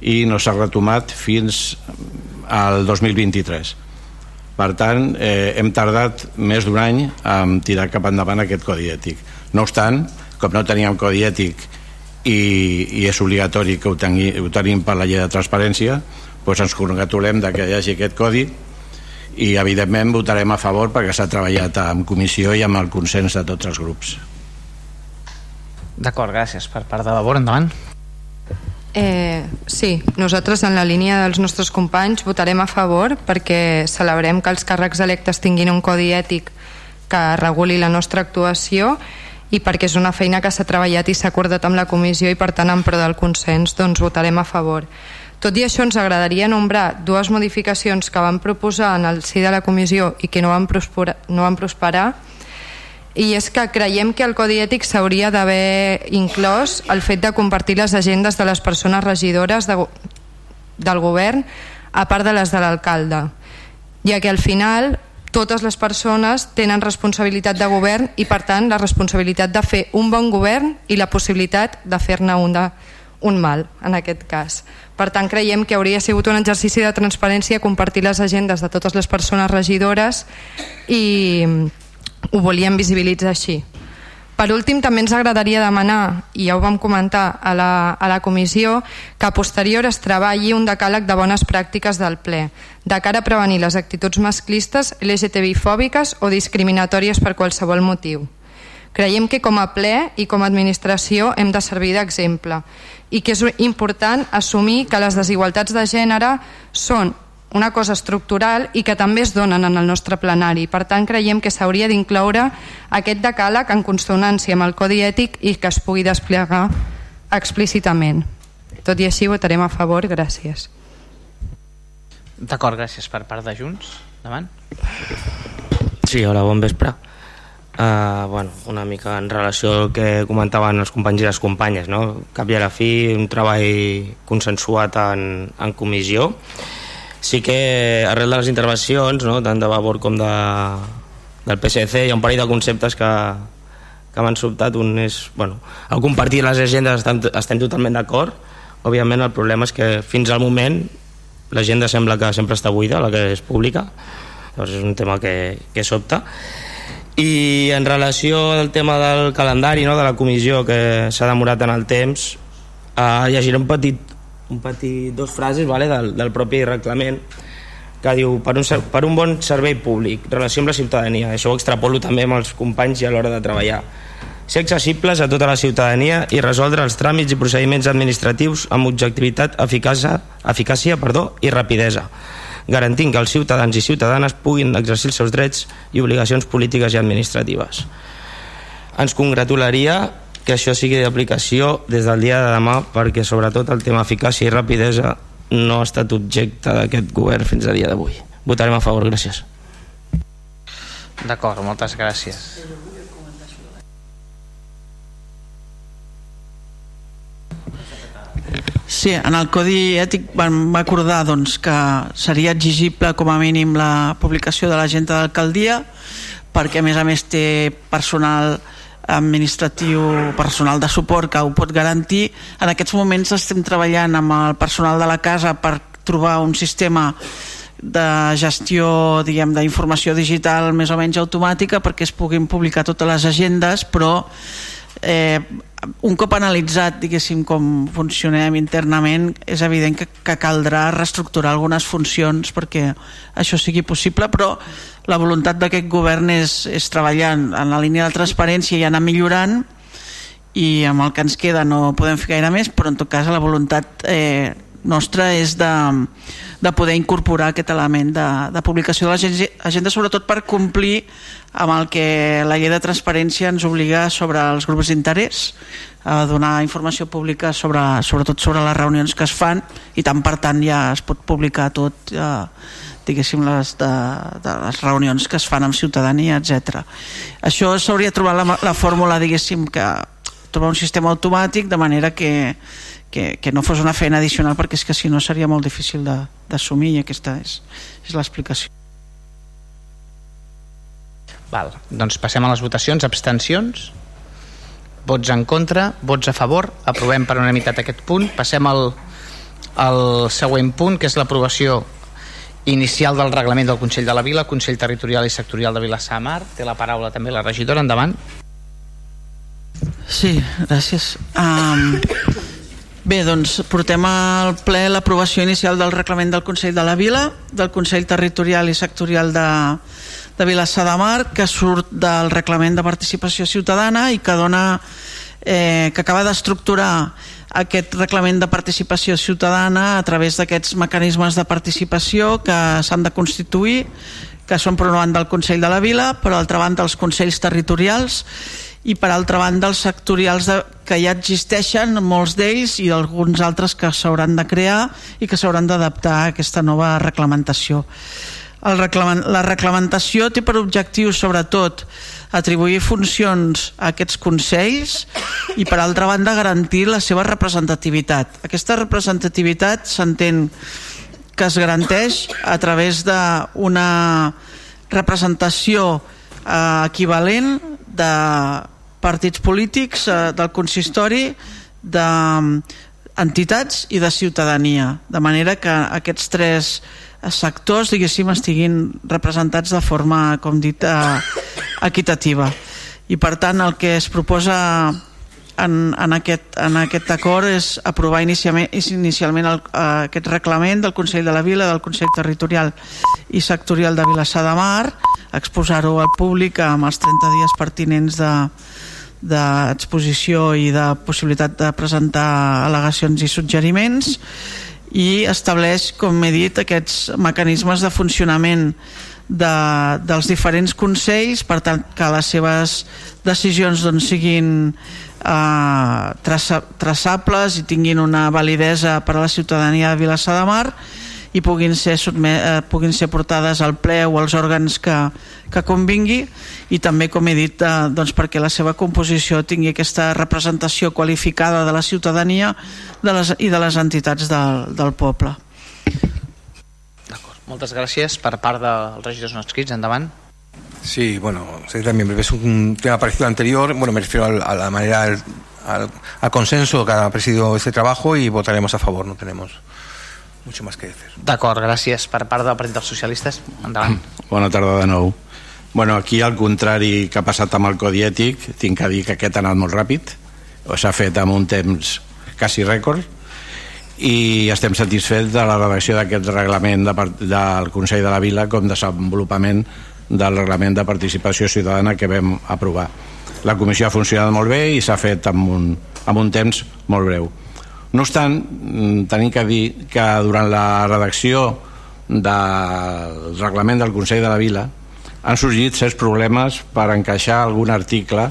i no s'ha retomat fins al 2023. Per tant, eh, hem tardat més d'un any en tirar cap endavant aquest codi ètic. No obstant, com no teníem codi ètic i, i és obligatori que ho, tengui, ho tenim per la llei de transparència doncs ens congratulem de que hi hagi aquest codi i evidentment votarem a favor perquè s'ha treballat en comissió i amb el consens de tots els grups D'acord, gràcies. Per part de labor, endavant. Eh, sí, nosaltres en la línia dels nostres companys votarem a favor perquè celebrem que els càrrecs electes tinguin un codi ètic que reguli la nostra actuació i perquè és una feina que s'ha treballat i s'ha acordat amb la comissió i per tant en pro del consens doncs votarem a favor. Tot i això ens agradaria nombrar dues modificacions que vam proposar en el si de la comissió i que no van prosperar, no van prosperar i és que creiem que el Codi Ètic s'hauria d'haver inclòs el fet de compartir les agendes de les persones regidores de, del govern a part de les de l'alcalde ja que al final totes les persones tenen responsabilitat de govern i per tant la responsabilitat de fer un bon govern i la possibilitat de fer-ne un, de, un mal en aquest cas. Per tant creiem que hauria sigut un exercici de transparència compartir les agendes de totes les persones regidores i ho volíem visibilitzar així. Per últim, també ens agradaria demanar, i ja ho vam comentar a la, a la comissió, que a posterior es treballi un decàleg de bones pràctiques del ple, de cara a prevenir les actituds masclistes, LGTBI-fòbiques o discriminatòries per qualsevol motiu. Creiem que com a ple i com a administració hem de servir d'exemple i que és important assumir que les desigualtats de gènere són una cosa estructural i que també es donen en el nostre plenari. Per tant, creiem que s'hauria d'incloure aquest decàleg en consonància amb el Codi Ètic i que es pugui desplegar explícitament. Tot i així votarem a favor. Gràcies. D'acord, gràcies per part de Junts. Endavant. Sí, hola, bon vespre. Uh, bueno, una mica en relació al que comentaven els companys i les companyes, no? cap i a la fi un treball consensuat en, en comissió. Sí que arrel de les intervencions, no? tant de Vavor com de, del PSC, hi ha un parell de conceptes que, que m'han sobtat. Un és, bueno, al compartir les agendes estem, estem totalment d'acord, òbviament el problema és que fins al moment l'agenda sembla que sempre està buida, la que és pública, llavors és un tema que, que sobta. I en relació al tema del calendari, no, de la comissió que s'ha demorat en el temps, eh, llegiré un petit, un petit dos frases vale, del, del propi reglament que diu per un, per un bon servei públic, relació amb la ciutadania, això ho extrapolo també amb els companys i a l'hora de treballar ser accessibles a tota la ciutadania i resoldre els tràmits i procediments administratius amb objectivitat, eficàcia, eficàcia perdó, i rapidesa, garantint que els ciutadans i ciutadanes puguin exercir els seus drets i obligacions polítiques i administratives. Ens congratularia que això sigui d'aplicació des del dia de demà perquè sobretot el tema eficàcia i rapidesa no ha estat objecte d'aquest govern fins a dia d'avui. Votarem a favor, gràcies. D'acord, moltes gràcies. Sí, en el Codi Ètic vam acordar doncs, que seria exigible com a mínim la publicació de l'agenda d'alcaldia perquè a més a més té personal administratiu, personal de suport que ho pot garantir. En aquests moments estem treballant amb el personal de la casa per trobar un sistema de gestió diguem d'informació digital més o menys automàtica perquè es puguin publicar totes les agendes però eh, un cop analitzat diguéssim com funcionem internament és evident que, que caldrà reestructurar algunes funcions perquè això sigui possible però la voluntat d'aquest govern és, és treballar en la línia de transparència i anar millorant i amb el que ens queda no podem fer gaire més però en tot cas la voluntat eh, nostra és de, de poder incorporar aquest element de, de publicació de l'agenda sobretot per complir amb el que la llei de transparència ens obliga sobre els grups d'interès a donar informació pública sobre, sobretot sobre les reunions que es fan i tant per tant ja es pot publicar tot eh, diguéssim les, de, de les reunions que es fan amb ciutadania, etc. Això s'hauria trobat la, la fórmula diguéssim que trobar un sistema automàtic de manera que, que, que no fos una feina addicional perquè és que si no seria molt difícil d'assumir i aquesta és, és l'explicació Val, doncs passem a les votacions. Abstencions? Vots en contra? Vots a favor? Aprovem per unanimitat aquest punt. Passem al, al següent punt, que és l'aprovació inicial del reglament del Consell de la Vila, Consell Territorial i Sectorial de Vilassar Mar. Té la paraula també la regidora. Endavant. Sí, gràcies. Um, bé, doncs portem al ple l'aprovació inicial del reglament del Consell de la Vila, del Consell Territorial i Sectorial de, de Vilassar de Mar que surt del reglament de participació ciutadana i que dona eh, que acaba d'estructurar aquest reglament de participació ciutadana a través d'aquests mecanismes de participació que s'han de constituir que són per una banda el Consell de la Vila per altra banda els Consells Territorials i per altra banda els sectorials de, que ja existeixen, molts d'ells i alguns altres que s'hauran de crear i que s'hauran d'adaptar a aquesta nova reglamentació. El reclament, la reglamentació té per objectiu sobretot atribuir funcions a aquests consells i per altra banda garantir la seva representativitat. Aquesta representativitat s'entén que es garanteix a través d'una representació eh, equivalent de partits polítics, eh, del consistori, d'entitats i de ciutadania. De manera que aquests tres sectors diguéssim estiguin representats de forma com dit eh, equitativa. I per tant el que es proposa en, en, aquest, en aquest acord és aprovar inicialment, inicialment el, eh, aquest reglament del Consell de la Vila, del Consell Territorial i Sectorial de Vilassar de Mar, exposar-ho al públic amb els 30 dies pertinents de, d'exposició i de possibilitat de presentar al·legacions i suggeriments i estableix, com he dit, aquests mecanismes de funcionament de, dels diferents consells per tant que les seves decisions doncs, siguin eh, traça, traçables i tinguin una validesa per a la ciutadania de Vilassar de Mar i puguin ser, sotme, eh, puguin ser portades al ple o als òrgans que, que convingui i també, com he dit, eh, doncs perquè la seva composició tingui aquesta representació qualificada de la ciutadania de les, i de les entitats del, del poble. Moltes gràcies per part dels regidors no escrits. Endavant. Sí, bueno, sí, también es un tema parecido al anterior. Bueno, me refiero a la manera, al, al, al consenso que ha presidido este trabajo y votaremos a favor. No tenemos mucho más que decir. D'acord, gràcies per part del Partit dels Socialistes. Endavant. *clears throat* Bona tarda de nou. Bueno, aquí al contrari que ha passat amb el Codi Ètic, tinc que dir que aquest ha anat molt ràpid, o s'ha fet amb un temps quasi rècord, i estem satisfets de la redacció d'aquest reglament de, del Consell de la Vila com desenvolupament del reglament de participació ciutadana que vam aprovar. La comissió ha funcionat molt bé i s'ha fet amb un, amb un temps molt breu. No obstant, tenim que dir que durant la redacció del reglament del Consell de la Vila han sorgit certs problemes per encaixar algun article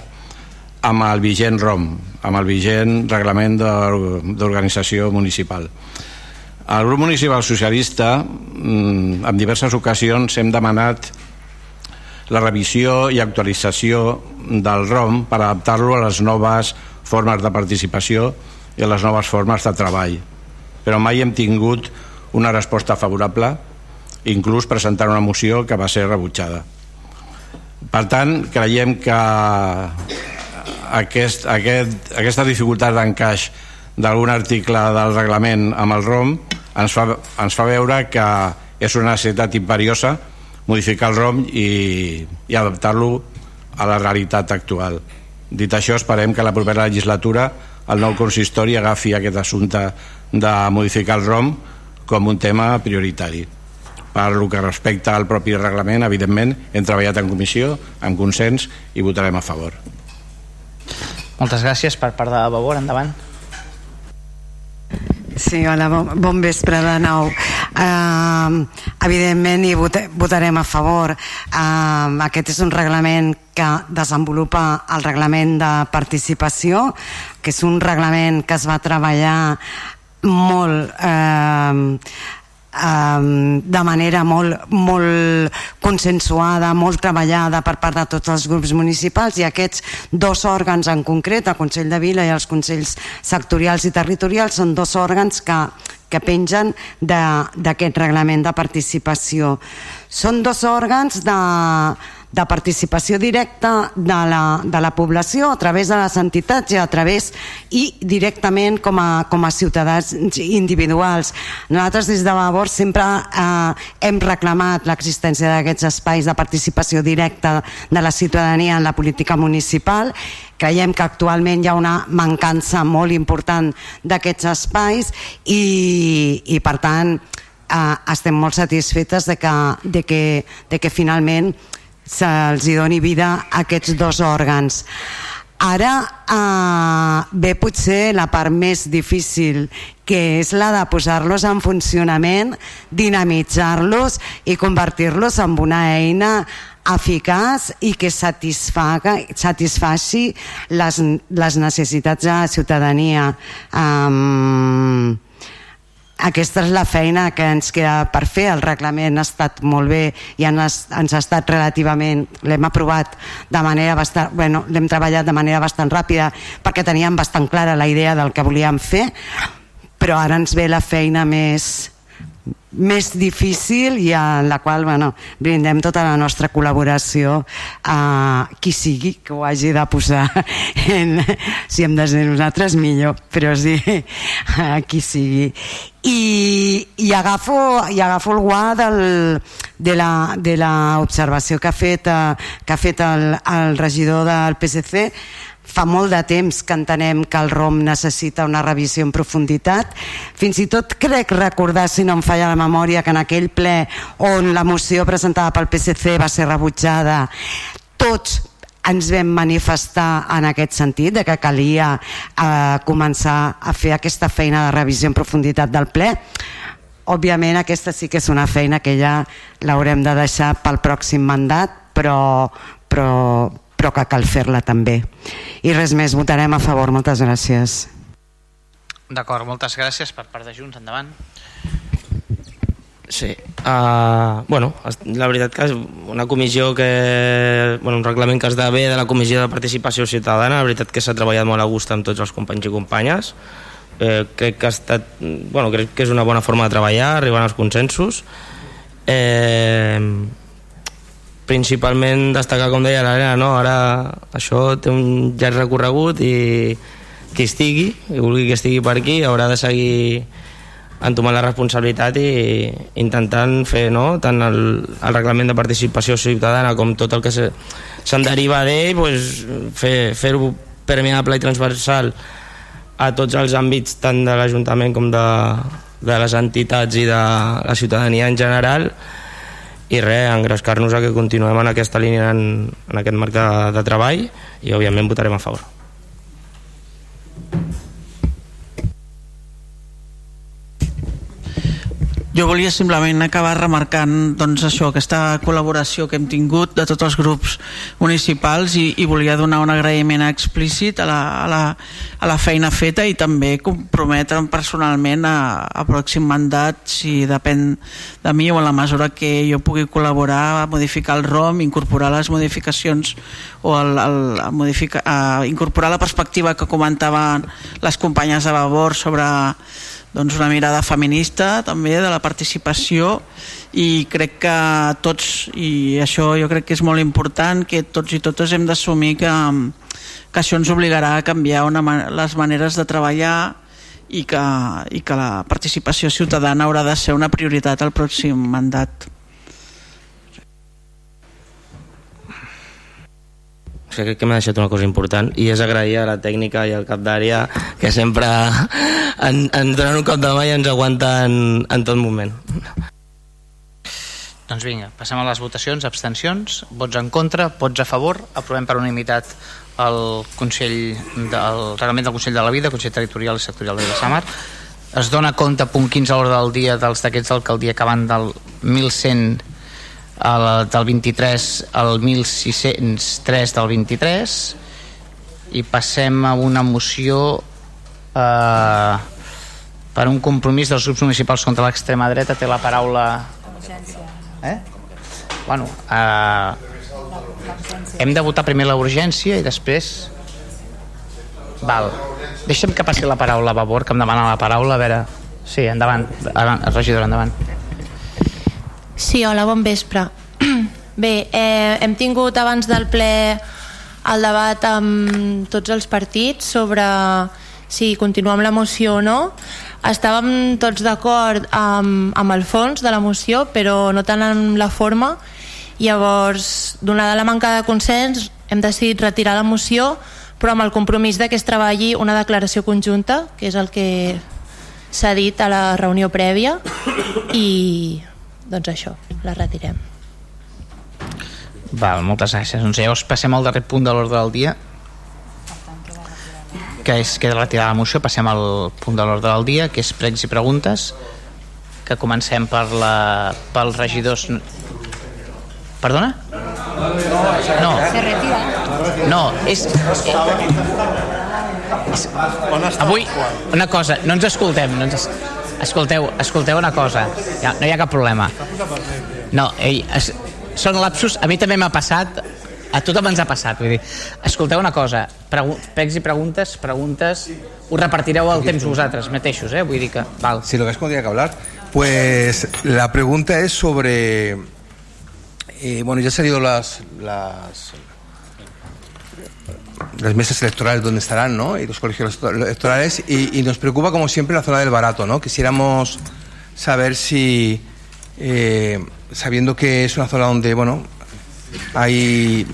amb el vigent ROM, amb el vigent reglament d'organització municipal. El grup municipal socialista mm, en diverses ocasions hem demanat la revisió i actualització del ROM per adaptar-lo a les noves formes de participació i a les noves formes de treball. Però mai hem tingut una resposta favorable, inclús presentant una moció que va ser rebutjada. Per tant, creiem que aquest, aquest, aquesta dificultat d'encaix d'algun article del reglament amb el ROM ens fa, ens fa veure que és una necessitat imperiosa modificar el ROM i, i adaptar-lo a la realitat actual. Dit això, esperem que la propera legislatura el nou consistori agafi aquest assumpte de modificar el ROM com un tema prioritari. Per lo que respecta al propi reglament, evidentment, hem treballat en comissió, en consens, i votarem a favor. Moltes gràcies per part de Vavor, endavant. Sí, hola, bon, bon vespre de nou. Uh, evidentment hi vot votarem a favor. Uh, aquest és un reglament que desenvolupa el reglament de participació, que és un reglament que es va treballar molt um, de manera molt, molt consensuada, molt treballada per part de tots els grups municipals i aquests dos òrgans en concret, el Consell de Vila i els Consells sectorials i territorials, són dos òrgans que, que pengen d'aquest reglament de participació. Són dos òrgans de, de participació directa de la, de la població a través de les entitats i a través i directament com a, com a ciutadans individuals. Nosaltres des de Vavor sempre eh, hem reclamat l'existència d'aquests espais de participació directa de la ciutadania en la política municipal creiem que actualment hi ha una mancança molt important d'aquests espais i, i per tant eh, estem molt satisfetes de que, de que, de que finalment se'ls doni vida a aquests dos òrgans. Ara eh, ve potser la part més difícil, que és la de posar-los en funcionament, dinamitzar-los i convertir-los en una eina eficaç i que satisfaga, satisfaci les, les necessitats de la ciutadania. Um, aquesta és la feina que ens queda per fer. El reglament ha estat molt bé i ens, ens ha estat relativament l'hem aprovat de manera bastant bueno, l'hem treballat de manera bastant ràpida perquè teníem bastant clara la idea del que volíem fer però ara ens ve la feina més més difícil i en la qual bueno, brindem tota la nostra col·laboració a qui sigui que ho hagi de posar *laughs* en, si hem de ser nosaltres millor però sí, a qui sigui. I, i, agafo, i agafo el guà del, de l'observació que ha fet, eh, que ha fet el, el regidor del PSC fa molt de temps que entenem que el ROM necessita una revisió en profunditat. Fins i tot crec recordar, si no em falla la memòria, que en aquell ple on la moció presentada pel PSC va ser rebutjada, tots ens vam manifestar en aquest sentit, de que calia eh, començar a fer aquesta feina de revisió en profunditat del ple. Òbviament aquesta sí que és una feina que ja l'haurem de deixar pel pròxim mandat, però, però, però que cal fer-la també. I res més, votarem a favor. Moltes gràcies. D'acord, moltes gràcies per part de Junts. Endavant. Sí. Uh, bueno, la veritat que és una comissió que... Bueno, un reglament que esdevé de la Comissió de Participació Ciutadana, la veritat que s'ha treballat molt a gust amb tots els companys i companyes. Eh, crec que ha estat... Bueno, crec que és una bona forma de treballar, arribant als consensos. Eh, principalment destacar, com deia l'Helena, no? ara això té un llarg recorregut i qui estigui, i vulgui que estigui per aquí, haurà de seguir entomant la responsabilitat i intentant fer no? tant el, el reglament de participació ciutadana com tot el que se'n deriva d'ell pues, fer-ho fer permeable i transversal a tots els àmbits tant de l'Ajuntament com de, de les entitats i de la ciutadania en general i res, engrescar-nos a que continuem en aquesta línia en, en aquest marc de, de treball i òbviament votarem a favor Jo volia simplement acabar remarcant doncs, això, aquesta col·laboració que hem tingut de tots els grups municipals i, i volia donar un agraïment explícit a la, a, la, a la feina feta i també comprometre'm personalment a, a pròxim mandat si depèn de mi o en la mesura que jo pugui col·laborar a modificar el ROM, incorporar les modificacions o el, el, a, modificar, a incorporar la perspectiva que comentaven les companyes de Vavor sobre doncs una mirada feminista també de la participació i crec que tots i això jo crec que és molt important que tots i totes hem d'assumir que, que això ens obligarà a canviar una, les maneres de treballar i que, i que la participació ciutadana haurà de ser una prioritat al pròxim mandat. O sigui, crec que m'ha deixat una cosa important i és agrair a la tècnica i al cap d'àrea que sempre *laughs* en, ens donen un cop de mà i ens aguanten en tot moment. Doncs vinga, passem a les votacions abstencions, vots en contra, vots a favor. Aprovem per unanimitat el Consell del Reglament del Consell de la Vida, Consell Territorial i Sectorial de Vilassamar es dona compte punt 15 a l'hora del dia dels d'aquests d'alcaldia que van del 1100 el, del 23 al 1603 del 23 i passem a una moció eh, per un compromís dels grups municipals contra l'extrema dreta. Té la paraula eh? bueno eh, hem de votar primer la urgència i després val. Deixa'm que passi la paraula a Vavor que em demana la paraula a veure. Sí, endavant, regidor, endavant Sí, hola, bon vespre. *clears throat* Bé, eh, hem tingut abans del ple el debat amb tots els partits sobre si continuar amb la moció o no. Estàvem tots d'acord amb, amb el fons de la moció, però no tant amb la forma. Llavors, donada la manca de consens, hem decidit retirar la moció, però amb el compromís de que es treballi una declaració conjunta, que és el que s'ha dit a la reunió prèvia, i doncs això, la retirem. Val, moltes gràcies. Doncs llavors passem al darrer punt de l'ordre del dia que és que de retirar la moció passem al punt de l'ordre del dia que és pregs i preguntes que comencem per la, pels regidors perdona? no no, és, és avui una cosa, no ens escoltem no ens, escolteu, escolteu una cosa. Ja, no hi ha cap problema. No, ei, es, són lapsus, a mi també m'ha passat. A tothom ens ha passat vull dir, escolteu una cosa. Pregs i preguntes, preguntes. Ho repartireu el temps vosaltres mateixos eh? vull dir que, val. Si lo ves cuando tiene que hablar pues la pregunta es sobre eh, bueno ya han salido las, las las mesas electorales donde estarán, ¿no? Y los colegios electorales. Y, y, nos preocupa, como siempre, la zona del barato, ¿no? Quisiéramos saber si, eh, sabiendo que es una zona donde, bueno, hay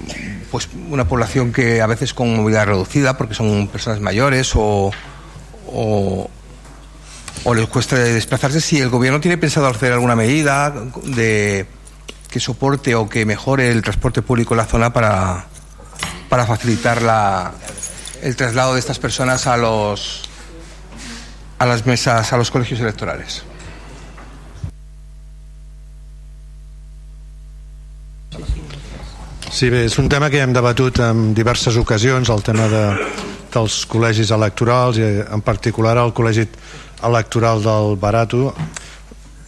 pues una población que a veces con movilidad reducida, porque son personas mayores o, o, o les cuesta desplazarse, si el gobierno tiene pensado hacer alguna medida de que soporte o que mejore el transporte público en la zona para para facilitar la, el traslado de estas personas a los a las mesas, a los colegios electorales. Sí, bé, és un tema que hem debatut en diverses ocasions, el tema de, dels col·legis electorals i en particular el col·legi electoral del Barato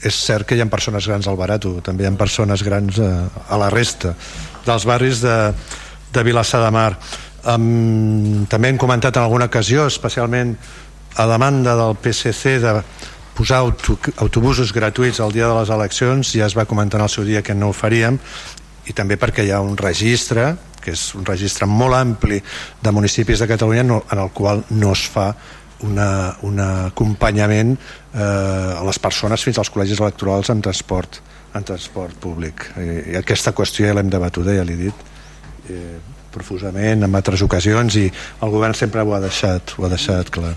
és cert que hi ha persones grans al Barato, també hi ha persones grans a, a la resta dels barris de, de Vilassar de Mar. Um, també hem comentat en alguna ocasió, especialment a demanda del PSC de posar auto, autobusos gratuïts el dia de les eleccions, ja es va comentar en el seu dia que no ho faríem, i també perquè hi ha un registre, que és un registre molt ampli de municipis de Catalunya no, en el qual no es fa una, un acompanyament eh, a les persones fins als col·legis electorals en transport en transport públic. I, i aquesta qüestió ja l'hem debatuda, ja l'he dit eh, profusament en altres ocasions i el govern sempre ho ha deixat ho ha deixat clar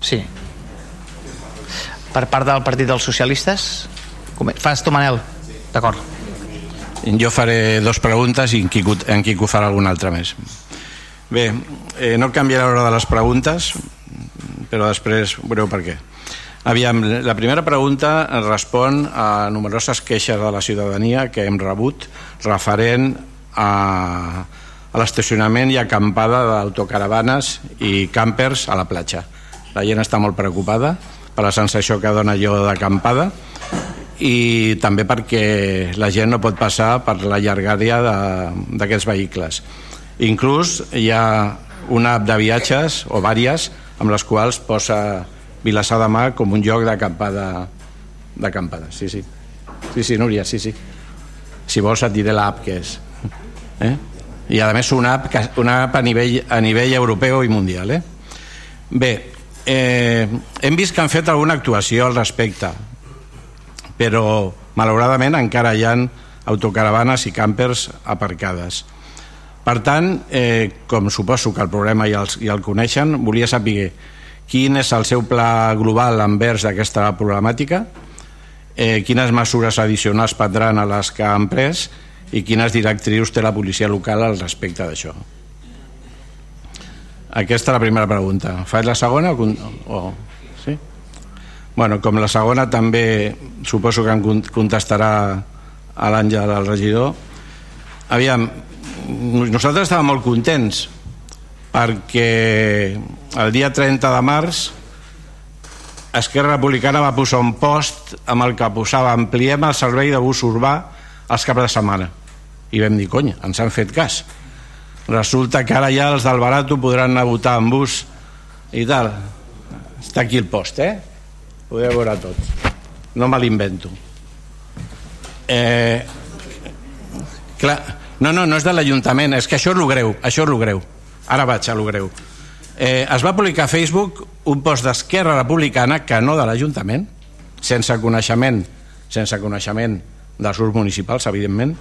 Sí. Per part del Partit dels Socialistes? Com- Fas tu, Manel? D'acord. Jo faré dos preguntes i en Quico, en Quico farà alguna altra més. Bé, eh, no canviaré l'hora de les preguntes, però després veureu per què. Aviam, la primera pregunta respon a numeroses queixes de la ciutadania que hem rebut referent a, a l'estacionament i acampada d'autocaravanes i campers a la platja. La gent està molt preocupada per la sensació que dona allò d'acampada i també perquè la gent no pot passar per la llargària d'aquests vehicles. Inclús hi ha una app de viatges, o vàries, amb les quals posa Vilassar de Mar com un lloc d'acampada. D'acampada, sí, sí. Sí, sí, Núria, sí, sí. Si vols et diré l'app que és. Eh? I a més una app, que- una app a, nivell, a nivell europeu i mundial. Eh? Bé, eh, hem vist que han fet alguna actuació al respecte, però malauradament encara hi han autocaravanes i campers aparcades. Per tant, eh, com suposo que el problema ja el, ja el coneixen, volia saber quin és el seu pla global envers aquesta problemàtica, eh, quines mesures addicionals prendran a les que han pres i quines directrius té la policia local al respecte d'això. Aquesta és la primera pregunta. Faig la segona o... o sí? Bueno, com la segona també suposo que em con- contestarà a l'Àngel, el regidor. Aviam, nosaltres estàvem molt contents perquè el dia 30 de març Esquerra Republicana va posar un post amb el que posava ampliem el servei de bus urbà els caps de setmana. I vam dir, conya, ens han fet cas. Resulta que ara ja els del Barato podran anar a votar en bus i tal. Està aquí el post, eh? podeu veure tots no me l'invento. Eh, clar, no, no, no és de l'Ajuntament és que això és lo greu, això és lo greu ara vaig a lo greu. Eh, es va publicar a Facebook un post d'Esquerra Republicana que no de l'Ajuntament sense coneixement sense coneixement dels grups municipals evidentment.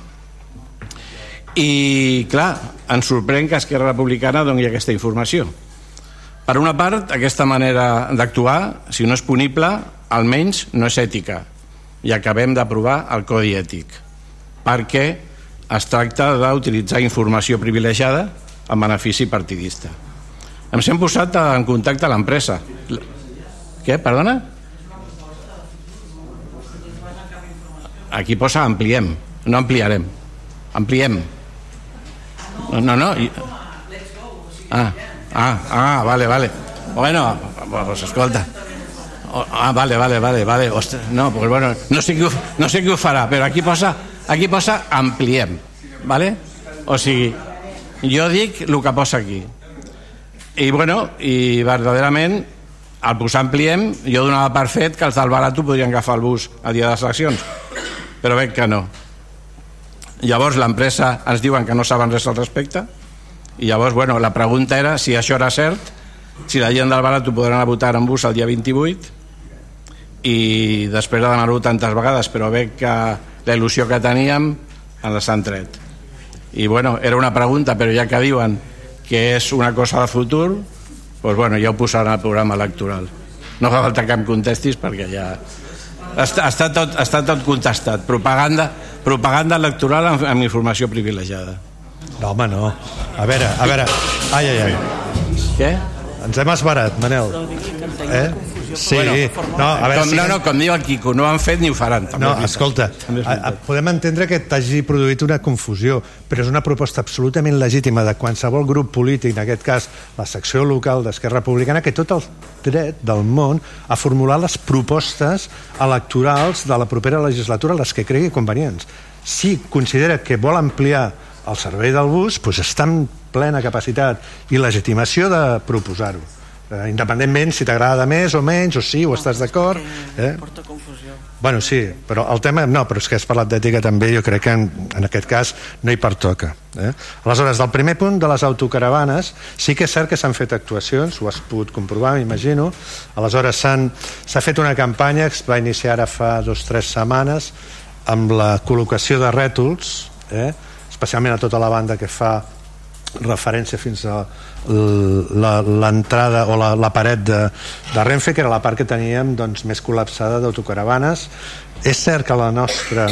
I clar, ens sorprèn que Esquerra Republicana doni aquesta informació. Per una part, aquesta manera d'actuar, si no és punible, almenys no és ètica. I acabem d'aprovar el Codi Ètic perquè es tracta d'utilitzar informació privilegiada en benefici partidista. Ens hem posat en contacte a l'empresa. Què, perdona? Aquí posa ampliem, no ampliarem. Ampliem. No, no, no. Ah, ah, ah, vale, vale. Bueno, pues escolta. Oh, Ah, vale, vale, vale, vale. Ostres, no, pues bueno, no sé, ho, no sé qui ho farà, però aquí posa, aquí posa ampliem, vale? O sigui, jo dic el que posa aquí. I bueno, i verdaderament, al posar ampliem, jo donava per fet que els del Barato podrien agafar el bus el dia de les eleccions, però veig que no. Llavors l'empresa ens diuen que no saben res al respecte, i llavors, bueno, la pregunta era si això era cert, si la gent del Barato podran anar a votar en bus el dia 28, i després de demanar-ho tantes vegades, però veig que la il·lusió que teníem ens l'han tret. I bueno, era una pregunta, però ja que diuen que és una cosa de futur, doncs bueno, ja ho posaran al programa electoral. No fa falta que em contestis perquè ja... Està, està, tot, està tot contestat. Propaganda, propaganda electoral amb, amb informació privilegiada. No, home, no. A veure, a veure... Ai, ai, ai. Què? ens hem esbarat, Manel. Eh? Sí, Bueno, no, a veure com, si... no, no, com diu el Quico, no ho han fet ni ho faran. També No, escolta, a, a, podem entendre que t'hagi produït una confusió, però és una proposta absolutament legítima de qualsevol grup polític, en aquest cas la secció local d'Esquerra Republicana, que tot el dret del món a formular les propostes electorals de la propera legislatura, les que cregui convenients. Si considera que vol ampliar el servei del bus, doncs està en plena capacitat i legitimació de proposar-ho. Eh, independentment si t'agrada més o menys, o sí, o estàs d'acord. Eh? Porta confusió. Bueno, sí, però el tema... No, però és que has parlat d'ètica també, jo crec que en, en aquest cas no hi pertoca. Eh? Aleshores, del primer punt de les autocaravanes, sí que és cert que s'han fet actuacions, ho has pogut comprovar, m'imagino. Aleshores, s'ha fet una campanya que es va iniciar ara fa dos o tres setmanes amb la col·locació de rètols, eh? especialment a tota la banda que fa referència fins a l'entrada o la, la paret de, de Renfe, que era la part que teníem doncs, més col·lapsada d'autocaravanes. És cert que la nostra,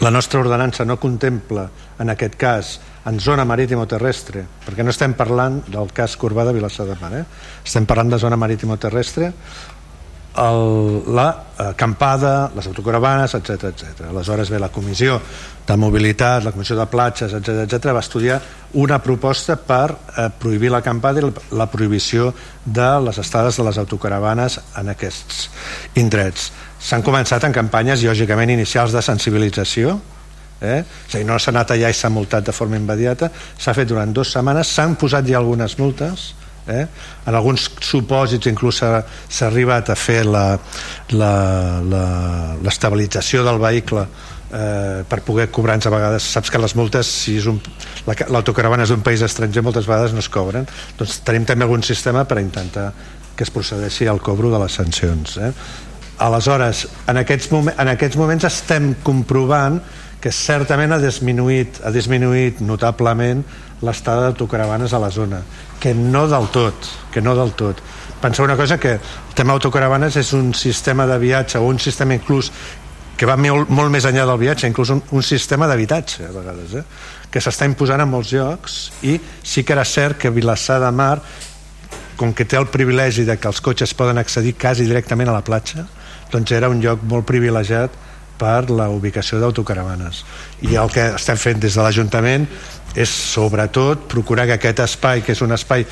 la nostra ordenança no contempla, en aquest cas, en zona marítima o terrestre, perquè no estem parlant del cas Corbà de Vilassar de Mar, eh? estem parlant de zona marítima o terrestre, el, la acampada, les autocaravanes, etc etc. Aleshores ve la comissió de mobilitat, la comissió de platges, etc etc va estudiar una proposta per eh, prohibir l'acampada i la, prohibició de les estades de les autocaravanes en aquests indrets. S'han començat en campanyes, lògicament, inicials de sensibilització, eh? a dir, no s'ha anat allà i s'ha multat de forma immediata, s'ha fet durant dues setmanes, s'han posat ja algunes multes, eh? en alguns supòsits inclús s'ha arribat a fer l'estabilització del vehicle eh, per poder cobrar-nos a vegades saps que les multes si és un, la- l'autocaravana és d'un país estranger moltes vegades no es cobren doncs tenim també algun sistema per intentar que es procedeixi al cobro de les sancions eh? aleshores en aquests, momen, en aquests moments estem comprovant que certament ha disminuït, ha disminuït notablement l'estada d'autocaravanes a la zona que no del tot que no del tot penseu una cosa que el tema autocaravanes és un sistema de viatge o un sistema inclús que va molt, molt més enllà del viatge, inclús un, un sistema d'habitatge a vegades, eh? que s'està imposant en molts llocs i sí que era cert que Vilassar de Mar com que té el privilegi de que els cotxes poden accedir quasi directament a la platja doncs era un lloc molt privilegiat per la ubicació d'autocaravanes i el que estem fent des de l'Ajuntament és sobretot procurar que aquest espai que és un espai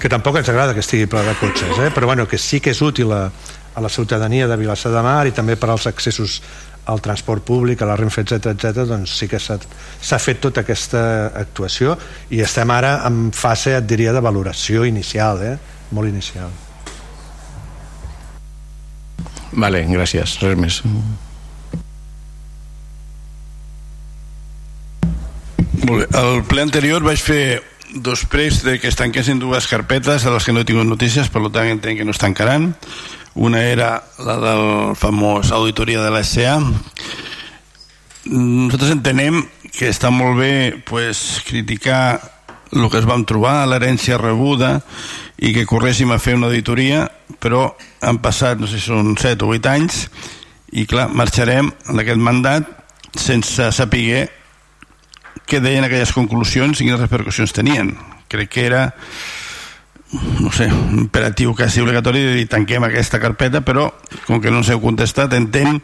que tampoc ens agrada que estigui ple de cotxes eh? però bueno, que sí que és útil a, a la ciutadania de Vilassar de Mar i també per als accessos al transport públic, a la Renfe, etc etc, doncs sí que s'ha fet tota aquesta actuació i estem ara en fase, et diria, de valoració inicial, eh? molt inicial. Vale, gràcies. Res més. Molt bé. El ple anterior vaig fer dos pregs de que es tanquessin dues carpetes de les que no he tingut notícies, per tant entenc que no es tancaran. Una era la del famós auditoria de la SCA. Nosaltres entenem que està molt bé pues, criticar el que es vam trobar, l'herència rebuda i que corréssim a fer una auditoria, però han passat, no sé si són 7 o 8 anys i clar, marxarem en aquest mandat sense saber què deien aquelles conclusions i quines repercussions tenien. Crec que era no sé, un imperatiu quasi obligatori de dir tanquem aquesta carpeta, però com que no ens heu contestat, entenc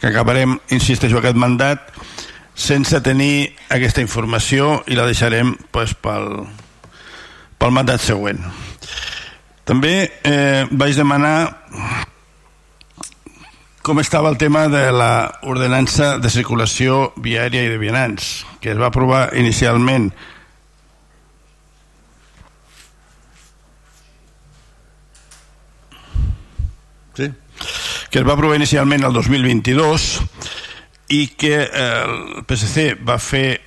que acabarem, insisteixo, aquest mandat sense tenir aquesta informació i la deixarem pues, pel, pel mandat següent. També eh, vaig demanar com estava el tema de la ordenança de circulació viària i de vianants, que es va aprovar inicialment sí? que es va aprovar inicialment el 2022 i que eh, el PSC va fer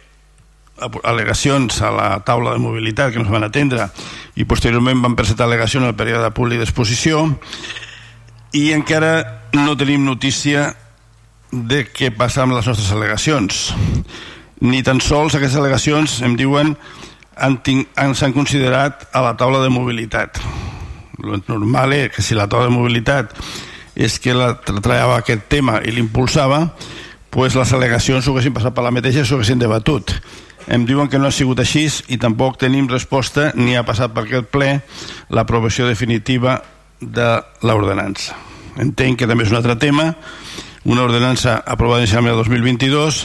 al·legacions a la taula de mobilitat que es van atendre i posteriorment van presentar al·legacions al període públic d'exposició i encara no tenim notícia de què passa amb les nostres al·legacions. Ni tan sols aquestes al·legacions em diuen s'han considerat a la taula de mobilitat. El normal és que si la taula de mobilitat és que la treballava aquest tema i l'impulsava pues les al·legacions s'ho haguessin passat per la mateixa i s'ho haguessin debatut. Em diuen que no ha sigut així i tampoc tenim resposta ni ha passat per aquest ple l'aprovació definitiva de l'ordenança. Entenc que també és un altre tema, una ordenança aprovada inicialment el 2022,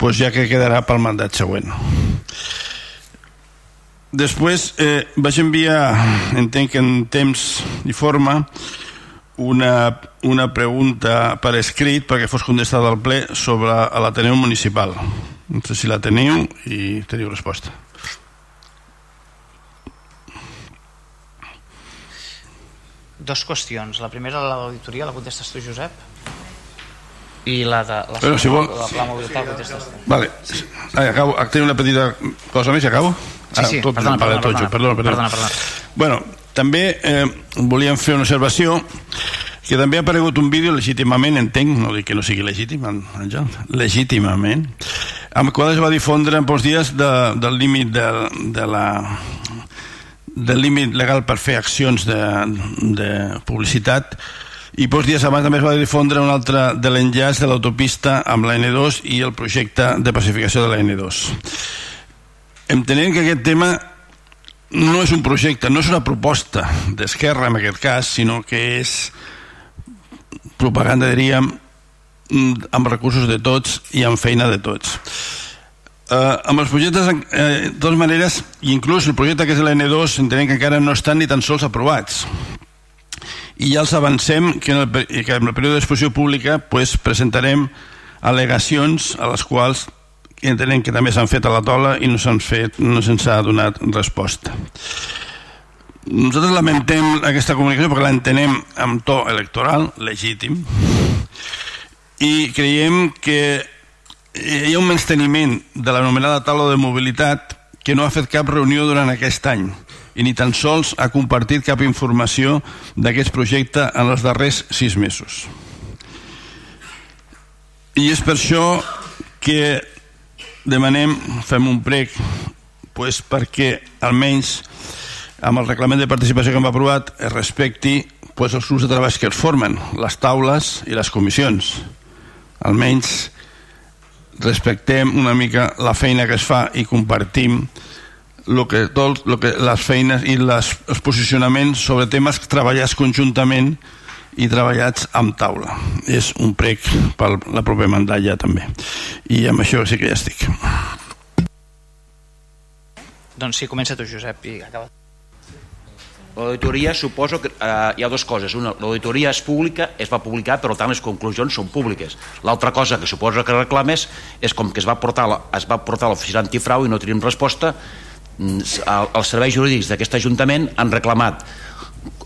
doncs ja que quedarà pel mandat següent. Després eh, vaig enviar, entenc que en temps i forma, una, una pregunta per escrit perquè fos contestada al ple sobre l'Ateneu Municipal. No sé si la teniu i teniu resposta. Dos qüestions. La primera, l'auditoria, la contestes tu, Josep? I la de la, Però, si vol... la pla mobilitat la contestes tu. Vale. Ai, acabo. Tinc una petita cosa més i acabo? Sí, sí, Ah, tot, perdona, perdona, tot, perdona, perdona, perdona. perdona, perdona. Bueno, també eh, volíem fer una observació que també ha aparegut un vídeo legítimament, entenc, no dic que no sigui legítim, Àngel, legítimament, amb el qual es va difondre en pocs dies de, del límit de, de la del límit legal per fer accions de, de publicitat i pocs dies abans també es va difondre un altre de l'enllaç de l'autopista amb la N2 i el projecte de pacificació de la N2 entenent que aquest tema no és un projecte, no és una proposta d'Esquerra en aquest cas, sinó que és propaganda, diríem, amb recursos de tots i amb feina de tots. Uh, amb els projectes, eh, de totes maneres, inclús el projecte que és l'N2, entenem que encara no estan ni tan sols aprovats. I ja els avancem que en el, que en el període d'exposició pública pues, presentarem al·legacions a les quals entenem que també s'han fet a la tola i no s'han fet, no se'ns ha donat resposta. Nosaltres lamentem aquesta comunicació perquè l'entenem amb to electoral, legítim, i creiem que hi ha un menysteniment de l'anomenada taula de mobilitat que no ha fet cap reunió durant aquest any i ni tan sols ha compartit cap informació d'aquest projecte en els darrers sis mesos. I és per això que demanem, fem un prec pues, perquè almenys amb el reglament de participació que hem aprovat es respecti pues, els grups de treball que es formen, les taules i les comissions. Almenys respectem una mica la feina que es fa i compartim lo que, tot, lo que, les feines i les, els posicionaments sobre temes treballats conjuntament i treballats amb taula. És un prec per la propera mandat ja també. I amb això sí que ja estic. Doncs sí, comença tu, Josep, i acaba. L'auditoria suposo que eh, hi ha dues coses. Una, l'auditoria és pública, es va publicar, per tant les conclusions són públiques. L'altra cosa que suposo que reclames és com que es va portar, la, es va portar a l'oficina antifrau i no tenim resposta, mm, el- els serveis jurídics d'aquest Ajuntament han reclamat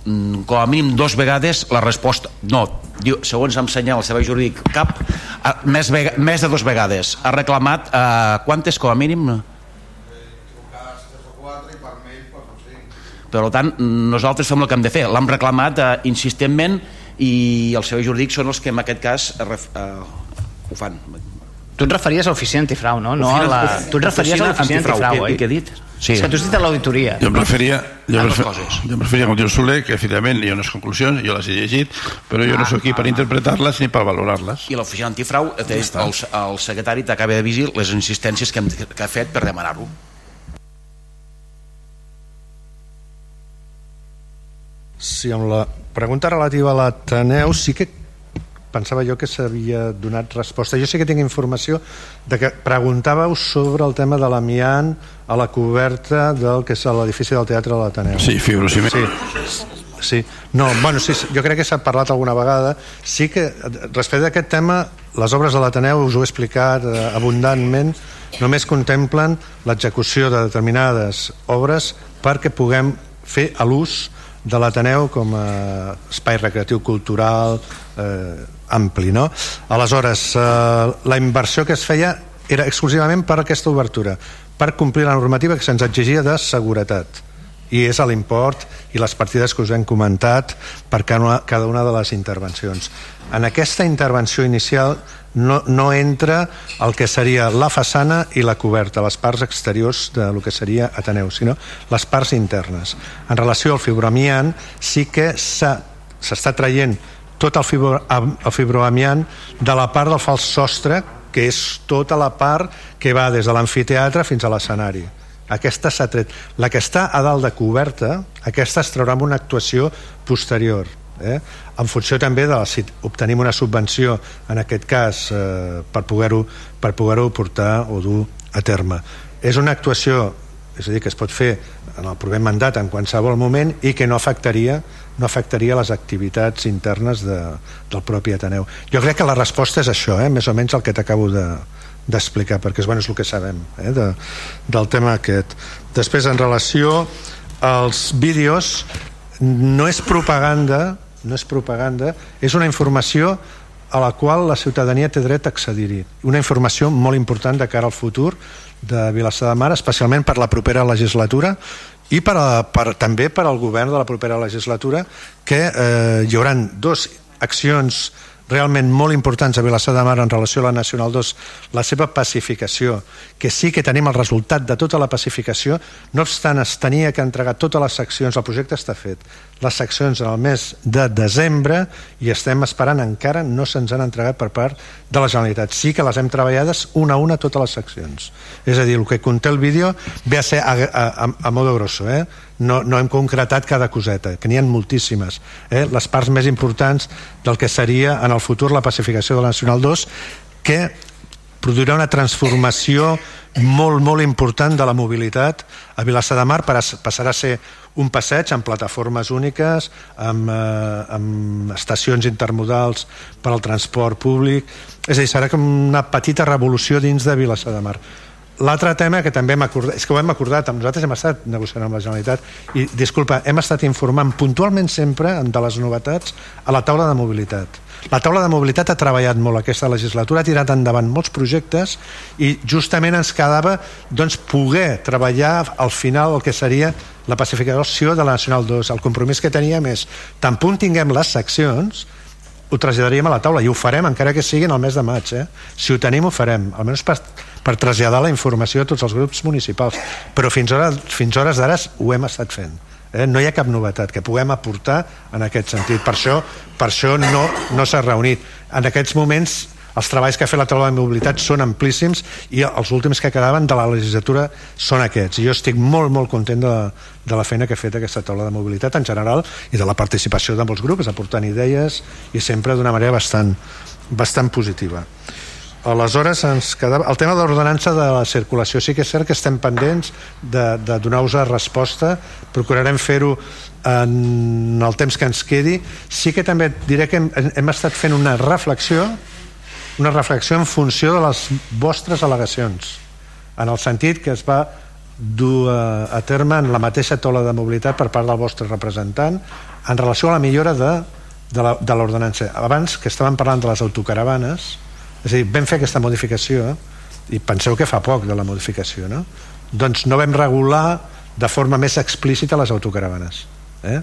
mm, com a mínim dos vegades la resposta no, diu, segons em senyala el servei jurídic cap, més, vega, més de dos vegades ha reclamat eh, quantes com a mínim per tant nosaltres fem el que hem de fer l'hem reclamat eh, insistentment i els serveis jurídics són els que en aquest cas eh, ref- eh, ho fan Tu et referies a l'oficina antifrau, no? no a la... Tu et referies a l'oficina antifrau, antifrau, què- oi? què he dit? Sí. És que tu has dit a l'auditoria. Jo em referia, jo refer, jo em referia com diu Soler, que efectivament hi ha unes conclusions, jo les he llegit, però jo no sóc aquí per interpretar-les ni per valorar-les. i l'oficina antifrau eh, té- el, el secretari t'acaba de vigir les insistències que, hem, que ha fet per demanar-ho Sí, amb la pregunta relativa a l'Ateneu sí que pensava jo que s'havia donat resposta. Jo sí que tinc informació de que preguntàveu sobre el tema de l'amiant a la coberta del que és l'edifici del Teatre de l'Ateneu. Sí, fibrociment. Sí, sí. No, bueno, sí, jo crec que s'ha parlat alguna vegada. Sí que, respecte a aquest tema, les obres de l'Ateneu, us ho he explicat eh, abundantment, només contemplen l'execució de determinades obres perquè puguem fer a l'ús de l'Ateneu com a espai recreatiu cultural eh, ampli. No? Aleshores, eh, la inversió que es feia era exclusivament per aquesta obertura, per complir la normativa que se'ns exigia de seguretat i és l'import i les partides que us hem comentat per cada una de les intervencions. En aquesta intervenció inicial no, no entra el que seria la façana i la coberta, les parts exteriors de lo que seria Ateneu, sinó les parts internes. En relació al fibroamiant, sí que s'està traient tot el, fibro, el fibroamiant de la part del fals sostre que és tota la part que va des de l'amfiteatre fins a l'escenari. Aquesta s'ha tret. La que està a dalt de coberta aquesta es traurà amb una actuació posterior eh? en funció també de si obtenim una subvenció en aquest cas eh, per poder-ho per poder portar o dur a terme és una actuació és a dir, que es pot fer en el proper mandat en qualsevol moment i que no afectaria no afectaria les activitats internes de, del propi Ateneu. Jo crec que la resposta és això, eh? més o menys el que t'acabo d'explicar, de, perquè és, bueno, és el que sabem eh? de, del tema aquest. Després, en relació als vídeos, no és propaganda, no és propaganda, és una informació a la qual la ciutadania té dret a accedir-hi. Una informació molt important de cara al futur de Vilassar de Mar, especialment per la propera legislatura i per, a, per, també per al govern de la propera legislatura que eh, hi haurà dos accions realment molt importants a Vilassar de Mar en relació a la Nacional 2, la seva pacificació, que sí que tenim el resultat de tota la pacificació, no obstant es tenia que entregar totes les seccions, el projecte està fet, les seccions en el mes de desembre i estem esperant encara, no se'ns han entregat per part de la Generalitat. Sí que les hem treballades una a una totes les seccions. És a dir, el que conté el vídeo ve a ser a, a, a, a modo grosso, eh? no, no hem concretat cada coseta, que n'hi ha moltíssimes. Eh? Les parts més importants del que seria en el futur la pacificació de la Nacional 2, que produirà una transformació molt, molt important de la mobilitat a Vilassar de Mar, passarà a ser un passeig amb plataformes úniques, amb, eh, amb estacions intermodals per al transport públic, és a dir, serà com una petita revolució dins de Vilassar de Mar. L'altre tema que també hem acordat, és que ho hem acordat, amb nosaltres hem estat negociant amb la Generalitat i, disculpa, hem estat informant puntualment sempre de les novetats a la taula de mobilitat. La taula de mobilitat ha treballat molt aquesta legislatura, ha tirat endavant molts projectes i justament ens quedava doncs, poder treballar al final el que seria la pacificació de la Nacional 2. El compromís que teníem és, tan punt tinguem les seccions, ho traslladaríem a la taula i ho farem encara que sigui en el mes de maig eh? si ho tenim ho farem almenys per, per traslladar la informació a tots els grups municipals però fins, hora, fins hores d'ara ho hem estat fent eh? no hi ha cap novetat que puguem aportar en aquest sentit per això, per això no, no s'ha reunit en aquests moments els treballs que ha fet la taula de mobilitat són amplíssims i els últims que quedaven de la legislatura són aquests. I jo estic molt, molt content de, de la feina que ha fet aquesta taula de mobilitat en general i de la participació de molts grups, aportant idees i sempre d'una manera bastant, bastant positiva. Aleshores, ens quedava... el tema de l'ordenança de la circulació sí que és cert que estem pendents de, de donar-vos resposta, procurarem fer-ho en el temps que ens quedi. Sí que també diré que hem, hem estat fent una reflexió una reflexió en funció de les vostres al·legacions. En el sentit que es va dur a terme en la mateixa taula de mobilitat per part del vostre representant en relació a la millora de, de l'ordenança. Abans que estàvem parlant de les autocaravanes és a dir, vam fer aquesta modificació i penseu que fa poc de la modificació no? doncs no vam regular de forma més explícita les autocaravanes eh?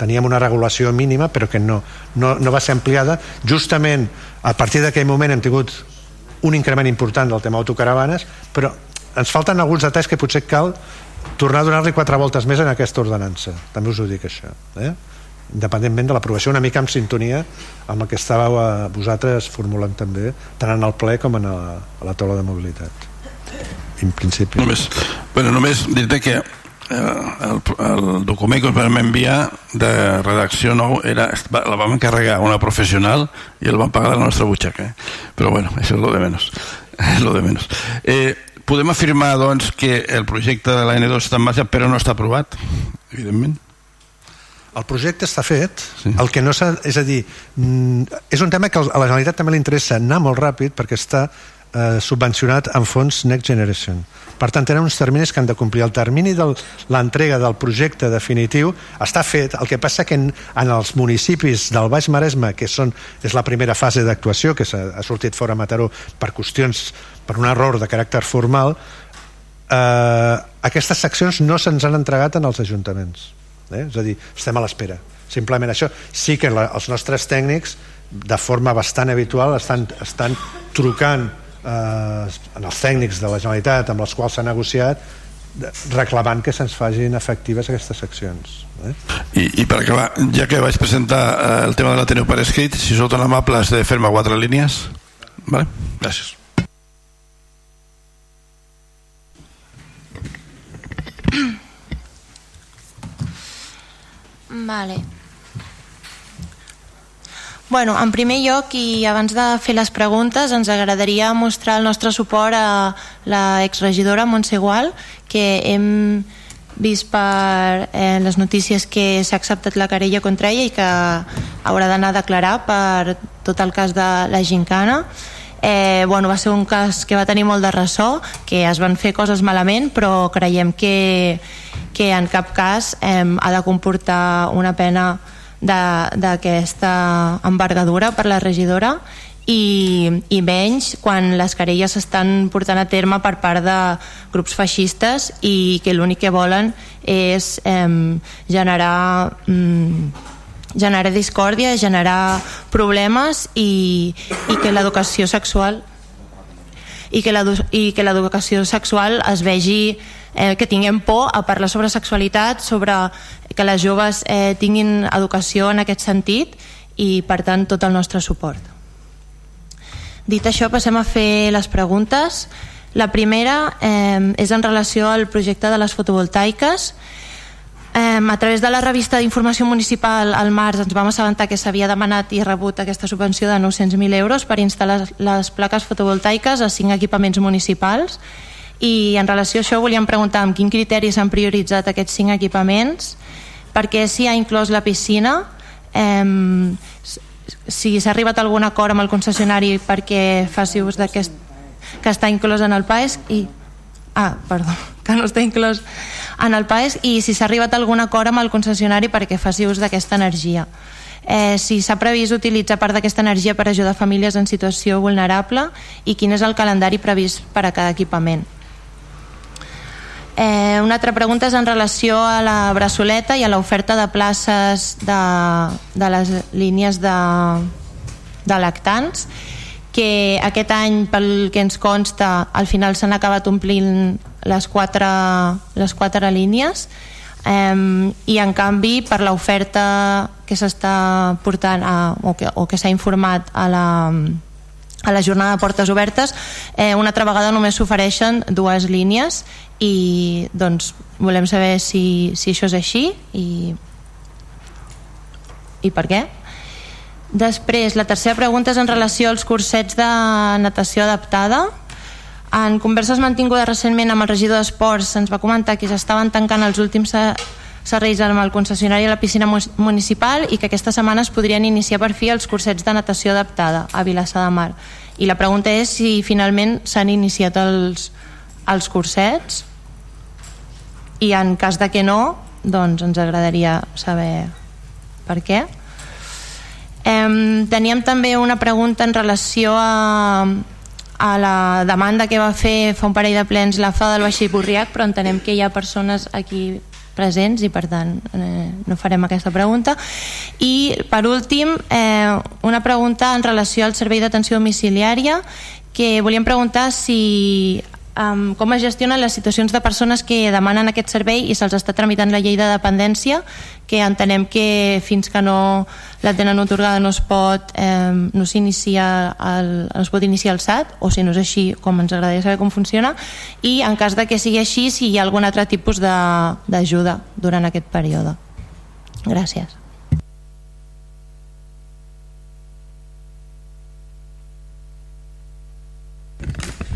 teníem una regulació mínima però que no, no, no va ser ampliada justament a partir d'aquell moment hem tingut un increment important del tema autocaravanes però ens falten alguns detalls que potser cal tornar a donar-li quatre voltes més en aquesta ordenança també us ho dic això eh? Independentment de l'aprovació una mica en sintonia amb el que estàveu eh, vosaltres formulant també tant en el ple com en la, a la taula de mobilitat. En principi. Només, bueno, només dir-te que Eh, el, el document que us vam enviar de redacció nou era, la vam encarregar una professional i el vam pagar de la nostra butxaca eh? però bueno, això és lo de menys *laughs* és lo de menys eh, podem afirmar doncs que el projecte de la N2 està en marxa però no està aprovat evidentment el projecte està fet, sí. el que no s'ha... És a dir, mm, és un tema que a la Generalitat també li interessa anar molt ràpid perquè està eh, subvencionat amb fons Next Generation. Per tant, tenen uns terminis que han de complir. El termini de l'entrega del projecte definitiu està fet. El que passa que en, en els municipis del Baix Maresme, que són, és la primera fase d'actuació, que ha, ha sortit fora a Mataró per qüestions, per un error de caràcter formal, eh, aquestes seccions no se'ns han entregat en els ajuntaments. Eh? És a dir, estem a l'espera. Simplement això. Sí que la, els nostres tècnics, de forma bastant habitual, estan, estan trucant eh, en els tècnics de la Generalitat amb els quals s'ha negociat reclamant que se'ns facin efectives aquestes seccions Eh? I, I per acabar, ja que vaig presentar eh, el tema de la l'Ateneu per escrit, si sou tan amables de fer-me quatre línies. Vale? Gràcies. *clears throat* Vale. Bueno, en primer lloc i abans de fer les preguntes ens agradaria mostrar el nostre suport a la exregidora Montse Gual que hem vist per eh, les notícies que s'ha acceptat la querella contra ella i que haurà d'anar a declarar per tot el cas de la gincana eh, bueno, va ser un cas que va tenir molt de ressò, que es van fer coses malament, però creiem que, que en cap cas eh, ha de comportar una pena d'aquesta envergadura per la regidora i, i menys quan les querelles s'estan portant a terme per part de grups feixistes i que l'únic que volen és eh, generar mm, generar discòrdia, generar problemes i, i que l'educació sexual i que l'educació sexual es vegi eh, que tinguem por a parlar sobre sexualitat, sobre que les joves eh, tinguin educació en aquest sentit i per tant tot el nostre suport. Dit això passem a fer les preguntes. La primera eh, és en relació al projecte de les fotovoltaiques Eh, a través de la revista d'informació municipal al març ens vam assabentar que s'havia demanat i rebut aquesta subvenció de 900.000 euros per instal·lar les plaques fotovoltaiques a cinc equipaments municipals i en relació a això volíem preguntar amb quin criteri s'han prioritzat aquests cinc equipaments perquè si ha inclòs la piscina eh, si s'ha arribat a algun acord amb el concessionari perquè faci ús d'aquest que està inclòs en el PAES i ah, perdó, que no està inclòs en el PAES i si s'ha arribat a algun acord amb el concessionari perquè faci ús d'aquesta energia. Eh, si s'ha previst utilitzar part d'aquesta energia per ajudar famílies en situació vulnerable i quin és el calendari previst per a cada equipament. Eh, una altra pregunta és en relació a la braçoleta i a l'oferta de places de, de les línies de, de lactants que aquest any, pel que ens consta, al final s'han acabat omplint les quatre, les quatre línies. Eh, i en canvi per l'oferta que s'està portant a, o que, o que s'ha informat a la, a la jornada de portes obertes eh, una altra vegada només s'ofereixen dues línies i doncs volem saber si, si això és així i, i per què. Després la tercera pregunta és en relació als cursets de natació adaptada. En converses mantingudes recentment amb el regidor d'Esports se'ns va comentar que s'estaven tancant els últims serveis amb el concessionari a la piscina municipal i que aquesta setmana es podrien iniciar per fi els cursets de natació adaptada a Vilassar de Mar. I la pregunta és si finalment s'han iniciat els, els cursets i en cas de que no, doncs ens agradaria saber per què. Eh, teníem també una pregunta en relació a, a la demanda que va fer fa un parell de plens la FA del Baixí Borriac, però entenem que hi ha persones aquí presents i per tant eh, no farem aquesta pregunta. I per últim eh, una pregunta en relació al servei d'atenció domiciliària que volíem preguntar si um, com es gestionen les situacions de persones que demanen aquest servei i se'ls està tramitant la llei de dependència que entenem que fins que no la tenen otorgada no es pot eh, no s'inicia no es pot iniciar el SAT o si no és així com ens agradaria saber com funciona. I en cas de que sigui així si hi ha algun altre tipus d'ajuda durant aquest període. Gràcies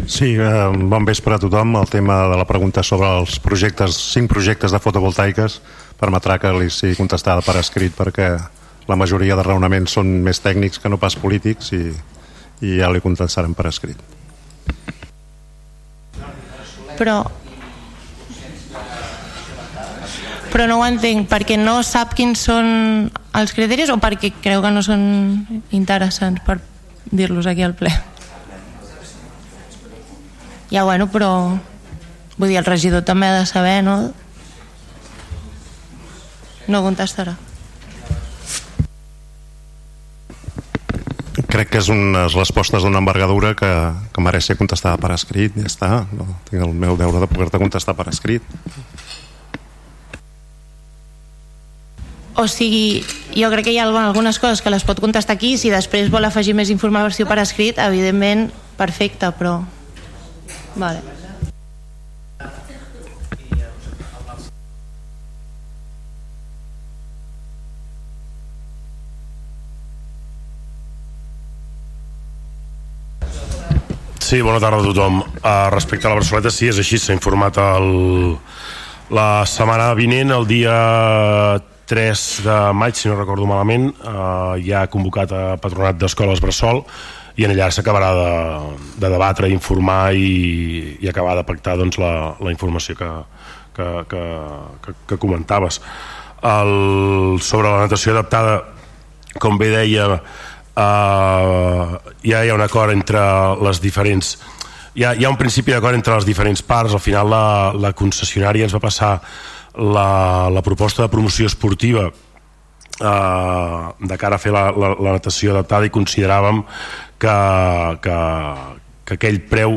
Sí, eh, bon vespre a tothom. El tema de la pregunta sobre els projectes, cinc projectes de fotovoltaiques, permetrà que li sigui contestada per escrit perquè la majoria de raonaments són més tècnics que no pas polítics i, i ja li contestarem per escrit. Però però no ho entenc, perquè no sap quins són els criteris o perquè creu que no són interessants per dir-los aquí al ple? Ja bueno, però vull dir, el regidor també ha de saber no? no contestarà crec que és unes respostes d'una envergadura que, que mereix ser contestada per escrit ja està, no? tinc el meu deure de poder-te contestar per escrit o sigui, jo crec que hi ha algunes coses que les pot contestar aquí, si després vol afegir més informació per escrit, evidentment perfecte, però Vale. Sí, bona tarda a tothom. Uh, respecte a la Barceloneta, sí, és així, s'ha informat el, la setmana vinent, el dia 3 de maig, si no recordo malament, eh, uh, ja ha convocat a Patronat d'Escoles Bressol i en allà s'acabarà de, de debatre, informar i, i acabar de pactar doncs, la, la informació que, que, que, que, que comentaves. El, sobre la natació adaptada, com bé deia, uh, ja hi ha un acord entre les diferents hi ha, hi ha un principi d'acord entre les diferents parts al final la, la concessionària ens va passar la, la proposta de promoció esportiva eh, de cara a fer la, la, la natació adaptada i consideràvem que, que, que aquell preu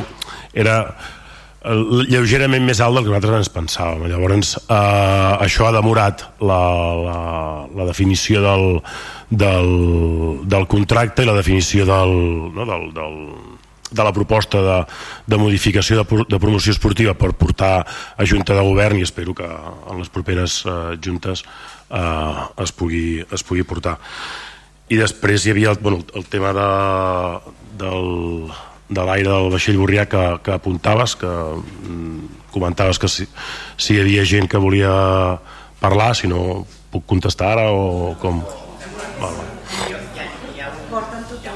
era eh, lleugerament més alt del que nosaltres ens pensàvem. Llavors, eh, això ha demorat la, la, la definició del, del, del contracte i la definició del, no, del, del, de la proposta de, de modificació de, de promoció esportiva per portar a Junta de Govern i espero que en les properes eh, juntes eh, es, pugui, es pugui portar. I després hi havia el, bueno, el tema de, del, de l'aire del vaixell Borrià que, que apuntaves, que mm, comentaves que si, si hi havia gent que volia parlar, si no puc contestar ara o com... Val, val.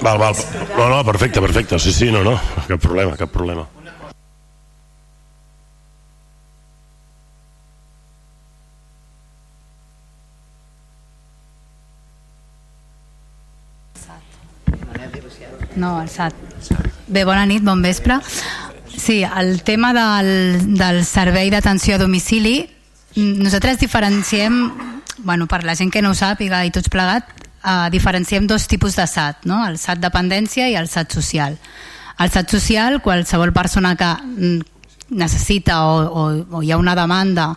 Val, val. No, no, perfecte, perfecte. Sí, sí, no, no. Cap problema, cap problema. No, el SAT. Bé, bona nit, bon vespre. Sí, el tema del, del servei d'atenció a domicili, nosaltres diferenciem, bueno, per la gent que no ho sàpiga i tots plegat, eh, diferenciem dos tipus de SAT, no? el SAT dependència i el SAT social. El SAT social, qualsevol persona que mm, necessita o, o, o hi ha una demanda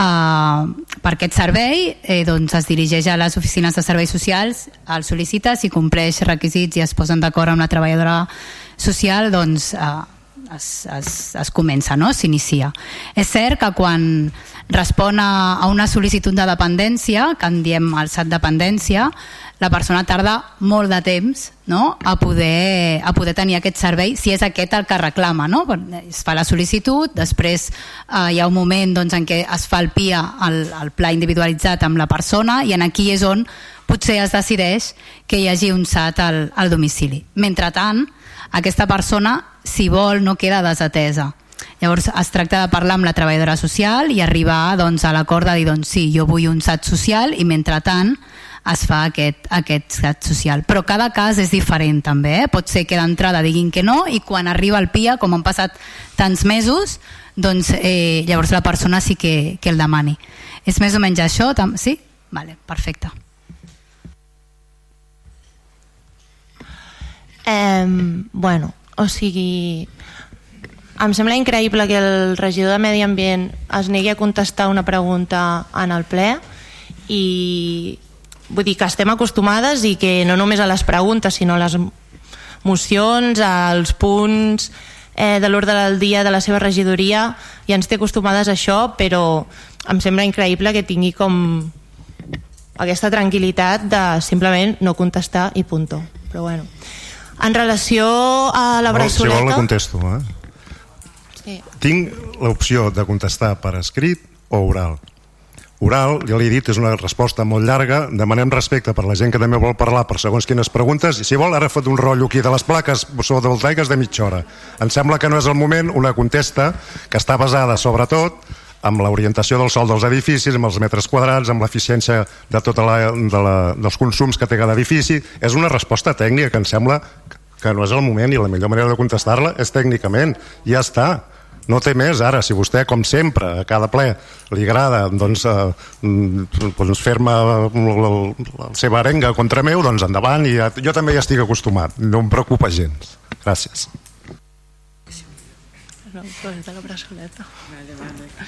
Uh, per aquest servei eh, doncs es dirigeix a les oficines de serveis socials, el sol·licita, si compleix requisits i es posen d'acord amb la treballadora social, doncs uh, es, es, es comença, no? s'inicia. És cert que quan respon a, a una sol·licitud de dependència, que en diem el SAT dependència, la persona tarda molt de temps no? a, poder, a poder tenir aquest servei si és aquest el que reclama. No? Es fa la sol·licitud, després eh, hi ha un moment doncs, en què es fa el PIA, el, el pla individualitzat amb la persona, i en aquí és on potser es decideix que hi hagi un SAT al, al domicili. Mentrestant, aquesta persona, si vol, no queda desatesa. Llavors es tracta de parlar amb la treballadora social i arribar doncs, a l'acord de dir doncs, sí, jo vull un SAT social i mentrestant es fa aquest, aquest SAT social. Però cada cas és diferent també, eh? pot ser que d'entrada diguin que no i quan arriba el PIA, com han passat tants mesos, doncs eh, llavors la persona sí que, que el demani. És més o menys això? Sí? Vale, perfecte. Eh, bueno, o sigui, em sembla increïble que el regidor de Medi Ambient es negui a contestar una pregunta en el ple i vull dir que estem acostumades i que no només a les preguntes sinó a les mocions, als punts eh, de l'ordre del dia de la seva regidoria ja ens té acostumades a això però em sembla increïble que tingui com aquesta tranquil·litat de simplement no contestar i punto. Però bueno en relació a la braçoleta si vol la contesto eh? sí. tinc l'opció de contestar per escrit o oral. Oral, ja l'he dit, és una resposta molt llarga. Demanem respecte per la gent que també vol parlar per segons quines preguntes. I si vol ara fot un rotllo aquí de les plaques fotovoltaiques de mitja hora. Em sembla que no és el moment una contesta que està basada sobretot amb l'orientació del sol dels edificis, amb els metres quadrats, amb l'eficiència de tota la, de la, dels consums que té cada edifici. És una resposta tècnica que em sembla que no és el moment i la millor manera de contestar-la és tècnicament. Ja està. No té més. Ara, si vostè com sempre a cada ple li agrada doncs, eh, doncs fer-me la seva arenga contra meu doncs endavant. I ja, jo també ja estic acostumat. No em preocupa gens. Gràcies de la.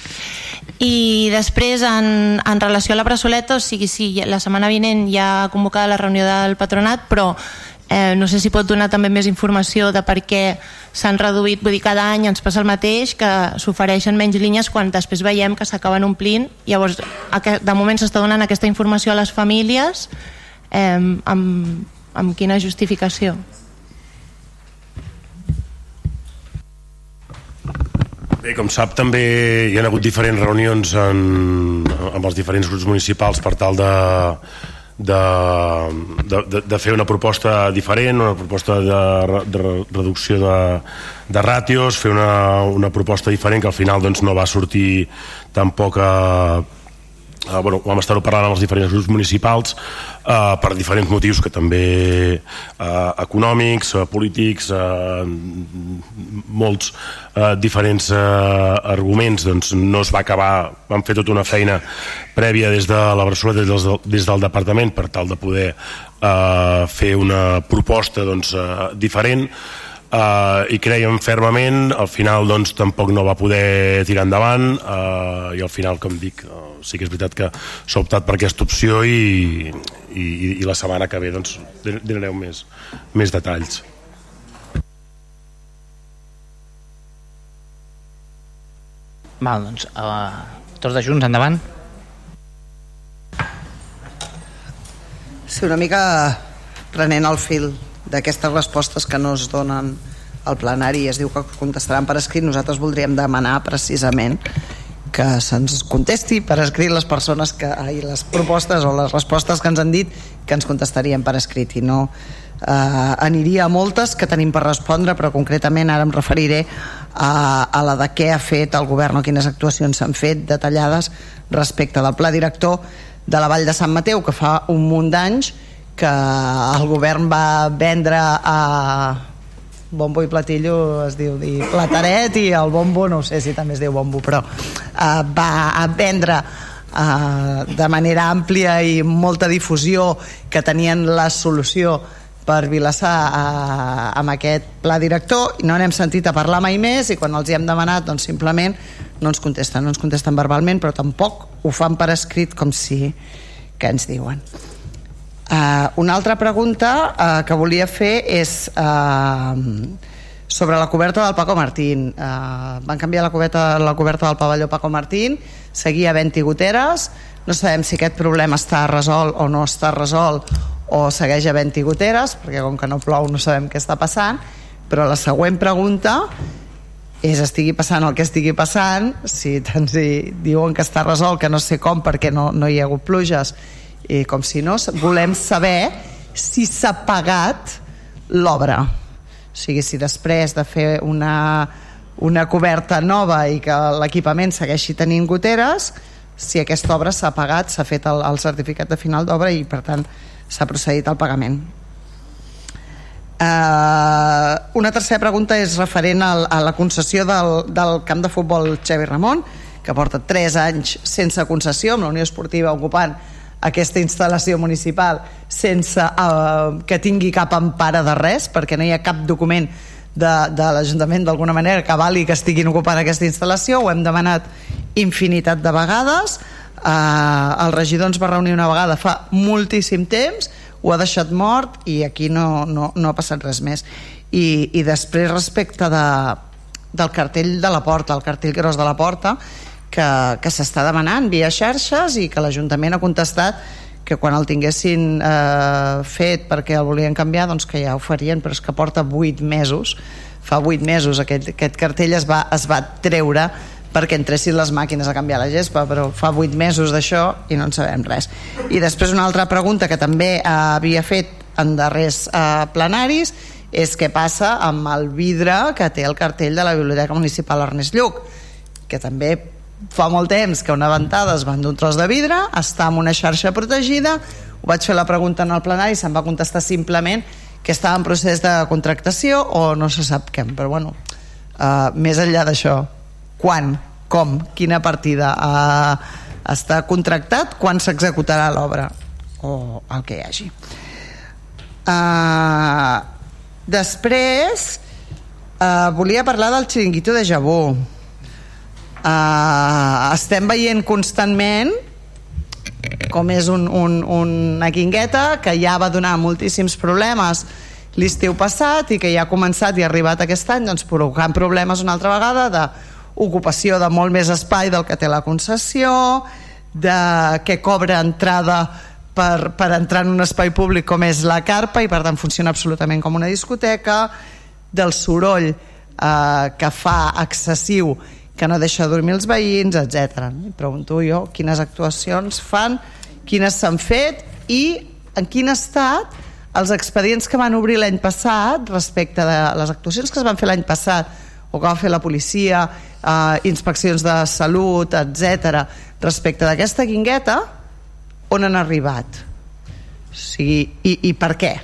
I després, en, en relació a la braçoleta, o sigui, sí, la setmana vinent ja ha convocada la reunió del patronat, però eh, no sé si pot donar també més informació de per què s'han reduït, vull dir, cada any ens passa el mateix, que s'ofereixen menys línies quan després veiem que s'acaben omplint. Llavors, de moment s'està donant aquesta informació a les famílies eh, amb, amb quina justificació? Bé, com sap, també hi ha hagut diferents reunions en, amb els diferents grups municipals per tal de, de, de, de, fer una proposta diferent, una proposta de, de reducció de, de ràtios, fer una, una proposta diferent que al final doncs, no va sortir tampoc a, Uh, bueno, vam estar parlant amb els diferents grups municipals uh, per diferents motius que també uh, econòmics, uh, polítics uh, molts uh, diferents uh, arguments. Doncs no es va acabar vam fer tota una feina prèvia des de la Barcelona des del, des del departament per tal de poder uh, fer una proposta doncs, uh, diferent uh, i creiem fermament al final doncs tampoc no va poder tirar endavant uh, i al final com dic uh, sí que és veritat que s'ha optat per aquesta opció i, i, i la setmana que ve doncs donareu més, més detalls Val, doncs, uh, tots de junts, endavant. Sí, una mica prenent el fil d'aquestes respostes que no es donen al plenari es diu que contestaran per escrit. Nosaltres voldríem demanar precisament que se'ns contesti per escrit les persones que, ai, les propostes o les respostes que ens han dit que ens contestarien per escrit. I no eh, aniria a moltes que tenim per respondre però concretament ara em referiré a, a la de què ha fet el govern o quines actuacions s'han fet detallades respecte del pla director de la Vall de Sant Mateu que fa un munt d'anys que el govern va vendre a bombo i platillo es diu dir plataret i el bombo no sé si també es diu bombo però uh, va vendre uh, de manera àmplia i molta difusió que tenien la solució per Vilassar uh, amb aquest pla director. I no n'hem sentit a parlar mai més i quan els hi hem demanat doncs simplement no ens contesten, no ens contesten verbalment però tampoc ho fan per escrit com si que ens diuen Uh, una altra pregunta uh, que volia fer és uh, sobre la coberta del Paco Martín. Uh, van canviar la coberta, la coberta del pavelló Paco Martín, seguia havent-hi goteres, no sabem si aquest problema està resolt o no està resolt o segueix havent-hi goteres, perquè com que no plou no sabem què està passant, però la següent pregunta és estigui passant el que estigui passant, si ens diuen que està resolt, que no sé com perquè no, no hi ha hagut pluges, i com si no, volem saber si s'ha pagat l'obra. O sigui, si després de fer una, una coberta nova i que l'equipament segueixi tenint goteres si aquesta obra s'ha pagat, s'ha fet el, el certificat de final d'obra i per tant s'ha procedit al pagament. Uh, una tercera pregunta és referent al, a la concessió del, del camp de futbol Xavi Ramon que porta 3 anys sense concessió amb la Unió Esportiva ocupant aquesta instal·lació municipal sense uh, que tingui cap empara de res, perquè no hi ha cap document de, de l'Ajuntament d'alguna manera que vali que estiguin ocupant aquesta instal·lació, ho hem demanat infinitat de vegades, uh, el regidor ens va reunir una vegada fa moltíssim temps, ho ha deixat mort i aquí no, no, no ha passat res més. I, i després respecte de, del cartell de la porta, el cartell gros de la porta, que, que s'està demanant via xarxes i que l'Ajuntament ha contestat que quan el tinguessin eh, fet perquè el volien canviar doncs que ja ho farien però és que porta 8 mesos fa 8 mesos aquest, aquest cartell es va, es va treure perquè entressin les màquines a canviar la gespa però fa 8 mesos d'això i no en sabem res. I després una altra pregunta que també eh, havia fet en darrers eh, plenaris és què passa amb el vidre que té el cartell de la Biblioteca Municipal Ernest Lluc que també fa molt temps que una ventada es van d'un tros de vidre, està en una xarxa protegida, ho vaig fer la pregunta en el plenari i se'm va contestar simplement que estava en procés de contractació o no se sap què, però bueno, uh, més enllà d'això, quan, com, quina partida uh, està contractat, quan s'executarà l'obra o el que hi hagi. Uh, després, uh, volia parlar del xiringuito de Jabó uh, estem veient constantment com és un, un, una guingueta que ja va donar moltíssims problemes l'estiu passat i que ja ha començat i ha arribat aquest any doncs, provocant problemes una altra vegada d'ocupació de molt més espai del que té la concessió de que cobra entrada per, per entrar en un espai públic com és la carpa i per tant funciona absolutament com una discoteca del soroll eh, que fa excessiu que no deixa dormir els veïns, etc. I pregunto jo quines actuacions fan, quines s'han fet i en quin estat els expedients que van obrir l'any passat respecte de les actuacions que es van fer l'any passat o que va fer la policia, eh, inspeccions de salut, etc. respecte d'aquesta guingueta, on han arribat? O sigui, i, i per què?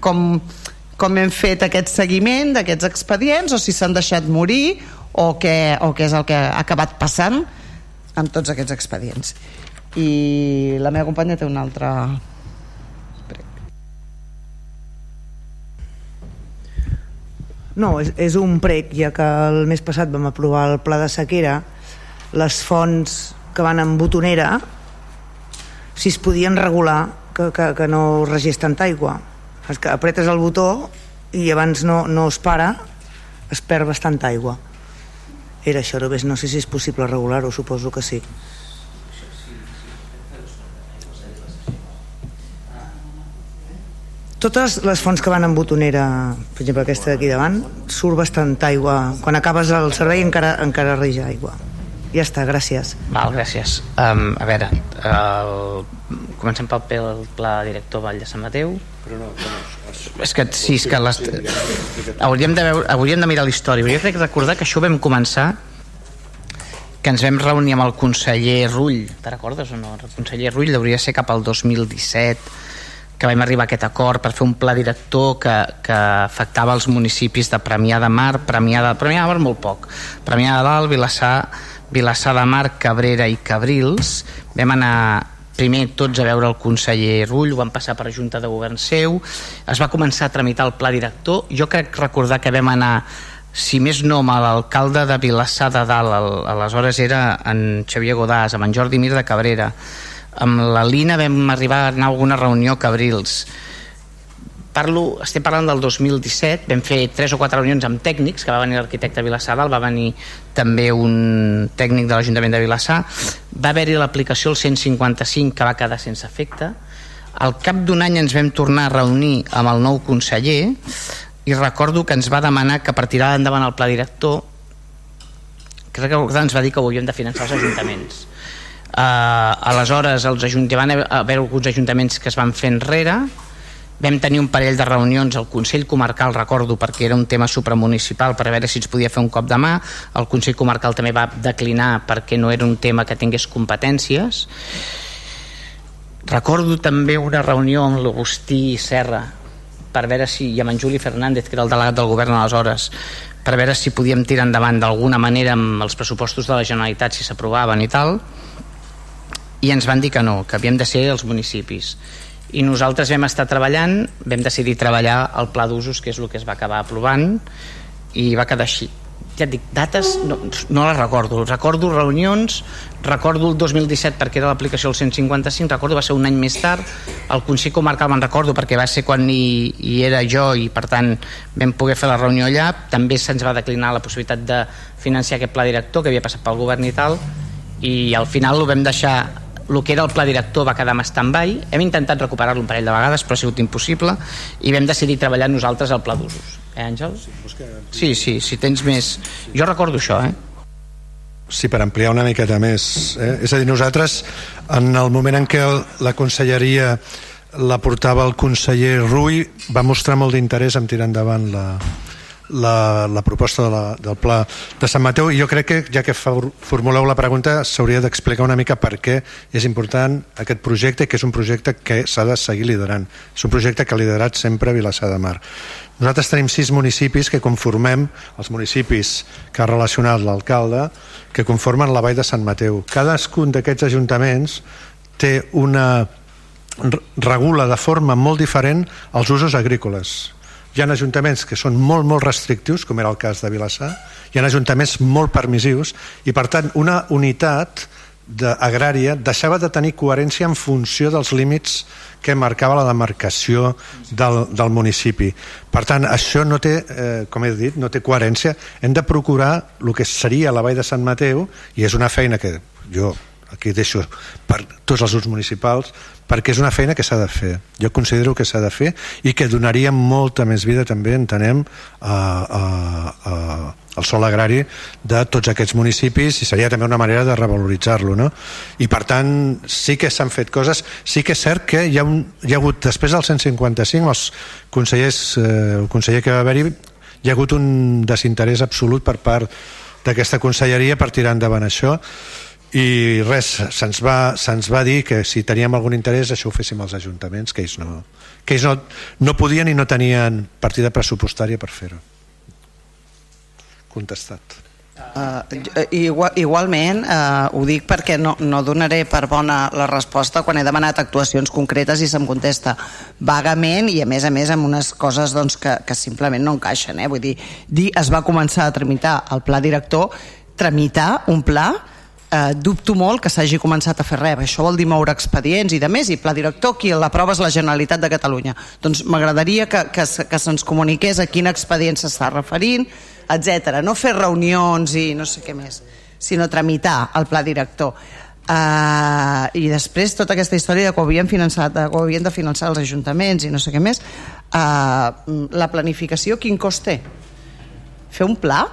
Com, com hem fet aquest seguiment d'aquests expedients o si s'han deixat morir o què, o què és el que ha acabat passant amb tots aquests expedients. I la meva companya té una altra No, és, és un prec, ja que el mes passat vam aprovar el pla de sequera, les fonts que van en botonera, si es podien regular que, que, que no regés tanta aigua. És que apretes el botó i abans no, no es para, es perd bastanta aigua. Era això, només no sé si és possible regular-ho, suposo que sí. Totes les fonts que van en botonera, per exemple aquesta d'aquí davant, surt bastant aigua. Quan acabes el servei encara, encara reja aigua. Ja està, gràcies. Val, gràcies. Um, a veure, el... comencem pel, pla director Vall de Sant Mateu. Però no, no, és que sí, és que les... hauríem, de veure, hauríem de mirar la història. Jo crec recordar que això vam començar que ens vam reunir amb el conseller Rull, te recordes o no? El conseller Rull hauria ser cap al 2017 que vam arribar a aquest acord per fer un pla director que, que afectava els municipis de Premià de Mar, Premià de, Premià de Mar molt poc, Premià de Dalt, Vilassar, Vilassar de Mar, Cabrera i Cabrils. Vam anar primer tots a veure el conseller Rull, ho van passar per Junta de Govern seu, es va començar a tramitar el pla director, jo crec recordar que vam anar si més no, amb l'alcalde de Vilassar de Dalt, el, aleshores era en Xavier Godàs, amb en Jordi Mir de Cabrera, amb la Lina vam arribar a anar a alguna reunió a Cabrils parlo, estem parlant del 2017 vam fer tres o quatre reunions amb tècnics que va venir l'arquitecte Vilassar va venir també un tècnic de l'Ajuntament de Vilassar. Va haver-hi l'aplicació el 155 que va quedar sense efecte. Al cap d'un any ens vam tornar a reunir amb el nou conseller i recordo que ens va demanar que per tirar endavant el pla director crec que ens va dir que ho havíem de finançar els ajuntaments. Uh, aleshores els hi van haver alguns ajuntaments que es van fer enrere vam tenir un parell de reunions al Consell Comarcal, recordo, perquè era un tema supramunicipal per veure si ens podia fer un cop de mà. El Consell Comarcal també va declinar perquè no era un tema que tingués competències. Recordo també una reunió amb l'Agustí Serra per veure si, i amb en Juli Fernández que era el delegat del govern aleshores per veure si podíem tirar endavant d'alguna manera amb els pressupostos de la Generalitat si s'aprovaven i tal. I ens van dir que no, que havíem de ser els municipis i nosaltres vam estar treballant vam decidir treballar el pla d'usos que és el que es va acabar aprovant i va quedar així. Ja et dic, dates no, no les recordo. Recordo reunions, recordo el 2017 perquè era l'aplicació del 155 recordo va ser un any més tard el Consell Comarcal me'n recordo perquè va ser quan hi, hi era jo i per tant vam poder fer la reunió allà. També se'ns va declinar la possibilitat de financiar aquest pla director que havia passat pel govern i tal i al final ho vam deixar el que era el pla director va quedar en stand-by hem intentat recuperar-lo un parell de vegades però ha sigut impossible i vam decidir treballar nosaltres el pla d'usos eh Àngel? Sí, sí, si tens més jo recordo això eh Sí, per ampliar una miqueta més. Eh? És a dir, nosaltres, en el moment en què la conselleria la portava el conseller Rui, va mostrar molt d'interès en tirar endavant la, la, la proposta de la, del pla de Sant Mateu. I jo crec que ja que formuleu la pregunta s'hauria d'explicar una mica per què és important aquest projecte que és un projecte que s'ha de seguir liderant. És un projecte que ha liderat sempre Vilassar de Mar. Nosaltres tenim sis municipis que conformem els municipis que ha relacionat l'alcalde que conformen la vall de Sant Mateu. Cadascun d'aquests ajuntaments té una regula de forma molt diferent els usos agrícoles hi ha ajuntaments que són molt, molt restrictius, com era el cas de Vilassar, hi ha ajuntaments molt permissius, i per tant una unitat de, agrària deixava de tenir coherència en funció dels límits que marcava la demarcació del, del municipi. Per tant, això no té, eh, com he dit, no té coherència. Hem de procurar el que seria la Vall de Sant Mateu, i és una feina que jo aquí deixo per tots els grups municipals perquè és una feina que s'ha de fer. Jo considero que s'ha de fer i que donaria molta més vida també entenem a, a, a, al sol agrari de tots aquests municipis i seria també una manera de revaloritzar-lo no? i per tant sí que s'han fet coses. Sí que és cert que hi ha, un, hi ha hagut després del 155 els consellers eh, el conseller que va haver-hi hi ha hagut un desinterès absolut per part d'aquesta conselleria per tirar endavant això i res, se'ns va, se va dir que si teníem algun interès això ho féssim als ajuntaments que ells no, que ells no, no podien i no tenien partida pressupostària per fer-ho contestat Uh, igual, igualment uh, ho dic perquè no, no donaré per bona la resposta quan he demanat actuacions concretes i se'm contesta vagament i a més a més amb unes coses doncs, que, que simplement no encaixen eh? vull dir, dir, es va començar a tramitar el pla director tramitar un pla eh, dubto molt que s'hagi començat a fer res. Això vol dir moure expedients i de més, i pla director, qui l'aprova és la Generalitat de Catalunya. Doncs m'agradaria que, que, que se'ns comuniqués a quin expedient s'està referint, etc. No fer reunions i no sé què més, sinó tramitar el pla director. Uh, i després tota aquesta història de que ho havien, finançat, de que ho havien de finançar els ajuntaments i no sé què més uh, la planificació quin cost té? fer un pla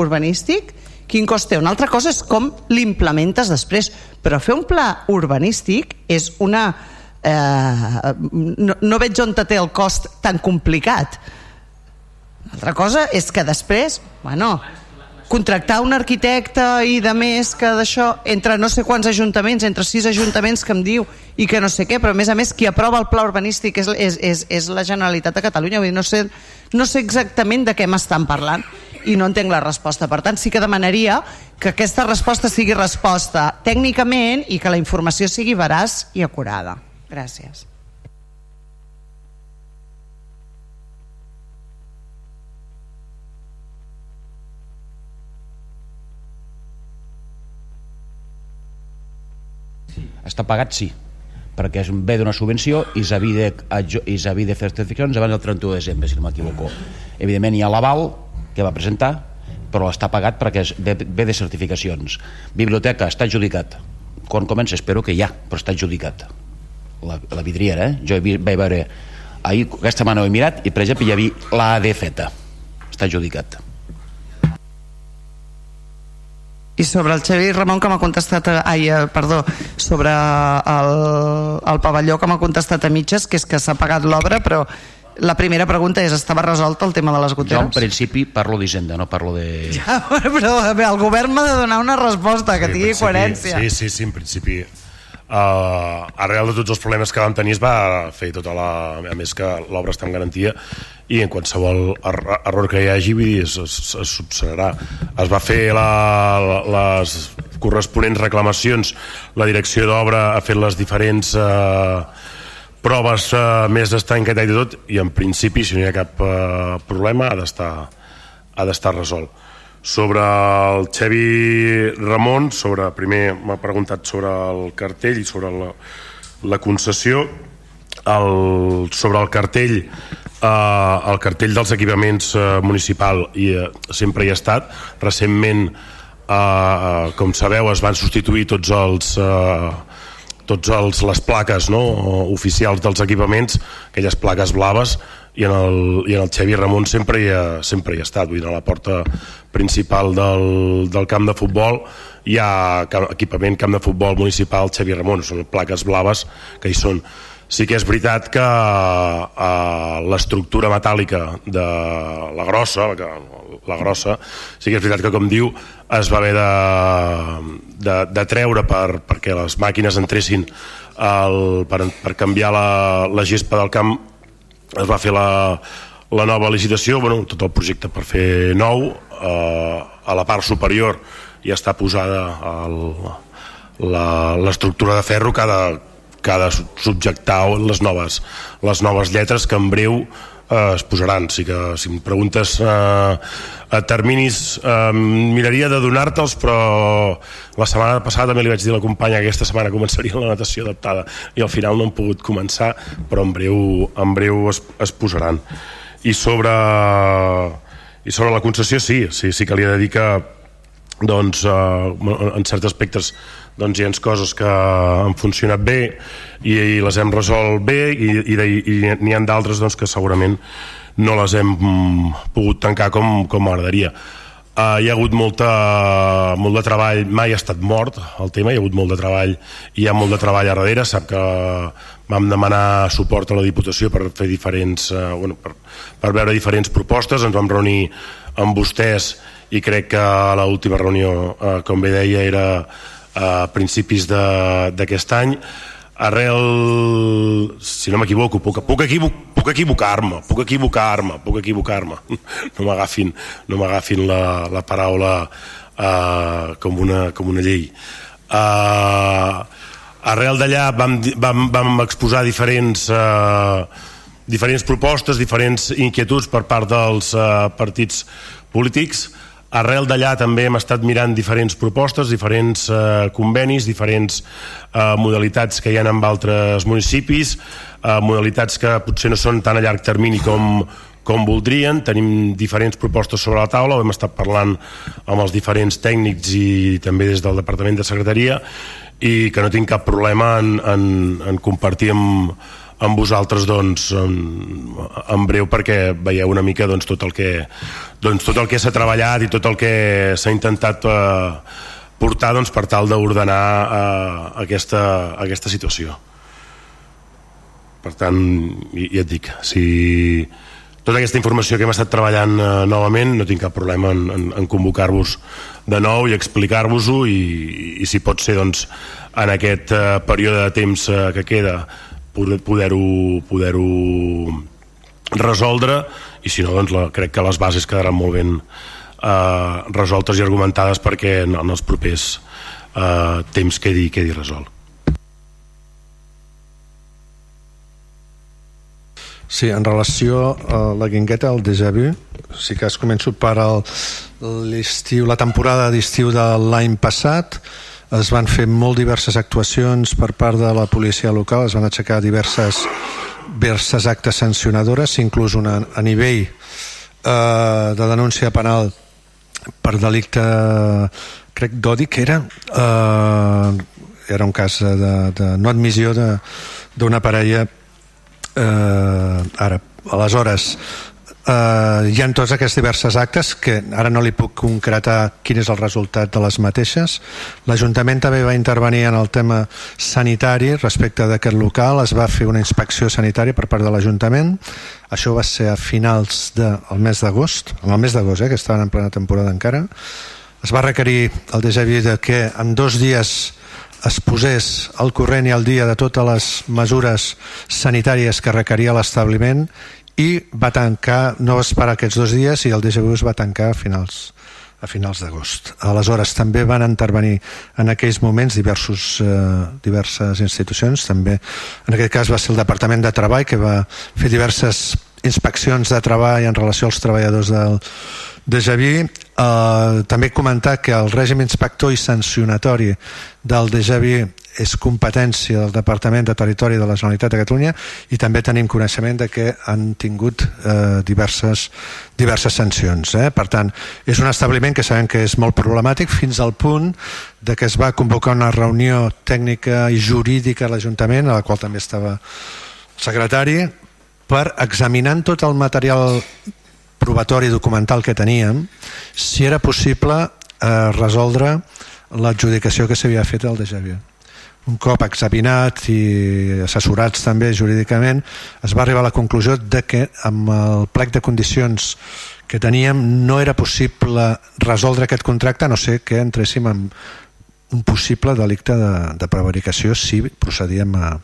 urbanístic quin cost té. Una altra cosa és com l'implementes després, però fer un pla urbanístic és una... Eh, no, no veig on té el cost tan complicat. L'altra cosa és que després, bueno, contractar un arquitecte i de més que d'això, entre no sé quants ajuntaments, entre sis ajuntaments que em diu i que no sé què, però a més a més qui aprova el pla urbanístic és, és, és, és la Generalitat de Catalunya, vull dir, no sé, no sé exactament de què m'estan parlant i no entenc la resposta. Per tant, sí que demanaria que aquesta resposta sigui resposta tècnicament i que la informació sigui veraç i acurada. Gràcies. Està pagat, sí, perquè és un bé d'una subvenció i s'havia de, i de fer certificacions abans del 31 de desembre, si no m'equivoco. Evidentment hi ha l'aval, que va presentar però està pagat perquè ve, ve de certificacions. Biblioteca està adjudicat. Quan comença espero que ja però està adjudicat. La, la vidriera eh? jo vaig veure ahir aquesta setmana ho he mirat i per exemple hi havia l'AD feta està adjudicat. I sobre el Xavi Ramon que m'ha contestat ai, eh, perdó, sobre el, el pavelló que m'ha contestat a mitges que és que s'ha pagat l'obra però la primera pregunta és, estava resolt el tema de les goteres? Jo, en principi, parlo d'Hisenda, no parlo de... Ja, però bé, el govern m'ha de donar una resposta que sí, tingui coherència. Sí, sí, sí, en principi. Uh, arrel de tots els problemes que vam tenir es va fer tota la... A més que l'obra està en garantia i en qualsevol er error que hi hagi vull dir, es, es, es subsanarà. Es va fer la, les corresponents reclamacions, la direcció d'obra ha fet les diferents... Uh, proves uh, més d'estanqueta i de tot i en principi si no hi ha cap uh, problema ha d'estar ha d'estar resolt. Sobre el Xevi Ramon sobre, primer m'ha preguntat sobre el cartell i sobre la, la concessió. El, sobre el cartell eh, el cartell dels equipaments eh, municipal i eh, sempre hi ha estat. Recentment eh, com sabeu es van substituir tots els eh, tots els, les plaques no, oficials dels equipaments, aquelles plaques blaves, i en el, i en el Xevi Ramon sempre hi ha, sempre hi ha estat, vull dir, a la porta principal del, del camp de futbol. Hi ha equipament camp de futbol municipal Xevi Ramon, són plaques blaves que hi són sí que és veritat que uh, l'estructura metàl·lica de la grossa, la, la grossa, sí que és veritat que com diu es va haver de, de, de treure per, perquè les màquines entressin el, per, per canviar la, la gespa del camp es va fer la, la nova licitació, bueno, tot el projecte per fer nou, eh, a la part superior ja està posada l'estructura de ferro que ha de, que ha de subjectar les noves, les noves lletres que en breu eh, es posaran. Sí que si em preguntes eh, a terminis eh, miraria de donar-te'ls però la setmana passada també li vaig dir a la companya que aquesta setmana començaria la natació adaptada i al final no hem pogut començar però en breu, en breu es, es posaran i sobre i sobre la concessió sí, sí, sí que li he de dir que doncs eh, en certs aspectes doncs hi ha coses que han funcionat bé i, i les hem resolt bé i, i, i n'hi ha d'altres doncs, que segurament no les hem pogut tancar com, com m'agradaria. Uh, hi ha hagut molta, molt de treball, mai ha estat mort el tema, hi ha hagut molt de treball i hi ha molt de treball a darrere, sap que vam demanar suport a la Diputació per fer diferents, uh, bueno, per, per veure diferents propostes, ens vam reunir amb vostès i crec que l'última reunió, uh, com bé deia, era a principis d'aquest any arrel, si no m'equivoco, puc, puc, equivoc, puc equivocar-me, puc equivocar-me, puc equivocar-me. *laughs* No m'agafin no m'agafin la, la paraula uh, com, una, com una llei. Uh, arrel d'allà vam, vam, vam exposar diferents, uh, diferents propostes, diferents inquietuds per part dels uh, partits polítics, Arrel d'allà també hem estat mirant diferents propostes, diferents eh, convenis, diferents eh, modalitats que hi ha en altres municipis, eh, modalitats que potser no són tan a llarg termini com, com voldrien, tenim diferents propostes sobre la taula, hem estat parlant amb els diferents tècnics i també des del Departament de Secretaria i que no tinc cap problema en, en, en compartir amb, amb vosaltres doncs, en, en breu perquè veieu una mica doncs, tot el que doncs, tot el que s'ha treballat i tot el que s'ha intentat eh, portar doncs, per tal d'ordenar eh, aquesta, aquesta situació. Per tant ja et dic si tota aquesta informació que hem estat treballant eh, novament no tinc cap problema en, en, en convocar-vos de nou i explicar-vos-ho i, i si pot ser doncs, en aquest eh, període de temps eh, que queda poder-ho poder, resoldre i si no doncs la, crec que les bases quedaran molt ben eh, resoltes i argumentades perquè en, en els propers eh, temps quedi, quedi resolt. Sí, en relació a la guingueta, al déjà vu, sí que es començo per l'estiu, la temporada d'estiu de l'any passat, es van fer molt diverses actuacions per part de la policia local, es van aixecar diverses, diverses actes sancionadores, inclús una a nivell eh, de denúncia penal per delicte crec d'odi que era eh, era un cas de, de no admissió d'una parella eh, ara aleshores eh, hi ha tots aquests diverses actes que ara no li puc concretar quin és el resultat de les mateixes. l'Ajuntament també va intervenir en el tema sanitari respecte d'aquest local es va fer una inspecció sanitària per part de l'Ajuntament. Això va ser a finals del de, mes d'agost en el mes d'agost, eh, que estaven en plena temporada encara. Es va requerir déjà vu de que en dos dies es posés al corrent i al dia de totes les mesures sanitàries que requeria l'establiment i va tancar, no va esperar aquests dos dies i el DGU es va tancar a finals a finals d'agost. Aleshores també van intervenir en aquells moments diversos, eh, diverses institucions, també en aquest cas va ser el Departament de Treball que va fer diverses inspeccions de treball en relació als treballadors del, de Javí. Eh, també comentar que el règim inspector i sancionatori del de Javí és competència del Departament de Territori de la Generalitat de Catalunya i també tenim coneixement de que han tingut eh, diverses, diverses sancions. Eh? Per tant, és un establiment que sabem que és molt problemàtic fins al punt de que es va convocar una reunió tècnica i jurídica a l'Ajuntament, a la qual també estava secretari, per examinant tot el material probatori documental que teníem si era possible eh, resoldre l'adjudicació que s'havia fet al déjà vu un cop examinat i assessorats també jurídicament, es va arribar a la conclusió de que amb el plec de condicions que teníem no era possible resoldre aquest contracte no ser que entréssim en un possible delicte de, de prevaricació si procedíem a,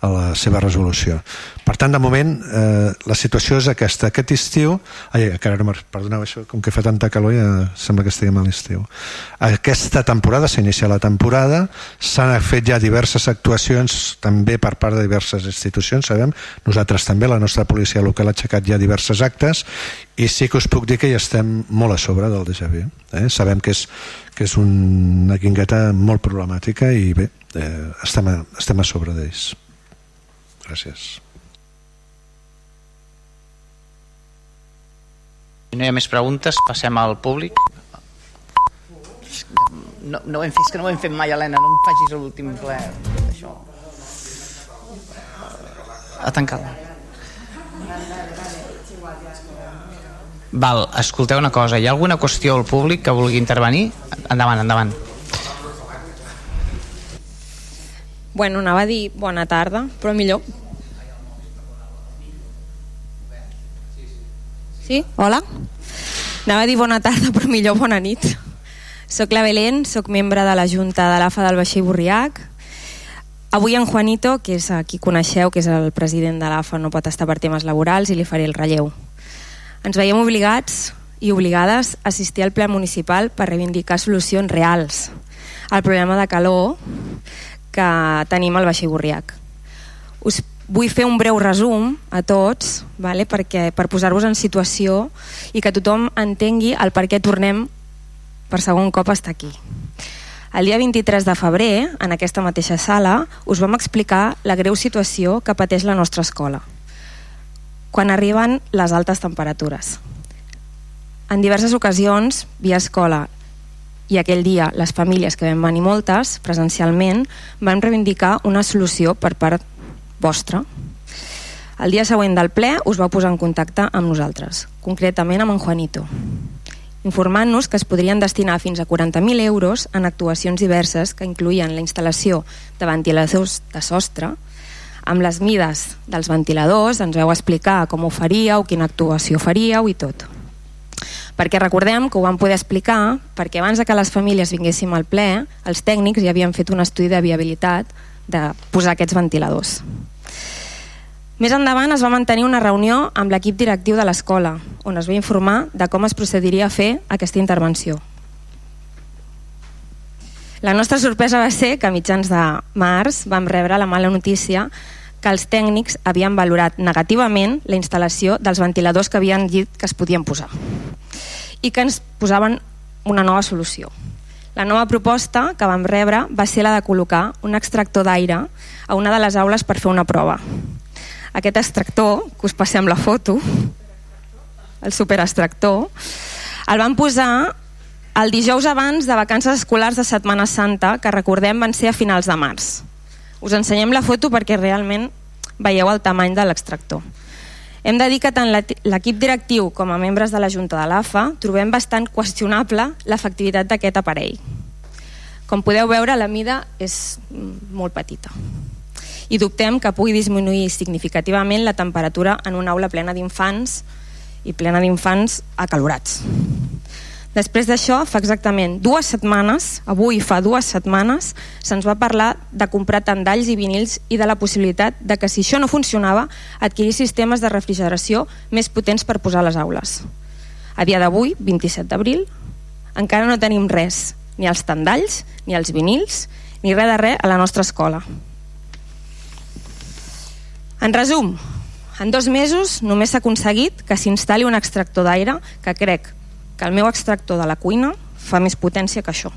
a la seva resolució. Per tant, de moment, eh, la situació és aquesta. Aquest estiu... Ai, no perdoneu, això, com que fa tanta calor ja sembla que estiguem a l'estiu. Aquesta temporada, s'ha iniciat la temporada, s'han fet ja diverses actuacions també per part de diverses institucions, sabem. Nosaltres també, la nostra policia local ha aixecat ja diverses actes i sí que us puc dir que ja estem molt a sobre del déjà vu. Eh? Sabem que és, que és una guingueta molt problemàtica i bé, eh, estem, a, estem a sobre d'ells. Gràcies. Si no hi ha més preguntes, passem al públic. no, no ho hem fet, és que no ho hem fet mai, Helena, no em facis l'últim ple això. A tancar Val, escolteu una cosa, hi ha alguna qüestió al públic que vulgui intervenir? Endavant, endavant. Bueno, anava a dir bona tarda, però millor... Sí? Hola? Anava a dir bona tarda, però millor bona nit. Soc la Belén, soc membre de la Junta de l'AFA del Baixí Borriac. Avui en Juanito, que és a qui coneixeu, que és el president de l'AFA, no pot estar per temes laborals i li faré el relleu. Ens veiem obligats i obligades a assistir al ple municipal per reivindicar solucions reals al problema de calor que tenim al Baixí Borriac. Us vull fer un breu resum a tots vale? perquè per posar-vos en situació i que tothom entengui el per què tornem per segon cop a estar aquí. El dia 23 de febrer, en aquesta mateixa sala, us vam explicar la greu situació que pateix la nostra escola quan arriben les altes temperatures. En diverses ocasions, via escola i aquell dia les famílies que vam venir moltes presencialment van reivindicar una solució per part vostra. El dia següent del ple us vau posar en contacte amb nosaltres, concretament amb en Juanito, informant-nos que es podrien destinar fins a 40.000 euros en actuacions diverses que incluïen la instal·lació de ventiladors de sostre, amb les mides dels ventiladors, ens veu explicar com ho faríeu, quina actuació faríeu i tot. Perquè recordem que ho vam poder explicar perquè abans de que les famílies vinguéssim al ple, els tècnics ja havien fet un estudi de viabilitat de posar aquests ventiladors. Més endavant es va mantenir una reunió amb l'equip directiu de l'escola, on es va informar de com es procediria a fer aquesta intervenció. La nostra sorpresa va ser que a mitjans de març vam rebre la mala notícia que els tècnics havien valorat negativament la instal·lació dels ventiladors que havien dit que es podien posar i que ens posaven una nova solució. La nova proposta que vam rebre va ser la de col·locar un extractor d'aire a una de les aules per fer una prova. Aquest extractor, que us passem la foto, el superextractor, el van posar el dijous abans de vacances escolars de Setmana Santa, que recordem van ser a finals de març. Us ensenyem la foto perquè realment veieu el tamany de l'extractor. Hem de dir que tant l'equip directiu com a membres de la Junta de l'AFA trobem bastant qüestionable l'efectivitat d'aquest aparell. Com podeu veure, la mida és molt petita i dubtem que pugui disminuir significativament la temperatura en una aula plena d'infants i plena d'infants acalorats. Després d'això, fa exactament dues setmanes, avui fa dues setmanes, se'ns va parlar de comprar tandalls i vinils i de la possibilitat de que si això no funcionava, adquirir sistemes de refrigeració més potents per posar a les aules. A dia d'avui, 27 d'abril, encara no tenim res, ni els tandalls, ni els vinils, ni res de res a la nostra escola. En resum, en dos mesos només s'ha aconseguit que s'instal·li un extractor d'aire que crec que el meu extractor de la cuina fa més potència que això.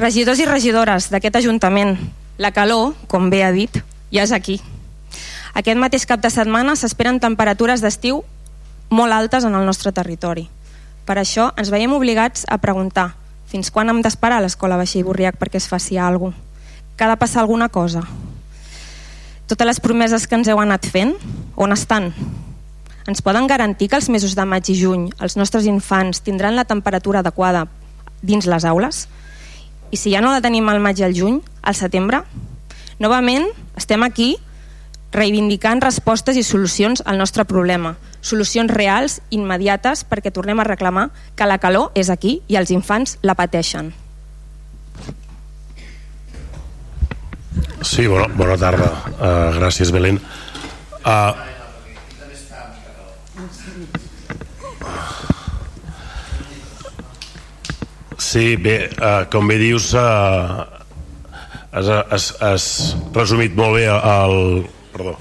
Regidors i regidores d'aquest Ajuntament, la calor, com bé ha dit, ja és aquí. Aquest mateix cap de setmana s'esperen temperatures d'estiu molt altes en el nostre territori. Per això ens veiem obligats a preguntar fins quan hem d'esperar a l'escola Baixí Borriac perquè es faci alguna cosa? Que ha de passar alguna cosa? Totes les promeses que ens heu anat fent, on estan? Ens poden garantir que els mesos de maig i juny els nostres infants tindran la temperatura adequada dins les aules? I si ja no la tenim al maig i al juny, al setembre? Novament, estem aquí reivindicant respostes i solucions al nostre problema, solucions reals, immediates, perquè tornem a reclamar que la calor és aquí i els infants la pateixen. Sí, bona, bona tarda. Uh, gràcies, Belén. Uh, Sí, bé, uh, com bé dius, uh, has, has, has resumit molt bé el, perdó,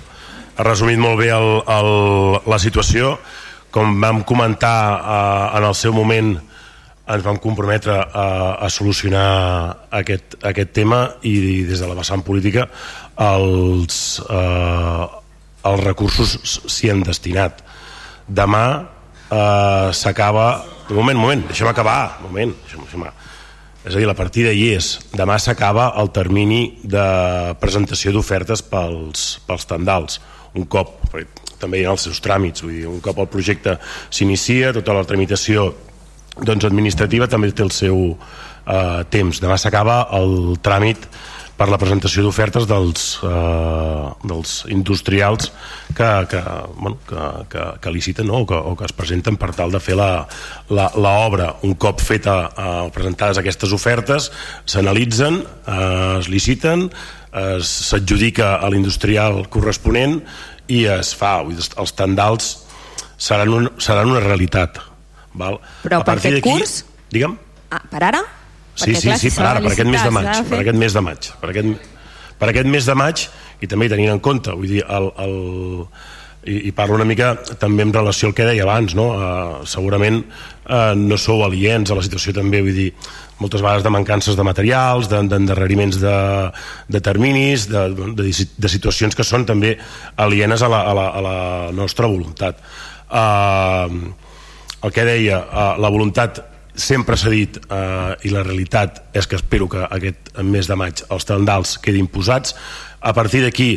has resumit molt bé el, el, la situació. Com vam comentar uh, en el seu moment, ens vam comprometre a, a solucionar aquest, aquest tema i des de la vessant política els, uh, els recursos s'hi han destinat. Demà eh, s'acaba un moment, un moment, deixa'm acabar un moment, deixa'm, deixa'm, és a dir, la partida hi és. Demà s'acaba el termini de presentació d'ofertes pels, pels tendals. Un cop, també hi ha els seus tràmits, vull dir, un cop el projecte s'inicia, tota la tramitació doncs, administrativa també té el seu eh, temps. Demà s'acaba el tràmit per la presentació d'ofertes dels, eh, dels industrials que, que, bueno, que, que, que liciten no? o, que, o que es presenten per tal de fer l'obra. Un cop feta eh, presentades aquestes ofertes, s'analitzen, eh, es liciten, s'adjudica a l'industrial corresponent i es fa. Els tendals seran, un, seran una realitat. Val? Però per aquest curs? Digue'm. Ah, per ara? Sí, sí, sí, per ara, per aquest mes de maig, per aquest mes de maig, per aquest, per aquest mes de maig i també tenint en compte, vull dir, el, el, i, i parlo una mica també en relació al que deia abans, no? Uh, segurament uh, no sou aliens a la situació també, vull dir, moltes vegades de mancances de materials, d'endarreriments de, de terminis, de, de, de situacions que són també alienes a la, a la, a la nostra voluntat. Uh, el que deia, uh, la voluntat sempre s'ha dit eh, i la realitat és que espero que aquest mes de maig els tendals quedin posats a partir d'aquí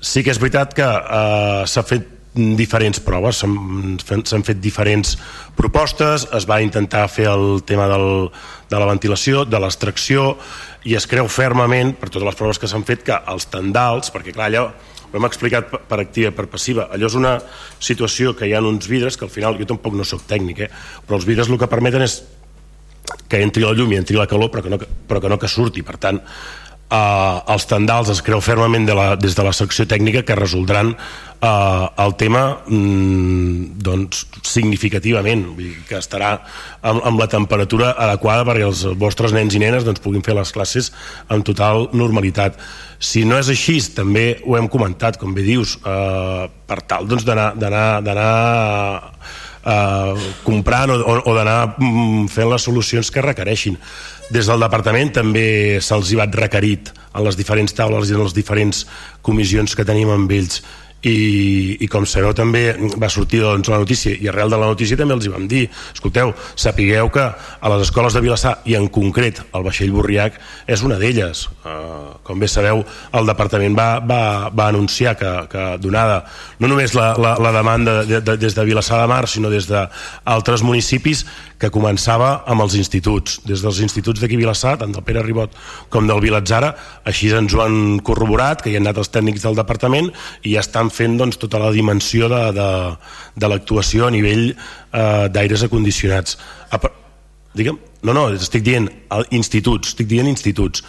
sí que és veritat que eh, s'ha fet diferents proves s'han fet diferents propostes es va intentar fer el tema del, de la ventilació, de l'extracció i es creu fermament per totes les proves que s'han fet que els tendals perquè clar allò ho hem explicat per activa i per passiva. Allò és una situació que hi ha uns vidres que al final, jo tampoc no sóc tècnic, eh? però els vidres el que permeten és que entri la llum i entri la calor però que no, però que, no que surti. Per tant, eh, els tendals es creu fermament de la, des de la secció tècnica que resoldran eh, el tema mm, doncs, significativament, vull dir, que estarà amb, amb la temperatura adequada perquè els vostres nens i nenes doncs, puguin fer les classes amb total normalitat. Si no és així, també ho hem comentat, com bé dius, eh, per tal doncs, d'anar eh, comprant o, o, o d'anar mm, fent les solucions que requereixin. Des del departament també se'ls hi va requerit en les diferents taules i en les diferents comissions que tenim amb ells i, i com sabeu també va sortir doncs, la notícia i arrel de la notícia també els hi vam dir escolteu, sapigueu que a les escoles de Vilassar i en concret el vaixell Borriac és una d'elles. Uh, com bé sabeu el departament va, va, va anunciar que, que donada no només la, la, la demanda de, de, des de Vilassar de Mar sinó des d'altres municipis que començava amb els instituts. Des dels instituts d'aquí Vilassar tant del Pere Ribot com del Vilatzara així ens ho han corroborat que hi han anat els tècnics del departament i ja estan fent doncs, tota la dimensió de, de, de l'actuació a nivell eh, d'aires acondicionats. A, digue'm, no, no, estic dient instituts, estic dient instituts.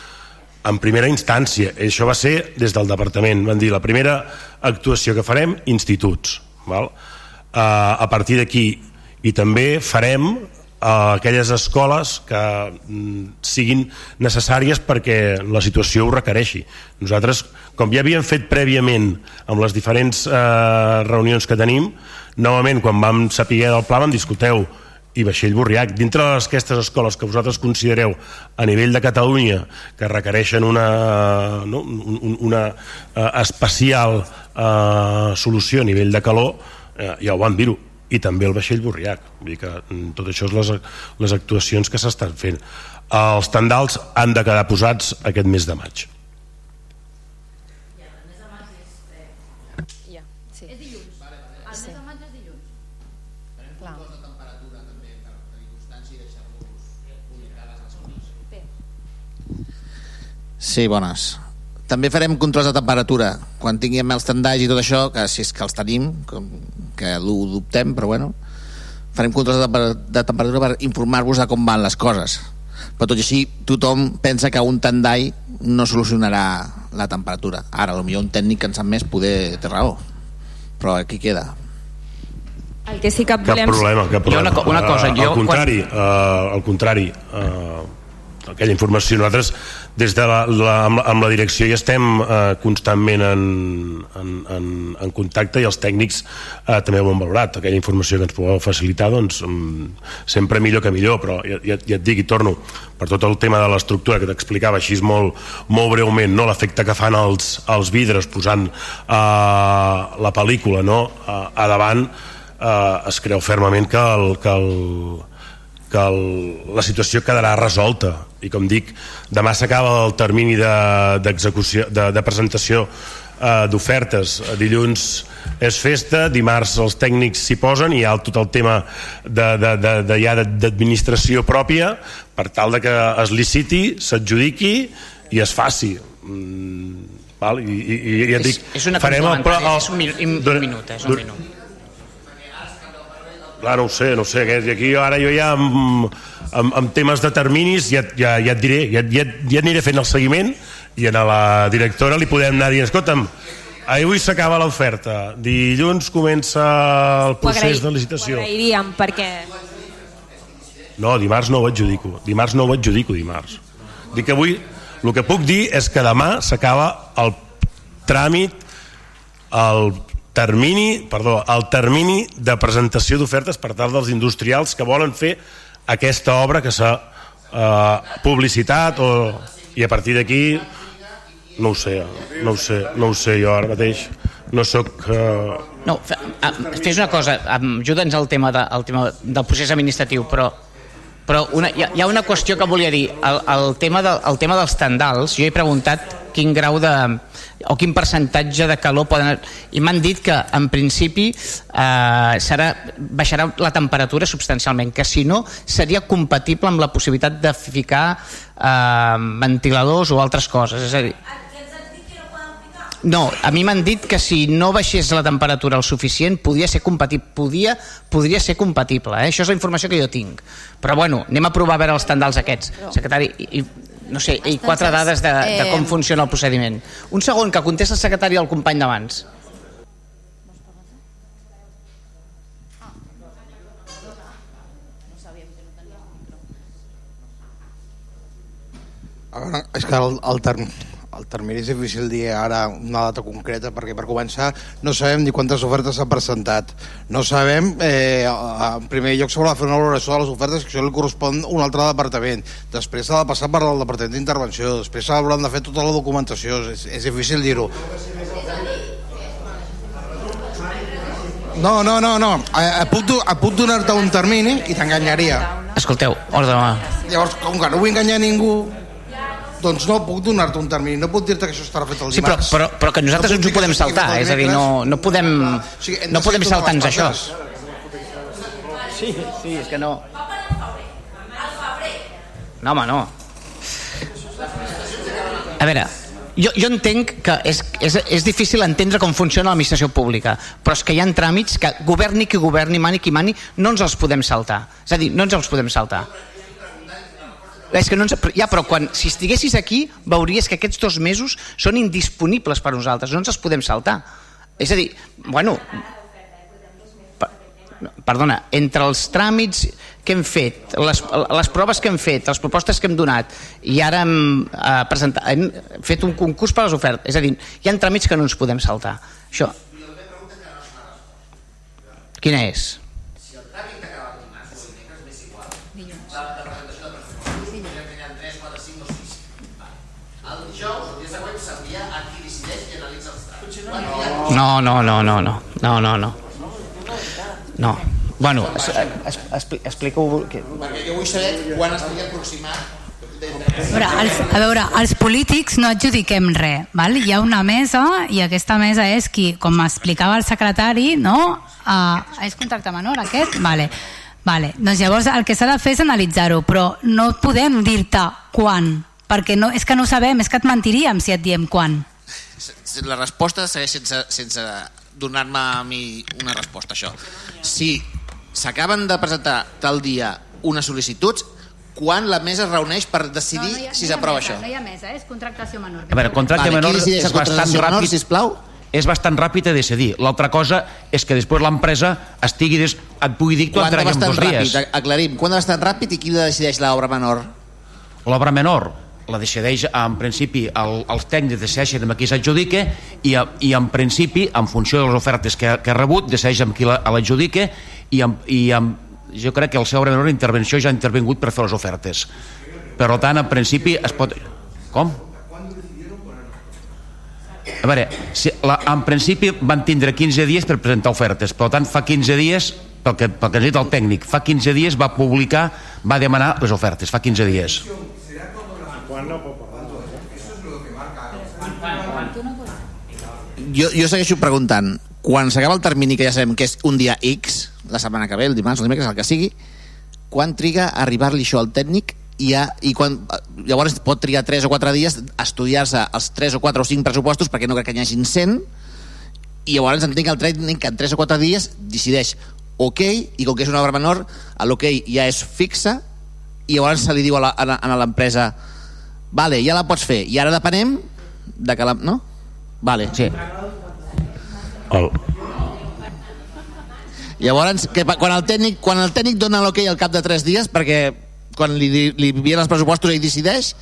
En primera instància, això va ser des del departament, van dir la primera actuació que farem, instituts. Val? Uh, a partir d'aquí, i també farem a aquelles escoles que mm, siguin necessàries perquè la situació ho requereixi. Nosaltres, com ja havíem fet prèviament amb les diferents eh, reunions que tenim, novament, quan vam saber del pla, vam discuteu i Vaixell Borriac, dintre d'aquestes escoles que vosaltres considereu a nivell de Catalunya que requereixen una, no, una uh, especial uh, solució a nivell de calor, uh, ja ho vam dir-ho, i també el vaixell Borriac. Vull dir que mm, tot això és les, les actuacions que s'estan fent. Els tendals han de quedar posats aquest mes de maig Sí, bones. També farem controls de temperatura quan tinguem els tendalls i tot això, que si és que els tenim, com, que ho dubtem, però bueno, farem controls de, de temperatura per informar-vos de com van les coses. Però tot i així, tothom pensa que un tendall no solucionarà la temperatura. Ara, potser un tècnic que en sap més poder té raó. Però aquí queda. El que sí que volem... Cap problema, cap problema. Jo una, una cosa, uh, jo... Al contrari, quan... uh, al contrari, uh, aquella informació. Nosaltres, des de la, la, amb, amb la direcció, ja estem eh, constantment en, en, en, en contacte i els tècnics eh, també ho han valorat. Aquella informació que ens podeu facilitar, doncs, sempre millor que millor, però ja, ja, ja et dic i torno, per tot el tema de l'estructura que t'explicava així molt, molt breument, no? l'efecte que fan els, els vidres posant eh, la pel·lícula no? a, a davant, eh, es creu fermament que el, que el, que el, la situació quedarà resolta i com dic, demà s'acaba el termini de, d'execució de, de presentació eh, d'ofertes dilluns és festa, dimarts els tècnics s'hi posen i hi ha tot el tema de, de, de, de, ja d'administració pròpia per tal de que es liciti, s'adjudiqui i es faci mm, val? I, i, i ja et dic, és, és una farem el, complementària, el, és un minut, eh, és un minut. Clar, no ho sé, no ho sé. I aquí ara jo ja amb, amb, amb temes de terminis ja, ja, ja et diré, ja, ja, ja aniré fent el seguiment i a la directora li podem anar dient, escolta'm, avui s'acaba l'oferta, dilluns comença el procés de licitació. Ho agrairíem perquè... No, dimarts no ho adjudico. Dimarts no ho adjudico, dimarts. Dic que avui, el que puc dir és que demà s'acaba el tràmit, el termini, perdó, el termini de presentació d'ofertes per tal dels industrials que volen fer aquesta obra que s'ha eh, publicitat o, i a partir d'aquí no ho sé, no ho sé, no ho sé jo ara mateix. No sóc eh... No, ah, fes una cosa, ajuda'ns al tema, de, tema del procés administratiu, però però una, hi, ha, hi ha una qüestió que volia dir. El, el, tema de, el tema dels tendals jo he preguntat quin grau de o quin percentatge de calor poden i m'han dit que en principi eh, serà, baixarà la temperatura substancialment, que si no seria compatible amb la possibilitat de ficar eh, ventiladors o altres coses és a dir, no, a mi m'han dit que si no baixés la temperatura el suficient podia ser compatible, podia, podria ser compatible, eh? això és la informació que jo tinc. Però bueno, anem a provar a veure els tendals aquests, secretari, i, i, no sé, i quatre dades de, de com funciona el procediment. Un segon, que contesta el secretari al company d'abans. A veure, és que el, el, term, el termini és difícil dir ara una data concreta perquè per començar no sabem ni quantes ofertes s'han presentat. No sabem, eh, en primer lloc s'haurà de fer una valoració de les ofertes que això li correspon a un altre departament. Després s'ha de passar per al departament d'intervenció després s'hauran de fer tota la documentació. És, és difícil dir-ho. No, no, no, no. Eh, eh, puc, do- eh, puc donar-te un termini i t'enganyaria. Escolteu, ordre, llavors com que no vull enganyar ningú doncs no puc donar-te un termini no puc dir-te que això estarà fet el Sí, però, dimarts però, però que nosaltres No ens ho podem saltar, és a dir, no, no podem, sigui, hem no podem saltar-nos això. Sí, sí, és que no... No, home, no. A veure, jo, jo entenc que és, és, és difícil entendre com funciona l'administració pública, però és que hi ha tràmits que governi qui governi, mani qui mani, no ens els podem saltar. És a dir, no ens els podem saltar. És que no ens, ja, però quan, si estiguessis aquí veuries que aquests dos mesos són indisponibles per nosaltres, no ens els podem saltar. És a dir, bueno, per- perdona, entre els tràmits que hem fet, les, les proves que hem fet, les propostes que hem donat i ara hem, eh, presentat, hem fet un concurs per les ofertes, és a dir, hi ha tràmits que no ens podem saltar. Això. Quina és? No, no, no, no, no, no, no, no. No. Bueno, es, es, expli- explico... Que... Perquè jo vull saber quan estigui aproximat A veure, els, a veure, els polítics no adjudiquem res, val? hi ha una mesa i aquesta mesa és qui, com explicava el secretari, no? Uh, és contracte menor aquest? Vale. Vale. Doncs llavors el que s'ha de fer és analitzar-ho, però no podem dir-te quan, perquè no, és que no ho sabem, és que et mentiríem si et diem quan. La resposta segueix sense, sense donar-me a mi una resposta a això si s'acaben de presentar tal dia unes sol·licituds quan la mesa es reuneix per decidir si s'aprova això No hi ha mesa, és contractació menor. A veure, contracte Vale, menor és bastant contracte menor, ràpid, sisplau? és bastant ràpid a decidir. L'altra cosa és que després l'empresa estigui des... et pugui dir que t'ho entreguem bastant dos dies. ràpid, aclarim quan de bastant ràpid i qui decideix l'obra menor L'obra menor la decideix, en principi, el, els tècnics decideixen amb qui s'adjudica i, i en principi, en funció de les ofertes que, que ha rebut, decideix amb qui la- l'adjudica i, amb, i amb, jo crec que el seu menor d'intervenció ja ha intervingut per fer les ofertes. Per tant, en principi, es pot... Com? A veure, si la, en principi van tindre 15 dies per presentar ofertes, per tant fa 15 dies pel que, pel que dit el tècnic, fa 15 dies va publicar, va demanar les ofertes, fa 15 dies. Jo, jo segueixo preguntant, quan s'acaba el termini que ja sabem que és un dia X, la setmana que ve, el dimarts, el dimecres, el que sigui, quan triga a arribar-li això al tècnic i, a, i quan, llavors pot trigar 3 o 4 dies a estudiar-se els 3 o 4 o 5 pressupostos perquè no crec que n'hi hagin 100 i llavors entenc que el tècnic que en 3 o 4 dies decideix ok, i com que és una obra menor l'ok ja és fixa i llavors se li diu a l'empresa vale, ja la pots fer i ara depenem de que la... no? vale, sí El, Llavors, que, quan el tècnic, quan el tècnic dona l'ok al cap de 3 dies, perquè quan li, li envien els pressupostos ell decideix,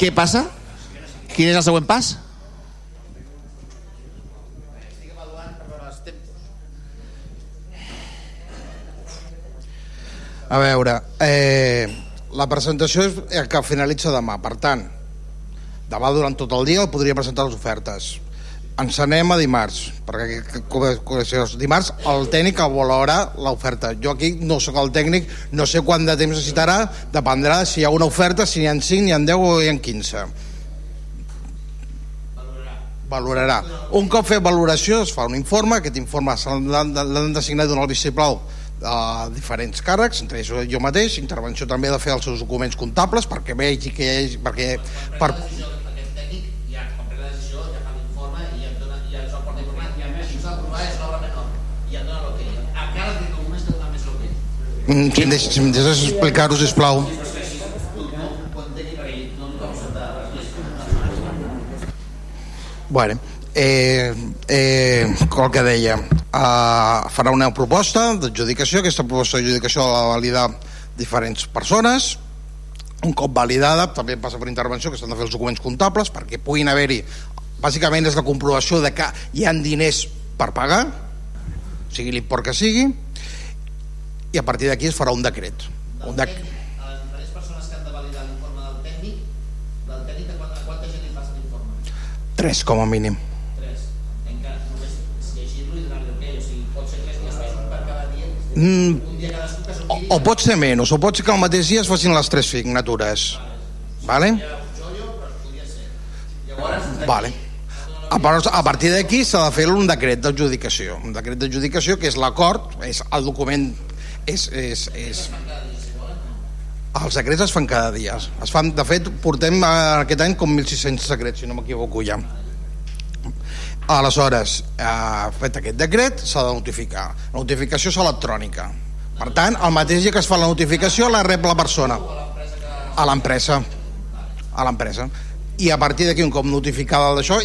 què passa? Quin és el següent pas? A veure, eh, la presentació és eh, que finalitza demà, per tant, demà durant tot el dia el podria presentar les ofertes. Ens anem a dimarts, perquè dimarts el tècnic valorarà l'oferta. Jo aquí no sóc el tècnic, no sé quant de temps necessitarà, dependrà si hi ha una oferta, si n'hi ha 5, n'hi ha 10 o n'hi ha 15. Valorarà. Un cop fet valoració es fa un informe, aquest informe l'han de- l'han d'asignar i donar el vistiplau a diferents càrrecs, entre ells jo mateix, intervenció també de fer els seus documents comptables perquè vegi que hi hagi, perquè per, Mm, si, em deix, si em deixes explicar-ho, sisplau. Bueno, eh, eh, el que deia, eh, farà una proposta d'adjudicació, aquesta proposta d'adjudicació la va validar diferents persones, un cop validada també passa per intervenció que s'han de fer els documents comptables perquè puguin haver-hi bàsicament és la comprovació de que hi han diners per pagar sigui l'import que sigui i a partir d'aquí es farà un decret. Un dec les diferents persones que han de validar l'informe del tècnic, del tècnic de quanta, quanta gent li passa l'informe? tres com a mínim Tres. Entenc que només llegir-lo i donar-li ok, o sigui, pot ser tres dies més un per cada dia, mm, o, o pot ser menys o pot ser que el mateix dia es facin les tres signatures vale? vale. A, a partir d'aquí s'ha de fer un decret d'adjudicació un decret d'adjudicació que és l'acord és el document és, és, és, els secrets es fan cada dia es fan, de fet portem eh, aquest any com 1.600 secrets si no m'equivoco ja aleshores eh, fet aquest decret s'ha de notificar. La notificació és electrònica. Per tant el mateix dia que es fa la notificació la rep la persona. A l'empresa. A l'empresa. I a partir d'aquí un cop notificada d'això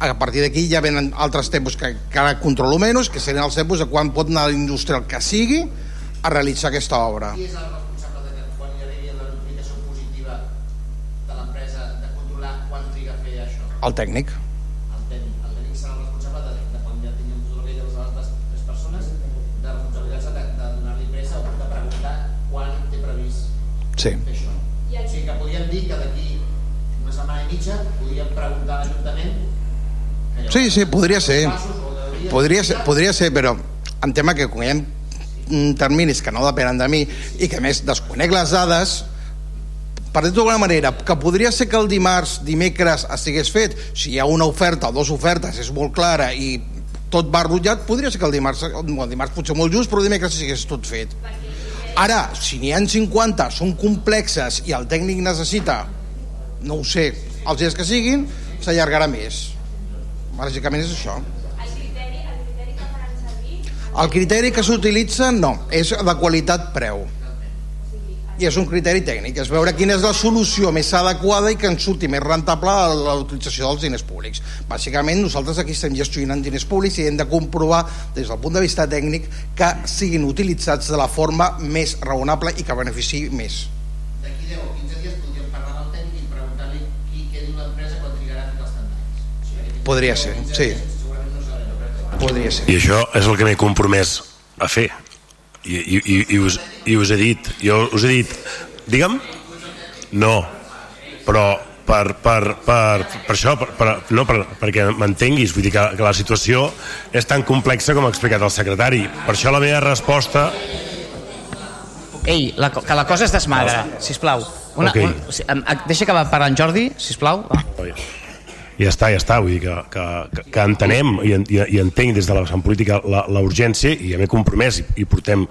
a partir d'aquí ja venen altres tempos que, que ara controlo menys que serien els tempos de quan pot anar l'industrial que sigui a realitzar aquesta obra. Qui és el responsable de que quan hi arribi la notificació positiva de l'empresa de controlar quan triga a fer això? el tècnic El tècnic. El tècnic serà el responsable de, de quan ja tinguem tot el que de les altres tres persones de responsabilitats de, de donar-li pressa o de preguntar quan té previst sí. fer això. O sigui que podríem dir que d'aquí una setmana i mitja podríem preguntar a l'Ajuntament Sí, sí, podria ser. Podria ser, podria ser, però em tema que quan hi ha mm, terminis que no depenen de mi i que a més desconec les dades per dir-ho d'alguna manera, que podria ser que el dimarts, dimecres estigués fet, si hi ha una oferta o dues ofertes, és molt clara i tot va rotllat, podria ser que el dimarts, bueno, el dimarts potser molt just, però dimecres estigués tot fet. Ara, si n'hi ha 50, són complexes i el tècnic necessita, no ho sé, els dies que siguin, s'allargarà més. Bàsicament és això. El criteri que s'utilitza no, és de qualitat-preu. I és un criteri tècnic, és veure quina és la solució més adequada i que ens surti més rentable a la utilització dels diners públics. Bàsicament, nosaltres aquí estem gestionant diners públics i hem de comprovar, des del punt de vista tècnic, que siguin utilitzats de la forma més raonable i que beneficiï més. D'aquí 10 o 15 dies podríem parlar amb el tècnic i preguntar-li qui què diu l'empresa quan trigarà a els Podria 10 o ser, 15 sí. Podria ser. I això és el que m'he compromès a fer. I, i, i, i, us, I us he dit, jo us he dit, digue'm? No, però, per, per, per, per això, per, per, no, per, perquè m'entenguis, vull dir que, que la situació és tan complexa com ha explicat el secretari. Per això la meva resposta... Ei, la, que la cosa es desmadra, sisplau. Una, Ok. un, deixa que va parlar en Jordi, sisplau. Va. I ja està, ja està, vull dir que, que, que, entenem i, i, i entenc des de la vessant política la, la urgència i ja m'he compromès i, i portem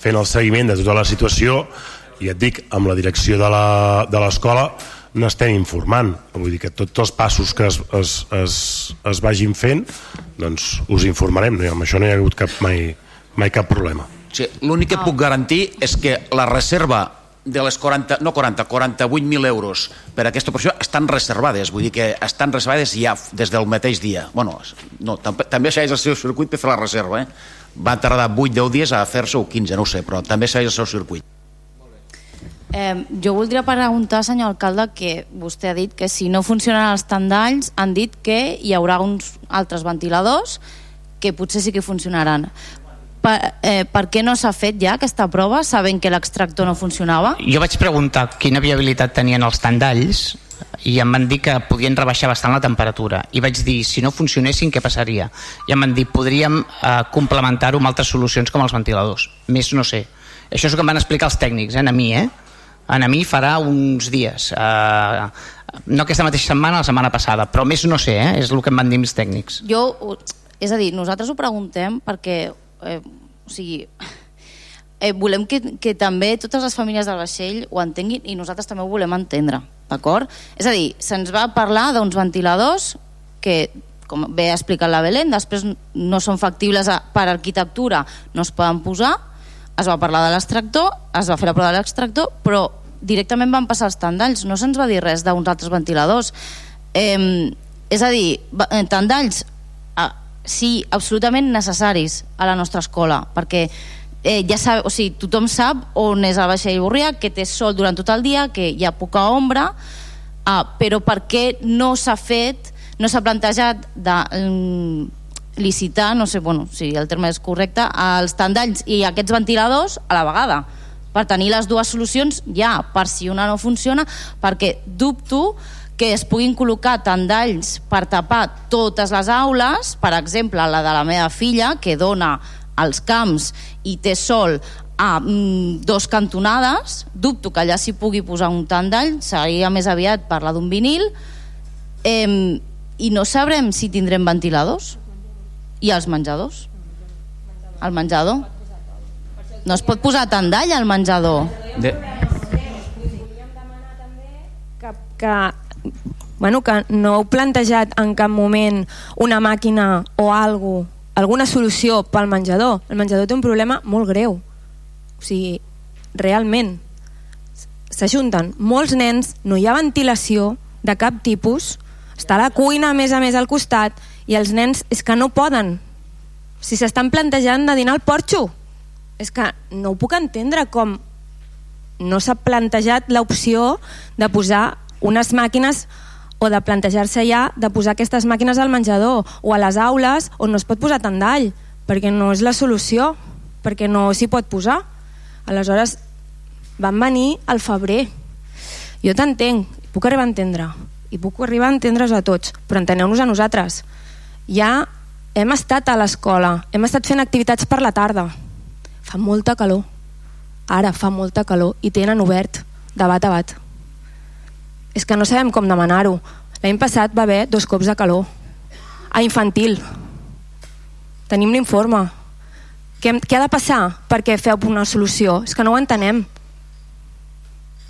fent el seguiment de tota la situació i et dic, amb la direcció de la- de l'escola n'estem informant. Vull dir que tots els passos que es, es, es, es vagin fent doncs us informarem, no, amb això no hi ha hagut cap, mai, mai cap problema. Sí, L'únic que puc garantir és que la reserva de les 40, no 40, 48.000 euros per a aquesta operació estan reservades, vull dir que estan reservades ja des del mateix dia. Bueno, no, tam també segueix el seu circuit per fer la reserva, eh? Va tardar 8-10 dies a fer-se o 15, no sé, però també segueix el seu circuit. Eh, jo voldria preguntar, senyor alcalde, que vostè ha dit que si no funcionen els tandalls, han dit que hi haurà uns altres ventiladors que potser sí que funcionaran. Per, eh, per què no s'ha fet ja aquesta prova, sabent que l'extractor no funcionava? Jo vaig preguntar quina viabilitat tenien els tandalls i em van dir que podien rebaixar bastant la temperatura i vaig dir, si no funcionessin, què passaria? I em van dir, podríem eh, complementar-ho amb altres solucions com els ventiladors més no sé. Això és el que em van explicar els tècnics, eh, a mi, eh? A mi farà uns dies eh, no aquesta mateixa setmana, la setmana passada però més no sé, eh? és el que em van dir els tècnics Jo, és a dir, nosaltres ho preguntem perquè, eh, o sigui, eh, volem que, que també totes les famílies del vaixell ho entenguin i nosaltres també ho volem entendre, d'acord? És a dir, se'ns va parlar d'uns ventiladors que, com bé ha explicat la Belén, després no són factibles a, per arquitectura, no es poden posar, es va parlar de l'extractor, es va fer la prova de l'extractor, però directament van passar els tandalls, no se'ns va dir res d'uns altres ventiladors. Eh, és a dir, eh, tandalls sí, absolutament necessaris a la nostra escola, perquè eh, ja sab, o sigui, tothom sap on és el vaixell Borrià, que té sol durant tot el dia, que hi ha poca ombra, ah, però per què no s'ha fet, no s'ha plantejat de mm, licitar, no sé bueno, si el terme és correcte, els tandalls i aquests ventiladors a la vegada per tenir les dues solucions ja, per si una no funciona, perquè dubto que es puguin col·locar tandalls per tapar totes les aules, per exemple, la de la meva filla, que dona als camps i té sol a mm, dos cantonades, dubto que allà s'hi pugui posar un tandall, seria més aviat parlar d'un vinil, eh, i no sabrem si tindrem ventiladors i els menjadors. El menjador. No es pot posar tandall al menjador. De... que, que, bueno, que no heu plantejat en cap moment una màquina o algo, alguna solució pel menjador. El menjador té un problema molt greu. O sigui, realment, s'ajunten molts nens, no hi ha ventilació de cap tipus, està la cuina a més a més al costat i els nens és que no poden. Si s'estan plantejant de dinar al porxo, és que no ho puc entendre com no s'ha plantejat l'opció de posar unes màquines o de plantejar-se ja de posar aquestes màquines al menjador o a les aules on no es pot posar tandall perquè no és la solució perquè no s'hi pot posar. Aleshores van venir al febrer. Jo t'entenc, puc arribar a entendre i puc arribar a entendre's a tots però enteneu-nos a nosaltres. Ja hem estat a l'escola hem estat fent activitats per la tarda. Fa molta calor. Ara fa molta calor i tenen obert de bat a bat és que no sabem com demanar-ho l'any passat va haver dos cops de calor a infantil tenim l'informe què, què ha de passar perquè feu una solució? és que no ho entenem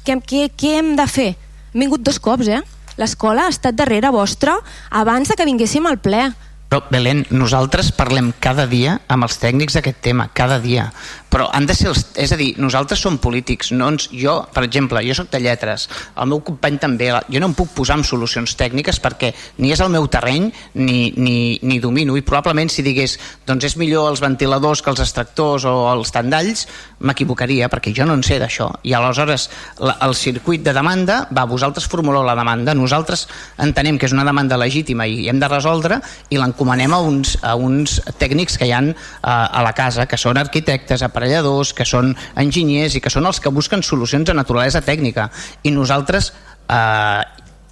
què, què, què hem de fer? hem vingut dos cops eh? l'escola ha estat darrere vostra abans de que vinguéssim al ple Però, Belén, nosaltres parlem cada dia amb els tècnics d'aquest tema, cada dia. Però han de ser els... És a dir, nosaltres som polítics, no ens... Jo, per exemple, jo sóc de lletres, el meu company també, jo no em puc posar amb solucions tècniques perquè ni és el meu terreny ni, ni, ni domino, i probablement si digués doncs és millor els ventiladors que els extractors o els tandalls, m'equivocaria, perquè jo no en sé d'això. I aleshores la, el circuit de demanda, va, vosaltres formuleu la demanda, nosaltres entenem que és una demanda legítima i hem de resoldre i l'encomanem a uns, a uns tècnics que hi han a, a la casa, que són arquitectes, aparelladors, que són enginyers i que són els que busquen solucions de naturalesa tècnica. I nosaltres eh,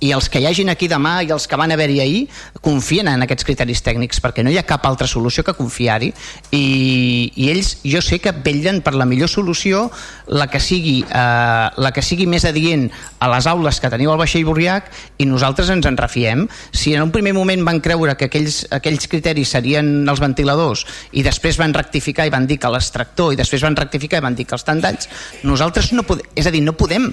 i els que hi hagin aquí demà i els que van haver-hi ahir confien en aquests criteris tècnics perquè no hi ha cap altra solució que confiar-hi. I, i ells jo sé que vetllen per la millor solució la que sigui, eh, la que sigui més adient a les aules que teniu al Vaixell Borriac i nosaltres ens en refiem. Si en un primer moment van creure que aquells, aquells criteris serien els ventiladors i després van rectificar i van dir que l'extractor i després van rectificar i van dir que els tandalls nosaltres no podem, és a dir, no podem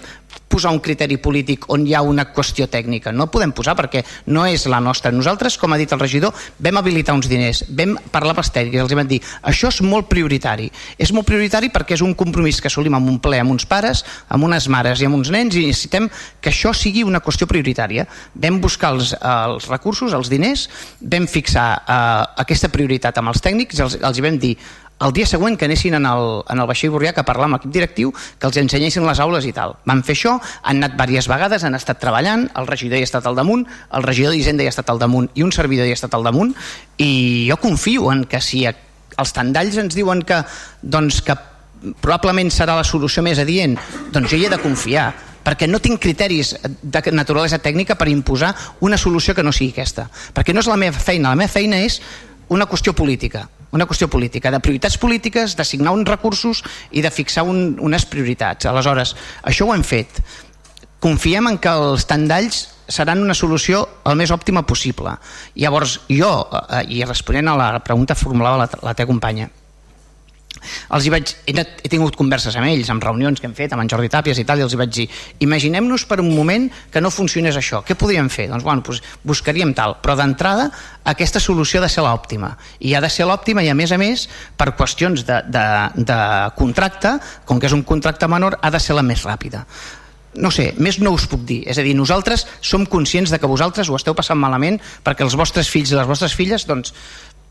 posar un criteri polític on hi ha una qüestió tècnica. No podem posar perquè no és la nostra. Nosaltres, com ha dit el regidor, vam habilitar uns diners, vam parlar amb els tècnics, els vam dir això és molt prioritari. És molt prioritari perquè és un compromís que assolim amb un ple, amb uns pares, amb unes mares i amb uns nens i necessitem que això sigui una qüestió prioritària. Vam buscar els, els recursos, els diners, vam fixar eh, aquesta prioritat amb els tècnics, els, els hi vam dir el dia següent que anessin en el, en el vaixell Borrià a parlar amb l'equip directiu, que els ensenyessin les aules i tal. Van fer això, han anat diverses vegades, han estat treballant, el regidor hi ha estat al damunt, el regidor d'Hisenda hi ha estat al damunt i un servidor hi ha estat al damunt, i jo confio en que si els tandalls ens diuen que, doncs, que probablement serà la solució més adient, doncs jo hi he de confiar perquè no tinc criteris de naturalesa tècnica per imposar una solució que no sigui aquesta. Perquè no és la meva feina, la meva feina és una qüestió política una qüestió política, de prioritats polítiques, d'assignar uns recursos i de fixar un, unes prioritats. Aleshores, això ho hem fet. Confiem en que els tandalls seran una solució el més òptima possible. Llavors, jo, eh, i responent a la pregunta formulada la, la teva companya, els hi vaig, he, he tingut converses amb ells, amb reunions que hem fet amb en Jordi Tàpies i tal, i els hi vaig dir imaginem-nos per un moment que no funcionés això. Què podríem fer? Doncs bueno, doncs buscaríem tal. Però d'entrada aquesta solució ha de ser l'òptima. I ha de ser l'òptima i a més a més per qüestions de, de, de contracte com que és un contracte menor ha de ser la més ràpida. No sé, més no us puc dir. És a dir, nosaltres som conscients de que vosaltres ho esteu passant malament perquè els vostres fills i les vostres filles doncs,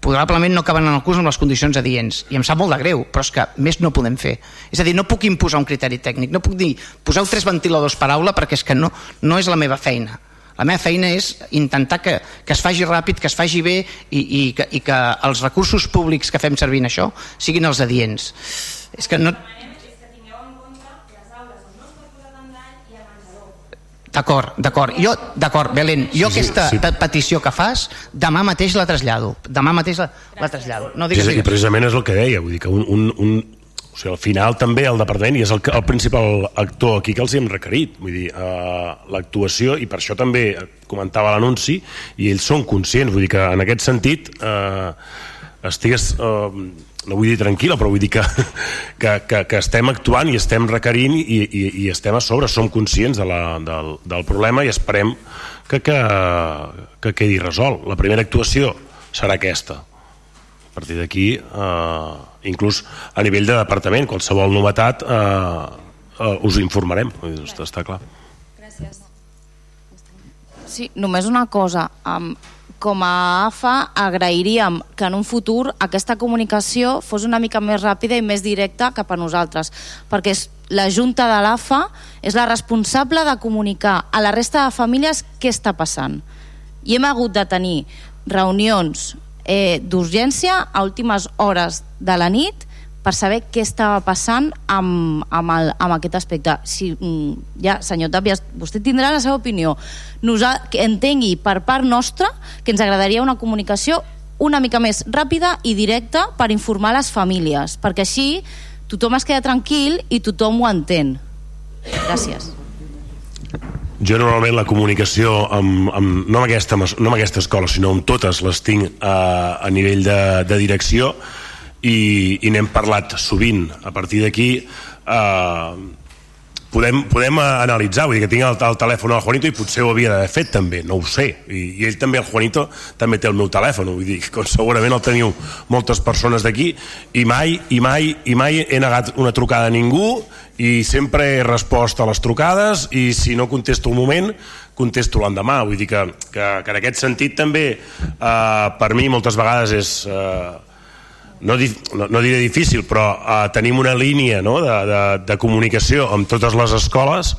probablement no acaben en el curs amb les condicions adients. I em sap molt de greu, però és que més no podem fer. És a dir, no puc imposar un criteri tècnic no puc dir, poseu tres ventiladors per aula perquè és que no, no és la meva feina. La meva feina és intentar que, que es faci ràpid, que es faci bé i, i, que, i que els recursos públics que fem servir en això siguin els adients. És que no, D'acord, d'acord. Jo, d'acord, Belén, jo sí, aquesta sí. petició que fas, demà mateix la trasllado. Demà mateix la, la trasllado. No digues, digues. I precisament és el que deia, vull dir que un, un, un, o sigui, al final també el departament i és el, el principal actor aquí que els hem requerit vull dir, uh, l'actuació i per això també comentava l'anunci i ells són conscients, vull dir que en aquest sentit uh, estigues uh, no vull dir tranquil·la, però vull dir que, *laughs* que, que, que estem actuant i estem requerint i, i, i estem a sobre, som conscients de la, del, del problema i esperem que, que, que quedi resolt. La primera actuació serà aquesta. A partir d'aquí, eh, inclús a nivell de departament, qualsevol novetat eh, eh, us informarem, està, està clar. Gràcies. Sí, només una cosa. Um, com a AFA agrairíem que en un futur aquesta comunicació fos una mica més ràpida i més directa cap a nosaltres, perquè és la Junta de l'AFA és la responsable de comunicar a la resta de famílies què està passant. I hem hagut de tenir reunions eh, d'urgència a últimes hores de la nit per saber què estava passant amb, amb, el, amb aquest aspecte. Si, mm, ja, senyor Tàpies, vostè tindrà la seva opinió. Nosa, que entengui per part nostra que ens agradaria una comunicació una mica més ràpida i directa per informar les famílies, perquè així tothom es queda tranquil i tothom ho entén. Gràcies. Jo normalment la comunicació amb, amb, no, amb aquesta, no amb aquesta escola, sinó amb totes les tinc a, a nivell de, de direcció i, i n'hem parlat sovint. A partir d'aquí eh, podem, podem analitzar vull dir que tinc el, el telèfon al Juanito i potser ho havia d'haver fet també, no ho sé. I, i ell també, el Juanito, també té el meu telèfon vull dir que segurament el teniu moltes persones d'aquí i mai, i mai i mai he negat una trucada a ningú i sempre he respost a les trucades i si no contesto un moment contesto l'endemà. Vull dir que, que, que en aquest sentit també eh, per mi moltes vegades és eh, no, no, diré difícil, però uh, tenim una línia no, de, de, de comunicació amb totes les escoles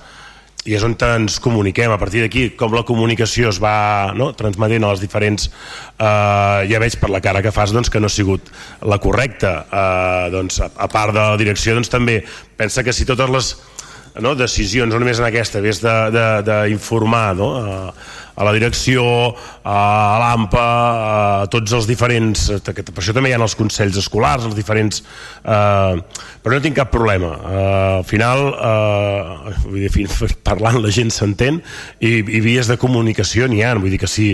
i és on ens comuniquem. A partir d'aquí com la comunicació es va no, transmetent a les diferents eh, ja veig per la cara que fas doncs, que no ha sigut la correcta. Eh, doncs, a, a part de la direcció doncs, també pensa que si totes les no, decisions, no només en aquesta, ves d'informar no, a, a la direcció, a l'AMPA, a tots els diferents... Per això també hi ha els consells escolars, els diferents... Eh, però no tinc cap problema. Eh, al final, eh, vull dir, *laughs* parlant la gent s'entén i, i vies de comunicació n'hi ha. Vull dir que si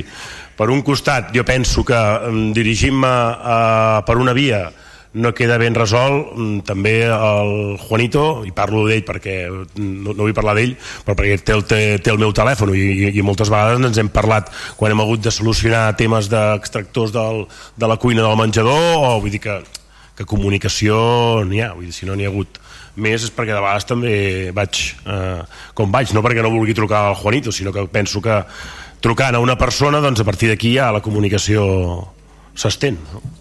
per un costat jo penso que mm, dirigim-me eh, per una via no queda ben resolt mm, també el Juanito i parlo d'ell perquè no, no vull parlar d'ell però perquè té el, té, té el meu telèfon i, i, i moltes vegades ens hem parlat quan hem hagut de solucionar temes d'extractors de la cuina del menjador o vull dir que, que comunicació n'hi ha, vull dir, si no n'hi ha hagut més és perquè de vegades també vaig eh, com vaig, no perquè no vulgui trucar al Juanito sinó que penso que trucant a una persona doncs a partir d'aquí ja la comunicació s'estén no?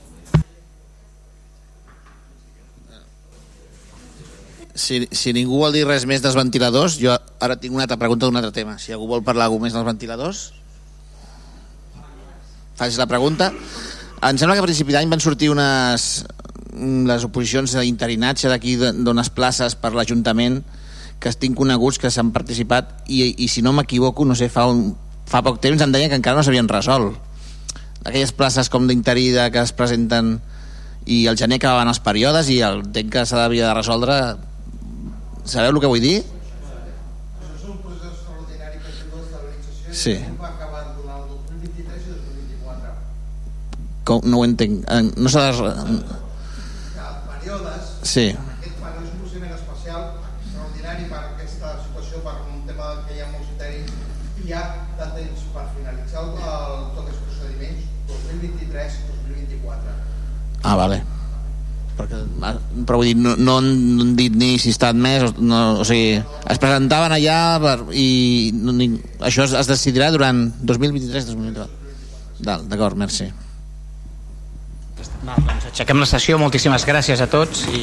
Si, si ningú vol dir res més dels ventiladors, jo ara tinc una altra pregunta d'un altre tema. Si algú vol parlar alguna més dels ventiladors, faig la pregunta. Em sembla que a principi d'any van sortir unes les oposicions d'interinatge d'aquí d'unes places per l'Ajuntament que estic coneguts que s'han participat i, i si no m'equivoco, no sé, fa, un, fa poc temps em deien que encara no s'havien resolt aquelles places com d'interí que es presenten i el gener acabaven els períodes i el temps que s'havia de resoldre Sabeu el que vull dir? Sí. Com, no ho entenc. No s'ha de... Sí. Aquest panel és un procediment especial, extraordinari per aquesta situació, per un tema que hi ha molts interins, i hi ha de temps per finalitzar el, el, tots els procediments 2023-2024. Ah, vale perquè, però vull dir, no, no, han, dit ni si ha estat més no, o sigui, es presentaven allà per, i no, ni, això es, es decidirà durant 2023-2024 d'acord, merci. No, doncs aixequem la sessió, moltíssimes gràcies a tots i